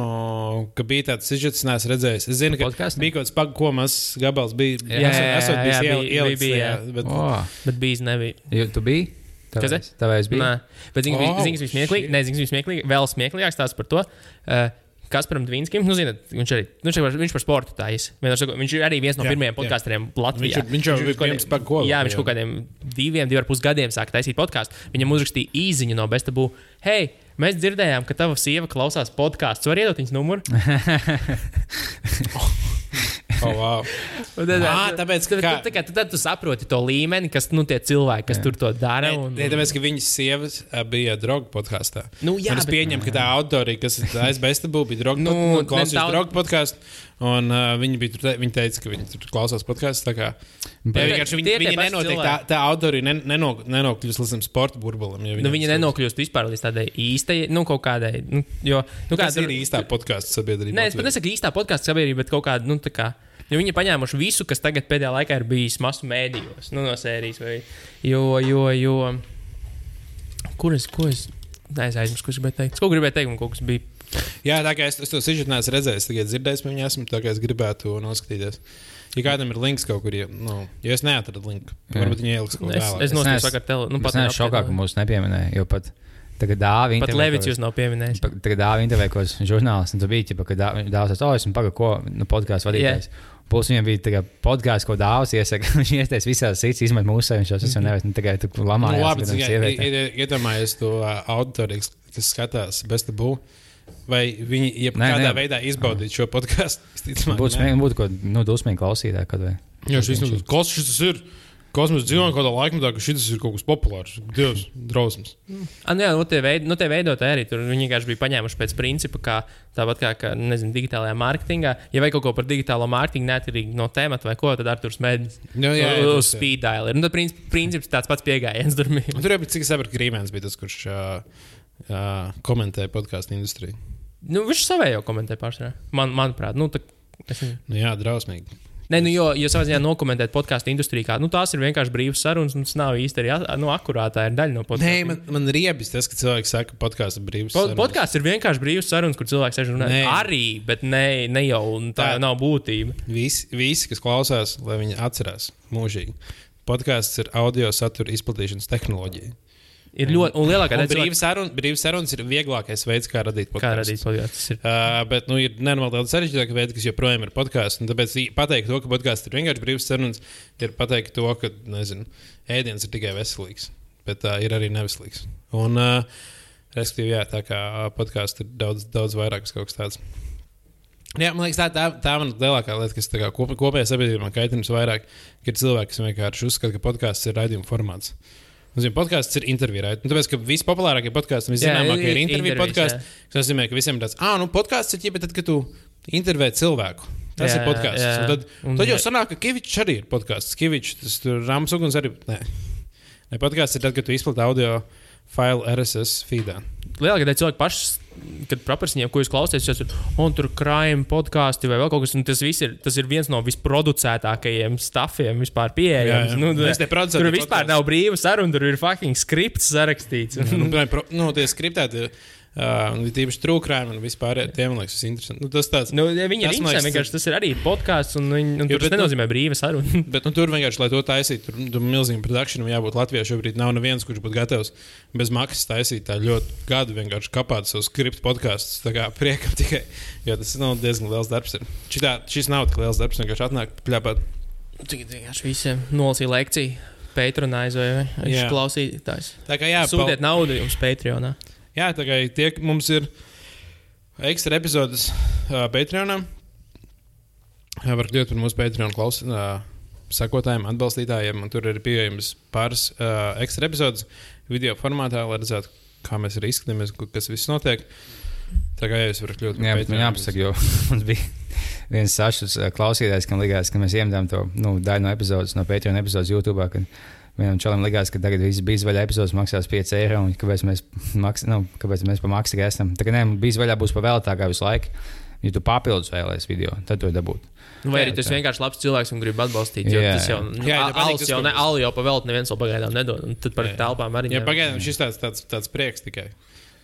ka bija tāds sižets, neesmu redzējis. Es zinu, ka Podkāstam? bija kaut kāds mazs gabals bija. Jā, jā, esot jā, bijis jā, iel- bija- jā. bet- Oh, Bet bijis nebija. tu biji? Kas es? Tāpēc bija. Nē, bet zini, Oh, oh, kas bija smieklīgi. shit. Nē, zini, kas bija smieklīgi. Vēl smieklīgāks tās par to. Uh, Kasparam Dvīnskim, nu, zināt, viņš arī nu, viņš, par- viņš par sportu taisa. Viņš ir arī viens no Jā, pirmajiem podkāstiem Viņš, Latvijā. ir- viņš jau bija kaut pirms kādiem- pagu. Jā, viņš kaut kādiem diviem, diviem pus gadiem sāka taisīt podkāstu. Viņam uzrakstīja īziņu no Bestabū. Hei, mēs dzirdējām, ka tava sieva klausās podkāstu. Var iedot viņas numuru? [LAUGHS] [LAUGHS] Oh, wow. [LAUGHS] Tad, Ā, tāpēc, tad, ka- tad, tad, tad, tad tu saproti to līmeni, kas nu, tie cilvēki, kas Jā. tur to dara. Un, nē, tāpēc, ka viņas sievas bija droga podkāstā. Nu, jā, Un es bet- pieņemu, ka tā auditorija, kas [LAUGHS] ir aizbēsta, bija droga Nu, nu, ne klausījās daudz- droga podkāstu. Un uh, viņi, tur te, viņi teica, ka viņi tur klausās podkāstu. Tā kā Bet- jā, vienkārši viņi, viņi nenotiek, tā, cilvēki. tā auditorija nen, nenok, nenokļūst līdz tam sporta burbulim. ja Nu, viņi nenokļūst vispār līdz tādai īstai, nu, kaut kādai. Nu, jo, nu, Kas kāda ir īstā podkāstu sabiedrība? Nē, es pat nesaku īstā podkāstu sabiedrība, bet kaut kāda, nu, tā kā. Jo viņi ir paņēmuši visu, kas tagad pēdējā laikā ir bijis masu mēdījos, nu, no sērijas. Vai, jo, jo, jo. Kur es, ko es. Es aizmirsu, ko es gribēju teikt. Es Ko gribēju teikt, un kaut kas bija. Jā, tā kā es, es to sižetu neesmu redzējis, tikai dzirdējis viņu, esmu, tā kā es gribētu noskatīties. Ja kādam ir links kaut kur, ja, nu, ja es neatradu linku, Jā. varbūt viņi ieliks kaut Es, ko es tādu. noskatījos neesmu- vakar tele. Nu, Es neesmu šokā, ka mūs nepieminēja. Jo pat tagad dāvā Pat Levits jūs nav pieminējis. Tagad dāvā intervējos žurnālists, un tur bija ģipa, ka dāvās, oh, esmu pagaidām, ko nu, podkāstu vadītājs. Plus viņam bija podkāsts, ko iesaka. [LAUGHS] Viņš iestājas visās cits, izmet mūsu viņš jau nevis, nu, tagad tu Nu, lamājās. labi, gadam cik iedomājies to ā, auditoriju, kas skatās bez tabū. Vai viņi jebkādā veidā izbaudītu šo podkāstu? [LAUGHS] Būtu smieklīgi, būtu ko nu, dusmīgi klausītāji. Jā, šis ir mēs dzīvojam kādā laikmetā, ka šis ir kaut kas populārs. Dievs, drausmas. Ah, nu jā, nu, tie, veid, nu, tie veidotāji arī tur vienkārši bija paņēmuši pēc principa, kā tāpat kā, kā nezinu, digitālajā mārketingā. Ja vajag kaut ko par digitālo mārketingu, neatkarīgi no tēmata vai ko, tad Arthurs Jā, jā, jā, uz jā. speed dial. Nu, tad princi- princips tāds pats pieejams tur bija. Cik es saprotu, ka Rīmēns bija tas, kurš uh, uh, komentēja podkāstu industriju. Nu, viņš savējo komentē pārsvarā. Man, manuprāt, nu, tā, es. Nu, jā, drausmīgi. Nē, nu, jo, jo savā ziņā nokomentēt podkāstu industrijā, kā nu, tās ir vienkārši brīvas sarunas, un tas nav īsti arī nu, akurātā ir daļa no Nē, podkāstu. man, man riebis tas, ka cilvēki saka, ka podkāsts ir brīvs. Po, sarunas. podkāsts ir vienkārši brīvs sarunas, kur cilvēks sēž un runā. Nē. Arī, bet ne, ne jau tā, Tā- nav būtība. Visi, visi, kas klausās, lai viņi atcerās mūžīgi. Podkāsts ir audio satura izplatīšanas tehnoloģija. Ir ļoti, un lielākā daļa cilvēku- sarunas, brīvs sarunas ir vieglākais veids, kā radīt kā podkāstu. radīt podkāstu. Uh, bet nu, ir nenormāli daudz sarežģītāka veida, kas joprojām ir podkāsts. un Tāpēc pateikt to, ka podkāsts ir vienkārši brīvs sarunas, ir pateikt to, ka nezinu, ēdiens ir tikai veselīgs, bet uh, ir arī neveselīgs. Un, uh, respektīvi, jā, tā kā podkāsts ir daudz, daudz vairāk kaut kas tāds. Jā, man liekas, tā, tā, tā man lielākā lieta, kas kā kop, kopējā sabiedrībā kaitina vairāk, ka ir cilvēki, kas vienkārši uzskata, ka podkāsts ir raidījuma formāts. Mums ir podkāsts, ir intervija raidījums. Nu, tāpēc, ka vispopulārākie podkāsti, viszināmākie ir ir interviju podkāsti. Tas nozīmē, ka visiem ir tāds, ah, nu, podkāsts ir ģipa, tad, kad tu intervē cilvēku. Tas Jā, ir podkāsts. jā. Un Tad, Un- tad jau sanāk, ka Kavičs arī ir podkāsts. Kavičs, tas tur Rāms Uguns arī. Nē, Nē podkāsts ir tad, kad tu izplati audio failu RSS feedā. Lielākā daļa cilvēku pašs, kad paprasti viņiem, ko jūs klausāties, jau tur, un tur krājuma podkāsti vai vēl kaut kas, un tas, ir, tas ir viens no visproducētākajiem stāfiem vispār pieejams. Jā, jā. Nu, producēti tur vispār podcasts. nav brīva saruna, tur ir fucking skripts sarakstīts. Nu, [LAUGHS] piemēram, pro- nu, tie skriptēti, uh, un tīpaši trūkrājumi un vispār tie man liekas interesanti. Nu, tas tāds. Nu, ja viņi ir Tas, interesanti, vienkārši tas ir arī podkāsts, un, viņi, un Jo, tas bet, nu- nenozīmē brīva saruna. [LAUGHS] Bet nu, tur vienkārši, lai to taisītu, tur, tur milzīgam produkcijam jābūt Latvijā. Šobrīd nav neviens, kurš būtu gatavs bez maksas taisīt tā ļoti gadu vienkārši kapāt savu skriptu podkāstu. Tā kā priekam [LAUGHS] tikai, jo tas nav diezgan liels darbs. Ir. Šitā, šis nav tik liels darbs, vienkārši atnāk pļāpāt. Tagad vienkārši visiem nolasīja lekciju. Patronizēja viņš Jā. klausītājs. Tā kā jā, Sūtiet naudu jums Patreonā. Jā, tā kā tie, mums ir ekstra epizodes uh, Patreonā. Uh, var kļūt par mūsu Patreon klaus, uh, sekotājiem, atbalstītājiem. un Tur ir pieejams pāris uh, ekstra epizodes video formātā, lai redzētu, kā mēs arī izskatāmies, kas viss notiek. Tā kā jā, jūs varat kļūt Jā, bet man jāpasaka, jo [LAUGHS] mums bija viens sašs klausītājs, kam likās, ka mēs iemetām to nu, daļu no epizodes, no Patreon epizodes YouTube. Kad vienam čalam likās, ka tagad viss bija izvaļā epizodes maksās 5 eiro, un kāpēc mēs, maks, nu, kāpēc mēs pa maksu tikai esam. Tā kā nē, bija izvaļā būs pa vēl tā kā visu laiku. Ja tu papildus vēlēsies video, tad to dabūt. Nu, vai arī Jā, tas vienkārši labs cilvēks un grib atbalstīt. Jo Jā, tas jau jā. nu, Jā, ja patīk jau ne, jau pa velti neviens vēl pagaidām nedod. Un tad par Jā. telpām arī. Jā, pagaidām šis tāds, tāds, tāds prieks tikai.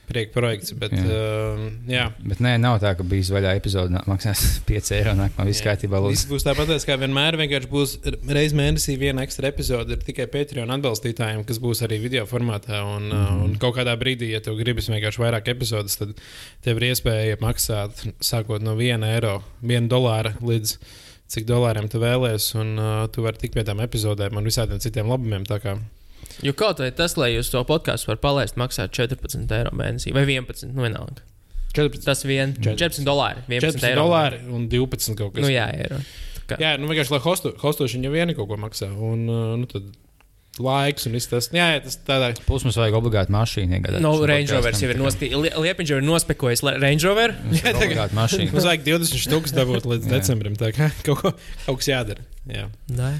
Prieka projekts, bet Jā. Uh, jā. Bet nē, nav tā, ka bija izvaļā epizode, maksās [LAUGHS] 5 eiro, nākamā viss kārtībā. Lūdzu. būs tāpat, kā vienmēr. Vienkārši būs reizes mēnesī viena ekstra epizode. Tikai Patreon atbalstītājiem, kas būs arī video formātā. Un, mm. Mhm. un kaut kādā brīdī, ja tev gribas vienkārši vairāk epizodes, tad tev ir iespēja maksāt sākot no 1 eiro, 1 dolāra līdz cik dolāriem tu vēlēsies. Un uh, tu vari tikt pie tām epizodēm un visādiem citiem labumiem. Tā Jo kaut vai tas, lai jūs to podkāstu varat palaist, maksā 14 eiro mēnesī vai 11. Nu, vienalga. 14, Tas vien 14 dolāri. 11 14 eiro. dolāri un 12 kaut kas. Nu, jā, eiro. Tā kā- Jā, nu vienkārši, lai hostu, hostošana jau viena kaut ko maksā. Un, uh, nu, tad laiks un viss tas. Jā, jā tas tādā. Plus mums vajag obligāti mašīnu. iegādāties No, Range Rovers jau ir nospējis. Liepiņš jau ir nospekojis la- Range Rover. tā mums vajag [LAUGHS] Obligāti mašīnu. Mums vajag 20 stūkus dabūt līdz [LAUGHS] Jā. decembrim. Tā kā [LAUGHS] kaut, ko, kaut kas jādara. Jā. Nē,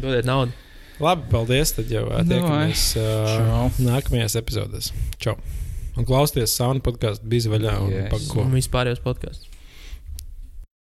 dodiet naudu. Labi, paldies. Tad jau ā, tiekamies uh, Čau. nākamajās epizodēs. Čau! Un klausieties saunu podkāstu, bija vaļā un Yes. pako. Un vispārējos podkāstus.